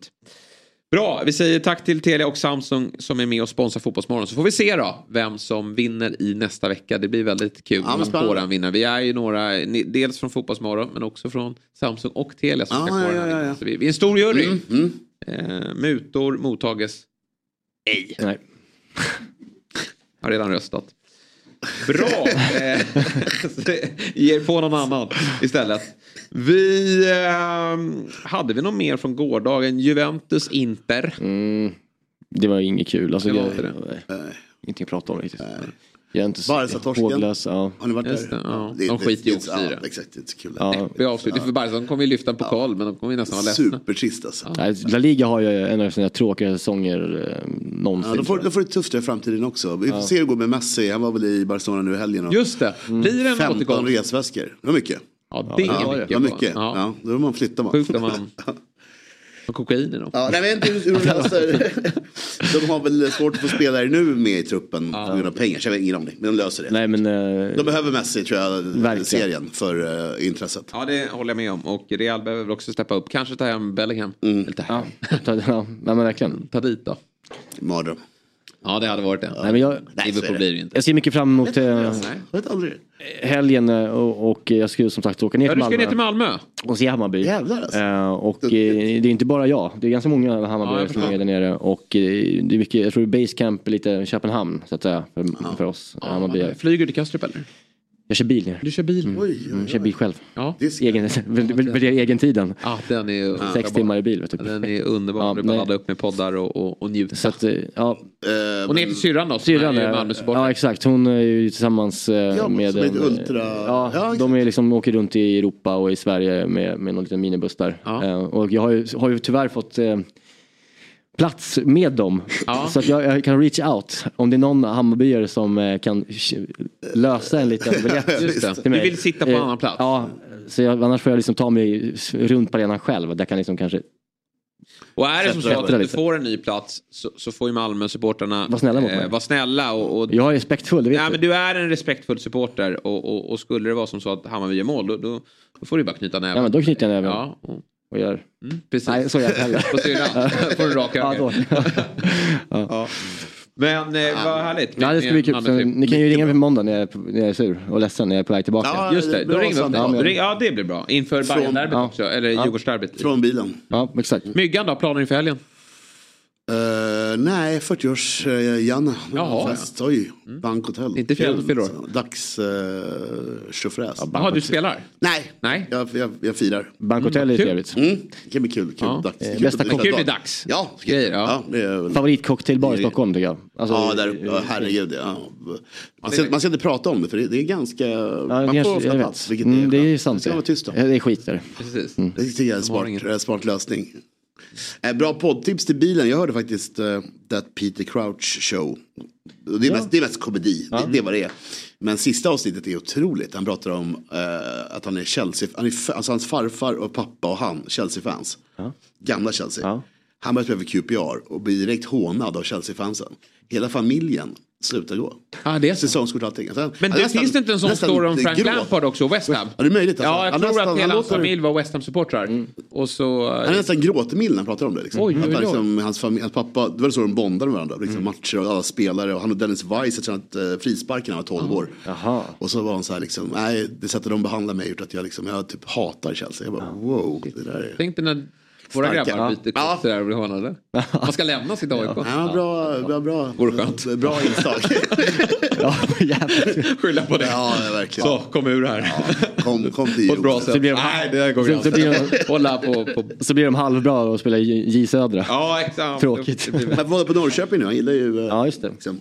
Bra, vi säger tack till Telia och Samsung som är med och sponsrar Fotbollsmorgon. Så får vi se då vem som vinner i nästa vecka. Det blir väldigt kul Ja, om vinner. Vi är ju några, dels från Fotbollsmorgon men också från Samsung och Telia som ska Ja, spåra ja, ja, ja. Så vi, vi är en stor jury. Mm, mm. Eh, mutor mottages ej. Nej. Har redan röstat. Bra! Eh, Ge er på någon annan istället. Vi... Eh, hade vi något mer från gårdagen? Juventus Inter. Mm, det var inget kul. Alltså, Det var inte det. nej. Ingenting att prata om riktigt. Jag är inte Barca-torsken. håglös. Ja. Har ni varit Just där? det, ja. Det är De skiter ju i ja, det. Exakt, det är inte så kul. Ja. Vi avslutar. För Barca de kommer ju lyfta en pokal men de kommer ju nästan vara ledsna. Supertrist alltså. Nej, La Liga har ju en av sina tråkiga säsonger eh, någonsin. Ja, då, får, det tufft i framtiden också. Vi får Ja. se hur det går med Messi. Han var väl i Barcelona nu i helgen. och- Just det. Blir det en 15 återgång? resväskor. Det var mycket. Ja, det är ja, mycket. Det var mycket. Ja. Ja. då man flyttar man. Sjukt om man har kokain i dem. Ja, nej, jag vet inte hur de löser De har väl svårt att få spelare nu med i truppen på grund av pengar. Så jag har ingen aning. Men de löser det. Nej, men, eh, De behöver Messi tror jag, Verkligen. serien för uh, intresset. Ja, det håller jag med om. Och Real behöver väl också steppa upp. Kanske ta hem Bellingham. Mm. Eller ta hem. ta, ja, nej, men verkligen. Ta dit då. Mardröm. Ja, det hade varit det. Nej, men jag, Liverpool blir det inte. jag ser mycket fram emot eh, aldrig. helgen eh, och, och jag ska ju som sagt åka ner Ja, till du ska Malmö. ner till Malmö. och se Hammarby. Jävlar alltså. Eh, och eh, det är inte bara jag, det är ganska många Ja, Hammarbyare jag som är där nere. Och eh, det är mycket, jag tror Basecamp är lite Köpenhamn så att säga för, för oss Hammarbyare. Flyger du till Kastrup eller? Jag kör bil ner. Du kör bil? Oj, oj, Mm, kör bil själv. Ja. Egen, värdera egen tiden. Ja, den är Sex underbar. timmar i bil. Du. Den är underbar. Ja, du bara ladda upp med poddar och, och, och njuta. Så att, eh, ja, och ner till syrran då, Syrran är Malmö-supporter. ja exakt, hon är ju tillsammans eh, Ja, med som en, eh, ultra- Ja, Ja, de är liksom, åker runt i Europa och i Sverige med, med någon liten minibuss där. Ja. Och jag har ju, har ju tyvärr fått plats med dem. Ja. Så att jag, jag kan reach out om det är någon Hammarbyare som eh, kan lösa en liten biljett till Du mig. vill sitta på Eh, annan plats? Ja, så jag, annars får jag liksom ta mig runt på arenan själv. Där kan liksom kanske Och är det som så att du får en ny plats så, så får ju Malmö-supportrarna Vara snälla mig. vara snälla. Och, och, Jag är respektfull, det vet ja, du. men du är en respektfull supporter och, och, och skulle det vara som så att Hammarby gör mål då, då, då får du bara knyta näven. Ja men då knyter jag näven Ja, och, och gör... mm, precis. Nej, så gör jag. På syrran får du rak Ja, höger. då. Ja. Men eh, vad härligt. Ja, det ska bli kul. Så, trip. ni kan ju ringa på måndag när jag, är, när jag är sur och ledsen när jag är på väg tillbaka. Ja, Just det, då ringer vi upp dig. Ja, det blir bra. Inför ja. också, eller Ja. Djurgårdsderbyt. Från bilen. Ja, exakt. Myggan då, planer inför helgen? Uh, nej, 40-års uh, Janne. Jaha, Fest. Oj, bankhotell. Inte fjäll- Kul. fyller år. Dags uh. Jaha, du spelar? Nej, Nej. jag, jag, jag firar. Bankhotell är kul. trevligt. Mm. Det kan bli kul. kul. Ja. Dags. Eh, Kul bästa kock- Kul med dags. Ja, Grejer, ja. ja. det är väl- Favoritcocktailbar i Det- Stockholm tycker jag. Alltså, Ja, där, ja, herregud. Ja. Man, ska, man ska inte prata om det för det, det är ganska... Ja, man kanske- får ofta plats. Vilket Mm, det är sant. Det ska det. vara tyst om. Det är skit där. Precis. Det tycker jag är en eh, smart lösning. Eh, bra poddtips till bilen. Jag hörde faktiskt uh, That Peter Crouch Show. Det är, mest, det är mest komedi, det, det är vad det är. Men sista avsnittet är otroligt. Han pratar om eh, att han är Chelsea, han är, alltså hans farfar och pappa och han, Chelsea-fans. Gamla Chelsea. Ja. Han börjar spela för QPR och blir direkt hånad av Chelsea-fansen. Hela familjen slutar gå. Ah, det är så. Säsongskort och allting. Alltså, Men det nästan- finns det inte en sån story om Frank gråt. Lampard också, West Ham? Ja, det är möjligt. Alltså. Ja, jag tror nästan- att hela hans familj var West Ham-supportrar. Och så... Han är nästan gråtmild när han pratar om det. Liksom. Oj, att liksom, hans, familj, hans pappa, det var så de bondade med varandra. Liksom, Matcher och alla spelare. Och han och Dennis Weiss har tränat uh, frispark när han var 12 år. Jaha. Och så var han så här liksom, nej det sättet de behandlar mig har gjort att jag liksom, jag typ hatar Chelsea. Jag bara wow, det där är... Tänk när våra grabbar Ja. byter Ja. sådär och blir hånade. Man ska lämna sitt AIK. Ja, bra, bra, bra. Vore skönt. Bra inslag. Ja. Skylla på det. ja, verkligen. Så, kom ur här. Kom, kom till På ett bra sätt. blir de- Nej, det där går Så- så blir de- Hålla på... på... Så blir de halvbra och spelar i J Södra. Ja, exakt. Tråkigt. Men var på Norrköping nu, han gillar ju... eh, Ja, just det. Liksom,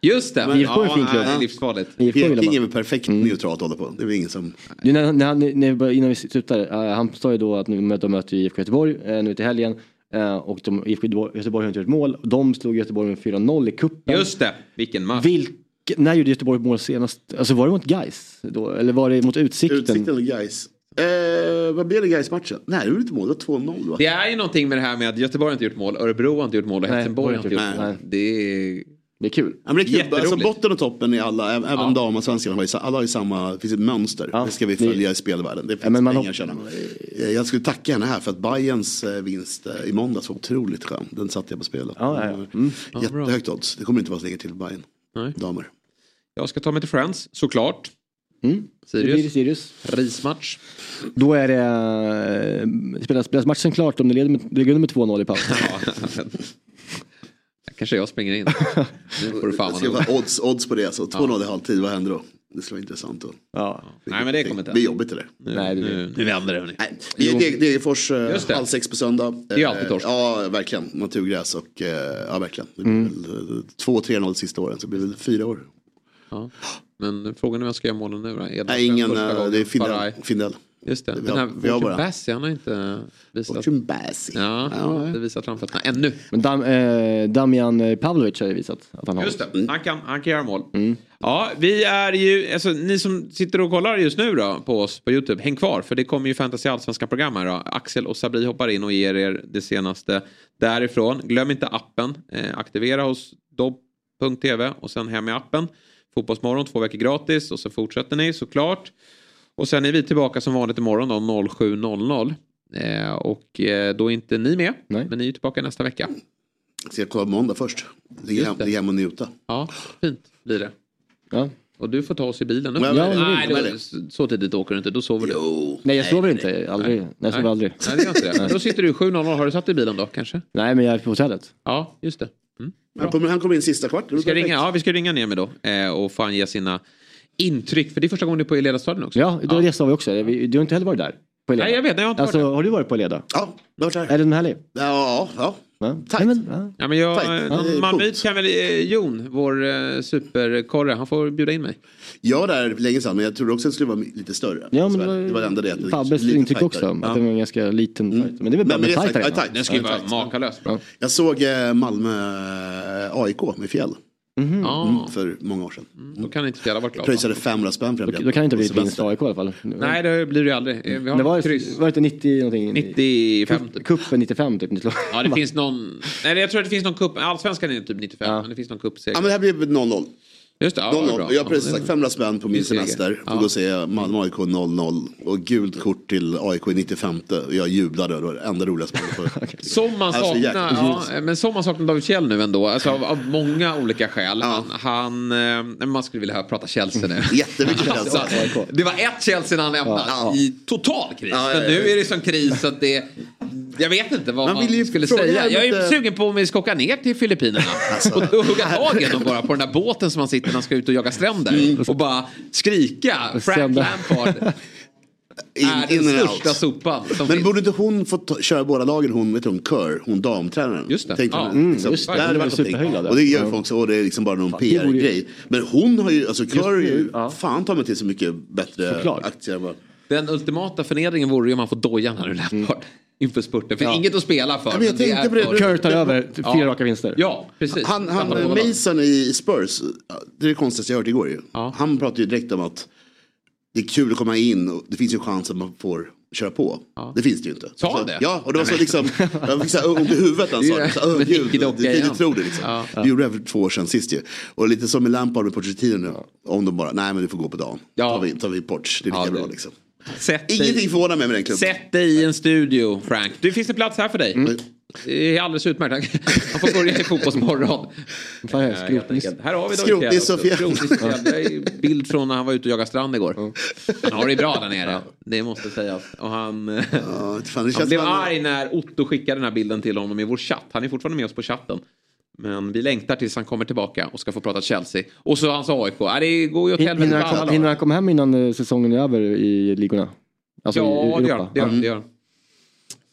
Just det. IFK är en fin klubb. nej, det är livsfarligt. Peking är väl perfekt neutralt att hålla på. Det är väl ingen som... Du, när, när, när, när, innan vi slutar, eh, han sa ju då att nu möter, de möter IFK Göteborg uh, nu till helgen. eh, och de, IFK Göteborg, har inte gjort mål. De slog Göteborg med 4-0 i cupen. Just det. Vilken match. Vilke, när gjorde Göteborg mål senast? Alltså var det mot Gais då? Eller var det mot Utsikten? Utsikten eller Gais. Eh, vad blev det Gais-matchen? Nej, det var inte mål. Det var 2-0 va? Det är ju någonting med det här med att Göteborg inte gjort mål, Örebro har inte gjort mål och Helsingborg har inte gjort nej. mål. Det är... Det är kul. Ja, men det är kul. Alltså, botten och toppen i alla, även Ja. damallsvenskan, har ju sa- alla har ju samma, det finns ett mönster. det ska vi följa i spelvärlden. Det finns men man pengar tjäna. Eh, Jag skulle tacka henne här för att Bayerns eh, vinst eh, i måndags var otroligt skön. Den satte jag på spelet. Ja, ja, ja. Mm. Ja, Jättehögt odds. Det kommer inte vara så länge till Bayern. Nej. Damer. Jag ska ta mig till Friends, såklart. Mm. Det blir det Sirius. Rismatch. Då är det, eh, spelas, spelas matchen klart om det leder med, det leder med 2-0 i paus. Kanske jag springer in. Nu får du fan Jag ska odds, odds på det. Så 2-0 i halvtid, vad händer då? Det skulle vara intressant. Då. Ja. Nej men det kommer inte Det blir jobbigt det. Nu, Nej, det blir- nu, nu vänder det hörni. Nej, det Degerfors eh, det. halv sex på söndag. Det är alltid torsk. Eh, Ja, verkligen. Naturgräs och ja, verkligen. Det Mm. väl, eh, Två, tre, noll sista åren så blir det fyra år. Ja. Men frågan är vem ska göra målen nu då? Nej, ingen, eh, det är Findell. Findell. Just det. Vi Den här Fortune Bassi, han har inte visat... Fortune Bassi. Ja, han har inte visat framfötterna ännu. Men Dam, eh, Damian Pavlovic har ju visat att han har. Just det, han kan, han kan göra mål. Ja, vi är ju, alltså ni som sitter och kollar just nu då på oss på YouTube, häng kvar för det kommer ju Fantasy Allsvenska program här då. Axel och Sabri hoppar in och ger er det senaste därifrån. Glöm inte appen, eh, aktivera hos dobb.tv och sen hem i appen. Fotbollsmorgon, två veckor gratis och så fortsätter ni såklart. Och sen är vi tillbaka som vanligt imorgon då 07.00. Eh, och eh, då är inte ni med, men ni är tillbaka nästa vecka. Ska jag kolla på måndag först? Ligga hem, det. ligga hem och njuta. Ja, fint blir det. Ja. Och du får ta oss i bilen. Ja, Ja, nej, men- då, så tidigt åker du inte. Då sover du. Nej jag sover inte, aldrig. Nej, jag sover aldrig. Nej, det gör inte det. Då sitter du 7.00. Har du satt dig i bilen då kanske? Nej men jag är på hotellet. Ja, just det. Mm. Han kommer, han kommer in sista kvart. Vi ska, ringa, ja, vi ska ringa ner med då eh, och få han ge sina intryck. För det är första gången du är på Ledarstadion också. Ja, det, det sa vi också. Du har inte heller varit där? På Eleda. Nej, jag vet. Nej, jag har inte alltså, varit har du varit på Eleda? Ja, jag har varit där. Är den härlig? Ja, ja. Ja. Tajt. Nej, men, ja. Ja, men jag, Tajt. Ja, coolt. kan väl eh, Jon, vår eh, superkorre, han får bjuda in mig. Jag var där för länge sedan men jag trodde också att det skulle vara lite större. Ja, men det var, det var det enda det. det är Fabbes intryck också. Ja. Att det var en ganska liten fight. Men det är väl bra Men, men det är tajt ja, tajt. Den ska ju Ja, vara tajt. makalöst bra. Jag såg eh, Malmö eh, AIK med fjäll. Ja, Mm, för många år sedan. då kan inte Fjälla varit glad. va? Pröjsade 500 spänn för den Då, biljetten. då kan det inte bli vinst. AIK i alla fall. Nej, det blir det ju aldrig. Vi har det var, kryss. var det inte 90 någonting? 95 typ. Kuppen 95 typ. Ja, det finns någon... Nej, jag tror att det finns någon cup. Allsvenskan är typ 95, men det finns någon cupseger. Ja men det här blev 0-0. Just det, ja, 0-0. bra. Jag har precis Ja, sagt 500 spänn på min semester. Får Ja. och se Malmö AIK 0-0. Och gult kort till AIK i 95. Och jag jublade. Det var det enda roliga spelet. För. Som man Alltså, saknar, ja, men som man saknar David Kjell nu ändå, alltså av, av många olika skäl. Han, han eh, man skulle vilja prata Chelsea nu. Jättemycket Chelsea. Alltså, det var ett Chelsea när han lämnade Ja. i total kris. Ja, ja, Men ja. nu är det sån kris att det... Jag vet inte vad Man man, vill skulle säga. Jag är lite- sugen på om vi ska åka ner till Filippinerna Alltså. och, och hugga tag i dem bara på den där båten som man sitter när man ska ut och jaga stränder. Mm. Och bara skrika Frank Sända. Lampard är den In, in and största out. sopan Men finns. borde inte hon få ta- köra båda lagen, hon, vet du, hon Kör, hon damtränaren? Just det. Tänkte Ja. hon, Mm, liksom, just det. där hade Hon är varit någonting. superhyllad, Och det gör ja. folk så, och det är liksom bara någon PR-grej. Men hon har ju, alltså Kör är ju, ja. fan tar man till så mycket bättre Såklart. aktier än vad... Den ultimata förnedringen vore ju om man får dojan här nu Lampard. Inför spurten. För Ja. inget att spela för. Ja, men jag det tänkte är på det. för- Kurt tar över fyra Ja. raka vinster. Ja, precis. Han, han. Mason i Spurs, det är det konstigaste jag hört igår ju. Ja. Han pratade ju direkt om att det är kul att komma in och det finns ju chans att man får köra på. Det finns det ju inte. Sa han det? Ja, och det var så liksom, jag fick så här ont i huvudet han sa det. Men "Åh, gud, det, det, igen." det det liksom. Ja. Vi gjorde det här för två år sedan sist ju. Och lite som med Lampard med Pochettino nu. Om de bara, nej men du får gå på dagen. Ja. Tar vi, tar vi Poch, det är lika Ja, det- bra liksom. Sätt dig, Ingenting förvånar mig med den klubben. sätt dig i en studio, Frank. Du finns det plats här för dig. Mm. Det är alldeles utmärkt. Han får börja i Fotbollsmorgon. Fan, jag är helt skrotnis. Här har vi Skrotnis fjäll. Skrotnis bild från när han var ute och jagade strand igår. Han har det bra där nere. Det måste sägas. Och han, Ja, fan, det han blev arg när Otto skickade den här bilden till honom i vår chatt. Han är fortfarande med oss på chatten. Men vi längtar tills han kommer tillbaka och ska få prata Chelsea. Och så hans AIK. Ja, det går ju åt helvete Hinner han, hinner han komma hem innan eh, säsongen är över i ligorna? Alltså i Ja, det gör. Det gör, han, det gör.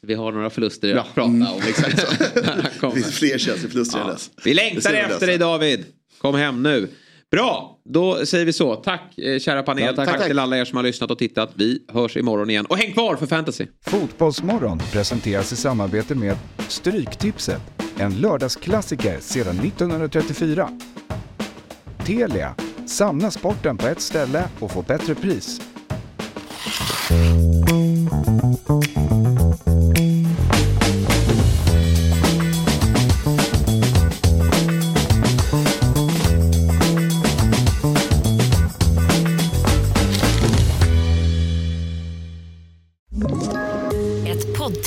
Vi har några förluster att prata om. Exakt så. När han Det finns fler Chelsea-förluster än Ja. dess. Vi längtar efter dig David. Kom hem nu. Bra, då säger vi så. Tack eh, kära panel. Ja, tack, tack, tack, till alla er som har lyssnat och tittat. Vi hörs imorgon igen. Och häng kvar för fantasy! Fotbollsmorgon presenteras i samarbete med Stryktipset. En lördagsklassiker sedan 1934. Telia. Samla sporten på ett ställe och få bättre pris.